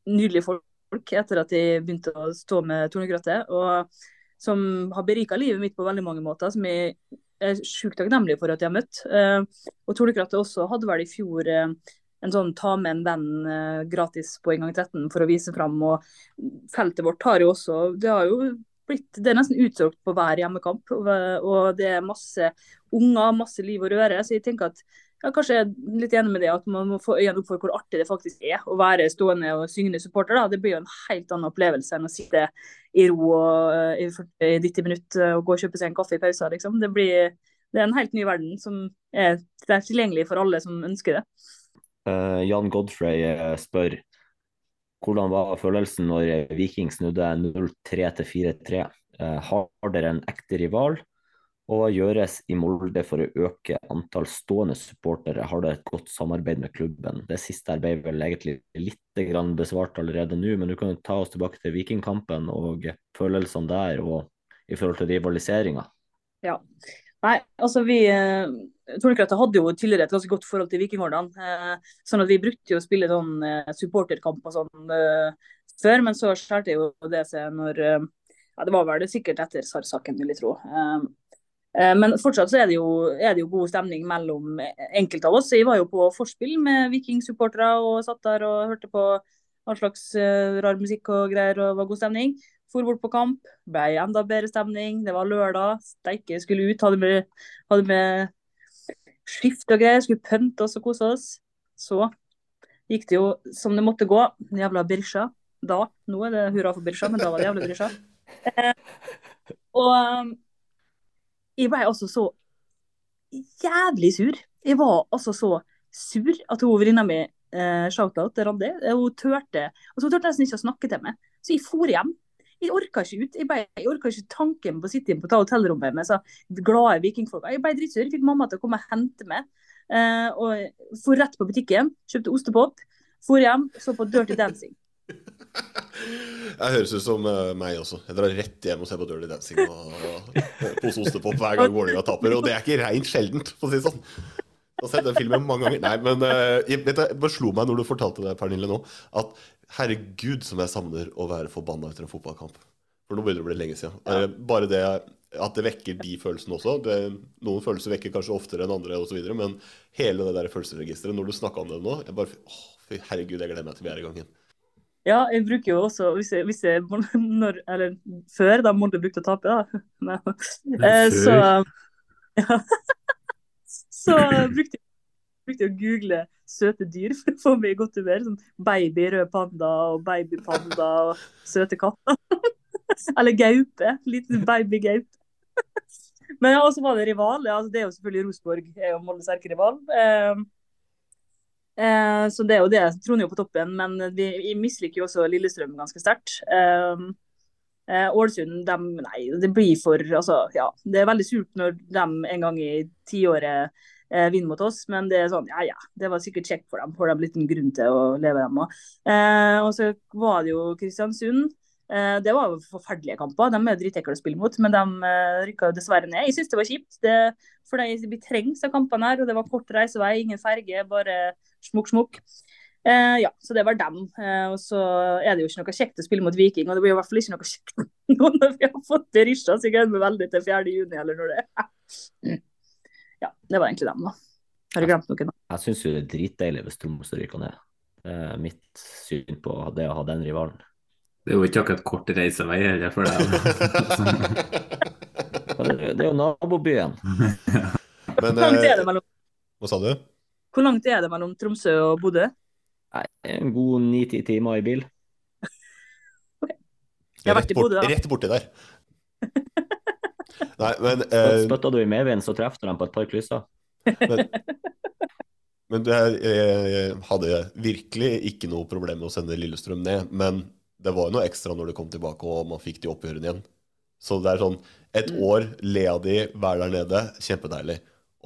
nydelige folk etter at jeg begynte å stå med Tornekrattet. Og som har berika livet mitt på veldig mange måter, som jeg er sjukt takknemlig for at jeg har møtt. Eh, og Tornekrattet også hadde vel i fjor eh, en sånn ta med en venn eh, gratis på inngang 13 for å vise fram. Og feltet vårt har jo også Det har jo blitt Det er nesten utsolgt på hver hjemmekamp. Og, det er masse unger, masse liv og røre. Så jeg tenker at ja, kanskje jeg er litt enig med det at man må få øynene opp for hvor artig det faktisk er å være stående og syngende supporter. da. Det blir jo en helt annen opplevelse enn å sitte i ro og, eh, i 40 90 minutter og gå og kjøpe seg en kaffe i pausen. Liksom. Det, blir, det er en helt ny verden som er, er tilgjengelig for alle som ønsker det. Eh, Jan Godfrey eh, spør hvordan var følelsen når Viking snudde 0-3 til 4-3? Eh, har dere en ekte rival? Og hva gjøres i Molde for å øke antall stående supportere? Har dere et godt samarbeid med klubben? Det siste her ble vel egentlig litt besvart allerede nå, men du kan jo ta oss tilbake til Vikingkampen og følelsene der, og i forhold til rivaliseringa. Ja. Nei, altså vi Tornekrattet hadde jo tidligere et ganske godt forhold til vikinghordene. Eh, sånn at vi brukte jo å spille sånn eh, supporterkamp og sånn eh, før, men så skjærte jo det seg når Ja, det var vel sikkert etter SAR-saken, vil jeg tro. Men fortsatt så er det, jo, er det jo god stemning mellom enkelte av oss. Jeg var jo på forspill med Viking-supportere og satt der og hørte på all slags rar musikk og greier, og var god stemning. For bort på kamp, ble enda bedre stemning. Det var lørdag, steike skulle ut. Hadde med, hadde med skift og greier, skulle pønte oss og kose oss. Så gikk det jo som det måtte gå. Jævla birsja, Da. Nå er det hurra for birsja, men da var det jævla birsja, Eh, og um, jeg ble altså så jævlig sur. Jeg var altså så sur at hun venninna mi, eh, shout-out til Randi, eh, hun turte altså hun turte nesten ikke å snakke til meg. Så jeg for hjem. Jeg orka ikke ut. Jeg, bare, jeg orka ikke tanken på å sitte på hotellrommet med så glade vikingfolk. Jeg ble dritsur. Fikk mamma til å komme og hente meg. Eh, og for rett på butikken, kjøpte ostepop, for hjem, så på Dirty Dancing. Jeg høres ut som eh, meg også. Jeg drar rett hjem og ser på Dirty Dancing og, og pose ostepop hver gang Vålerenga taper. Og det er ikke reint sjeldent, for å si det sånn. Jeg har sett den filmen mange ganger. Nei, men uh, jeg, vet du, det slo meg når du fortalte det, Pernille, nå, at herregud som jeg savner å være forbanna etter en fotballkamp. For nå begynner det å bli lenge siden. Ja. bare det at det vekker de følelsene også. Det, noen følelser vekker kanskje oftere enn andre, og så videre, men hele det der følelsesregisteret, når du snakka om det nå jeg bare, å, fy herregud, jeg gleder meg til vi er i gang igjen. Ja, jeg bruker jo også hvis jeg, hvis jeg, når, Eller før, da Molde brukte å tape, da. Nei. Eh, så ja. Så brukte jeg, brukte jeg å google søte dyr for å få meg i godt humør. Sånn baby rød panda og babypanda og søte katter. Eller gaupe. Liten babygaupe. Men ja, også var det rival. Ja, altså, det er jo selvfølgelig Rosenborg, er jo Moldes erkerival. Eh, eh, så det er jo det. Trond er jo på toppen, men vi, vi misliker jo også Lillestrøm ganske sterkt. Eh, eh, Ålesund, dem, nei, det blir for Altså, ja. Det er veldig surt når de en gang i tiåret eh, vinner mot oss, men det er sånn, ja ja. Det var sikkert kjekt for dem. Får de en liten grunn til å leve dem òg. Eh, og så var det jo Kristiansund. Eh, det var jo forferdelige kamper. De er dritekle å spille mot, men de eh, rykka dessverre ned. Jeg syns det var kjipt. Det, for de blir trengt av kampene her. og Det var kort reisevei, ingen ferge, bare smukk, smukk. Eh, ja, så det var dem. Eh, og så er det jo ikke noe kjekt å spille mot Viking, og det blir i hvert fall ikke noe kjekt nå når vi har fått Berisha, så jeg gleder meg veldig til 4. juni, eller når det er. Ja, det var egentlig dem, da. Har du glemt noe? Jeg syns jo det er dritdeilig hvis Tromsø ryker ned. Det er mitt syn på det å ha den rivalen. Det er jo ikke akkurat kort reisevei heller for deg. det er jo nabobyen. Men, Hvor langt er det mellom, Hva sa du? hvor langt er det mellom Tromsø og Bodø? Nei, en god ni-ti timer i bil. Jeg har vært i Bodø, da. Rett borti der. Nei, men eh, Spytter du i medvind, så treffer du dem på et par krysser. Men, men det er, jeg hadde virkelig ikke noe problem med å sende Lillestrøm ned. Men det var jo noe ekstra når det kom tilbake og man fikk de oppgjørene igjen. Så det er sånn et år, le av de, være der nede, kjempedeilig.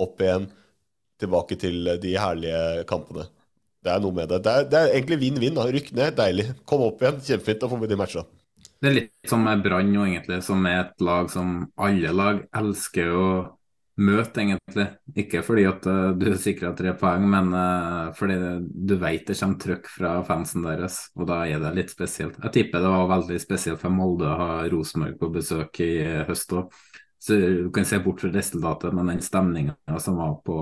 Opp igjen, tilbake til de herlige kampene. Det er noe med det. Det er, det er egentlig vinn-vinn. Rykk ned, deilig. Kom opp igjen, kjempefint. Da får vi de matcha. Det er litt som med Brann egentlig, som er et lag som alle lag elsker å møte, egentlig. Ikke fordi at eh, du er sikra tre poeng, men eh, fordi du vet det kommer trøkk fra fansen deres, og da er det litt spesielt. Jeg tipper det var veldig spesielt for Molde å ha Rosenborg på besøk i eh, høst òg. Så du kan se bort fra resultatet, men den stemninga som var på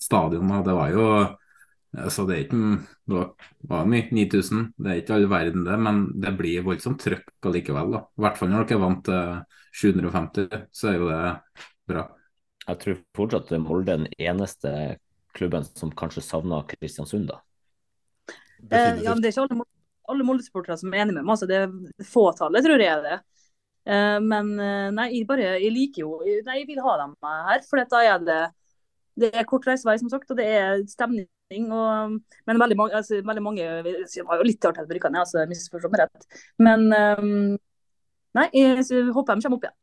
stadion, det var jo Altså, det er ikke Det var, mye, 9000. Det er ikke all verden, det, men det blir voldsomt trøkk allikevel. da. I hvert fall når dere er vant til 750, så er jo det bra. Jeg tror fortsatt Molde er den eneste klubben som kanskje savner Kristiansund, da. Eh, ja, men det er ikke alle, alle Molde-supportere som er enig med meg. Altså, det er fåtallet, tror jeg det. Eh, men eh, nei, jeg bare Jeg liker jo Nei, jeg vil ha dem her. For da er det Det er kort reisevei, som sagt, og det er stemning. Og, men veldig mange, altså, veldig mange var jo litt artig at rykkene, altså, misforstå meg rett. Men um, nei, jeg så håper de kommer opp igjen.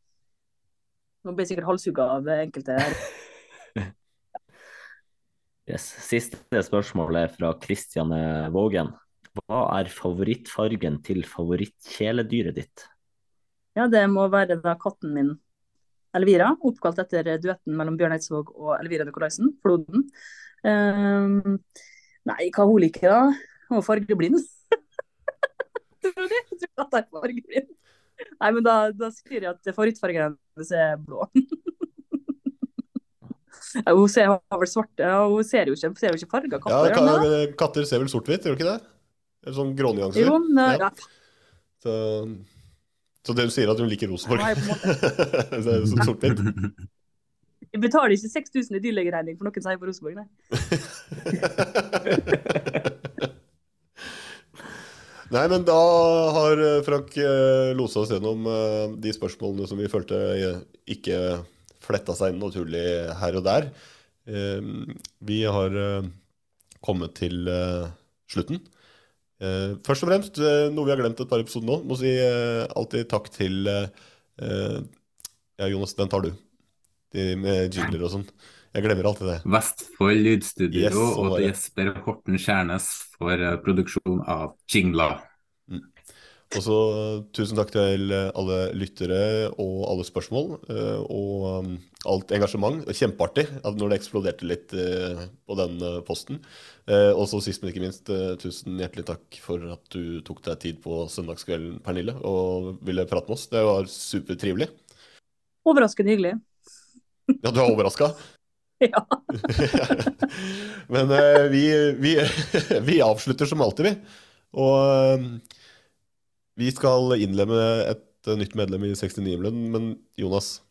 Nå blir jeg sikkert halshugga av enkelte her. Yes. Siste spørsmål er fra Kristian Vågen. Hva er favorittfargen til favorittkjæledyret ditt? Ja, det må være da katten min Elvira, oppkalt etter duetten mellom Bjørn Eidsvåg og Elvira Nikolaisen, Floden. Ehm, nei, hva hun liker da? Hun er fargeblind. Tror du det? Jeg tror at jeg er fargeblind. Nei, men da, da sier jeg at favorittfargen hennes er blå. Hun ser har vel svarte, hun ser jo ikke, ser jo ikke farger katter. ja, hun det? ka katter ser vel sort-hvitt, gjør de ikke det? Eller sånn grånyanser? Jo, men, Ja. ja. Så, så det du sier at hun liker Rosenborg? Så er sort-hvitt? Jeg betaler ikke 6000 i dyrlegeregning for noen som heier på Rosenborg, nei. Nei, men da har eh, Frank eh, losa oss gjennom eh, de spørsmålene som vi følte ikke fletta seg inn naturlig her og der. Vi har kommet til slutten. Først og fremst, noe vi har glemt et par episoder nå, må si alltid takk til Ja, Jonas, den tar du. De med jingler og sånn. Jeg glemmer alltid det. Vestfold Lydstudio Yes, og til. Jesper Horten Skjærnes for eh, produksjon av jingler. Og så eh, tusen takk til eh, alle lyttere og alle spørsmål eh, og alt engasjement. Kjempeartig når det eksploderte litt eh, på den eh, posten. Eh, Og så sist, men ikke minst, eh, tusen hjertelig takk for at du tok deg tid på søndagskvelden, Pernille, og ville prate med oss. Det var supertrivelig. Overraskende hyggelig. Ja, du er overraska? Ja. Men uh, vi, vi, vi avslutter som alltid, vi. Og uh, vi skal innlemme et eh, nytt medlem i 69-len. Men Jonas,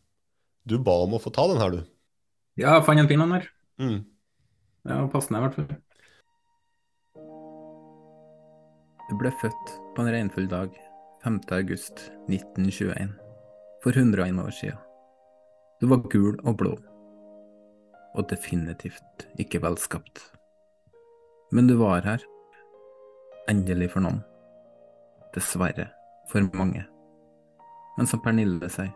du ba om å få ta den her, du. Ja, jeg fant en fin en her. Mm. Ja, passende i hvert fall. Du ble født på en regnfull dag 5. august 1921, for 101 år siden. Du var gul og blå, og definitivt ikke velskapt. Men du var her, endelig for noen. Dessverre for mange. Men som Pernille sier,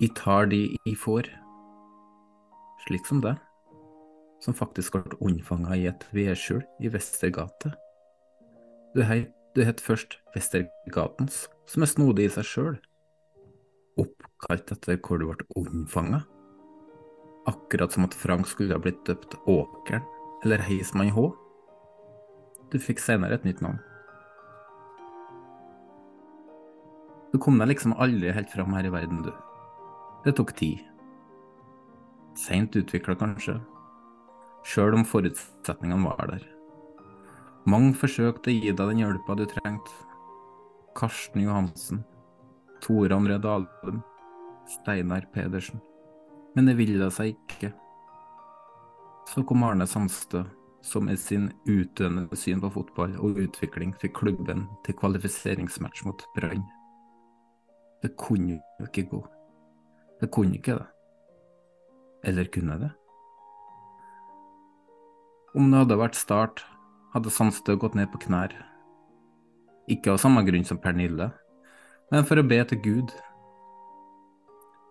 i tar de i får. Slik som det, som faktisk ble unnfanga i et vedskjul i Vestergate. Du het, først Vestergatens, som er snodig i seg sjøl. Oppkalt etter hvor du ble omfanga. Akkurat som at Frank skulle ha blitt døpt Åkeren eller Heismann H. Du fikk senere et nytt navn. Du kom deg liksom aldri helt fram her i verden, du. Det tok tid. Seint utvikla, kanskje, sjøl om forutsetningene var der. Mange forsøkte å gi deg den hjelpa du trengte. Karsten Johansen, Tore André Dalum, Steinar Pedersen. Men det ville seg ikke. Så kom Arne Sandstø, som med sin utøvende syn på fotball og utvikling fikk klubben til kvalifiseringsmatch mot Brann. Det kunne jo ikke gå. Det kunne ikke det. Eller kunne det? Om det hadde vært Start, hadde Sandstø gått ned på knær. Ikke av samme grunn som Pernille, men for å be til Gud.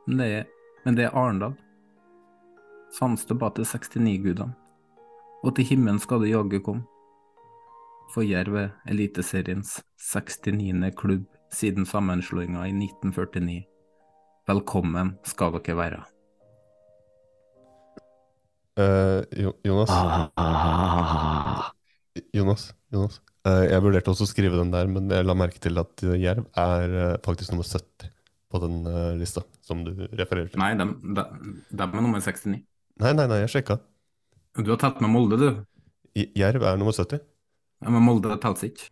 Men det er, men det er Arendal. Sandstø ba til 69-gudene, og til himmelen skal det jaggu komme. For Jerv er Eliteseriens 69. klubb siden sammenslåinga i 1949. Velkommen skal dere være. Uh, Jonas Jonas, Jonas. Uh, jeg vurderte også å skrive den der, men jeg la merke til at Jerv er uh, faktisk nummer 70 på den lista som du refererer til. Nei, dem, dem, dem er nummer 69. Nei, nei, nei, jeg sjekka. Du har tatt med Molde, du. Jerv er nummer 70. Ja, Men Molde telles ikke.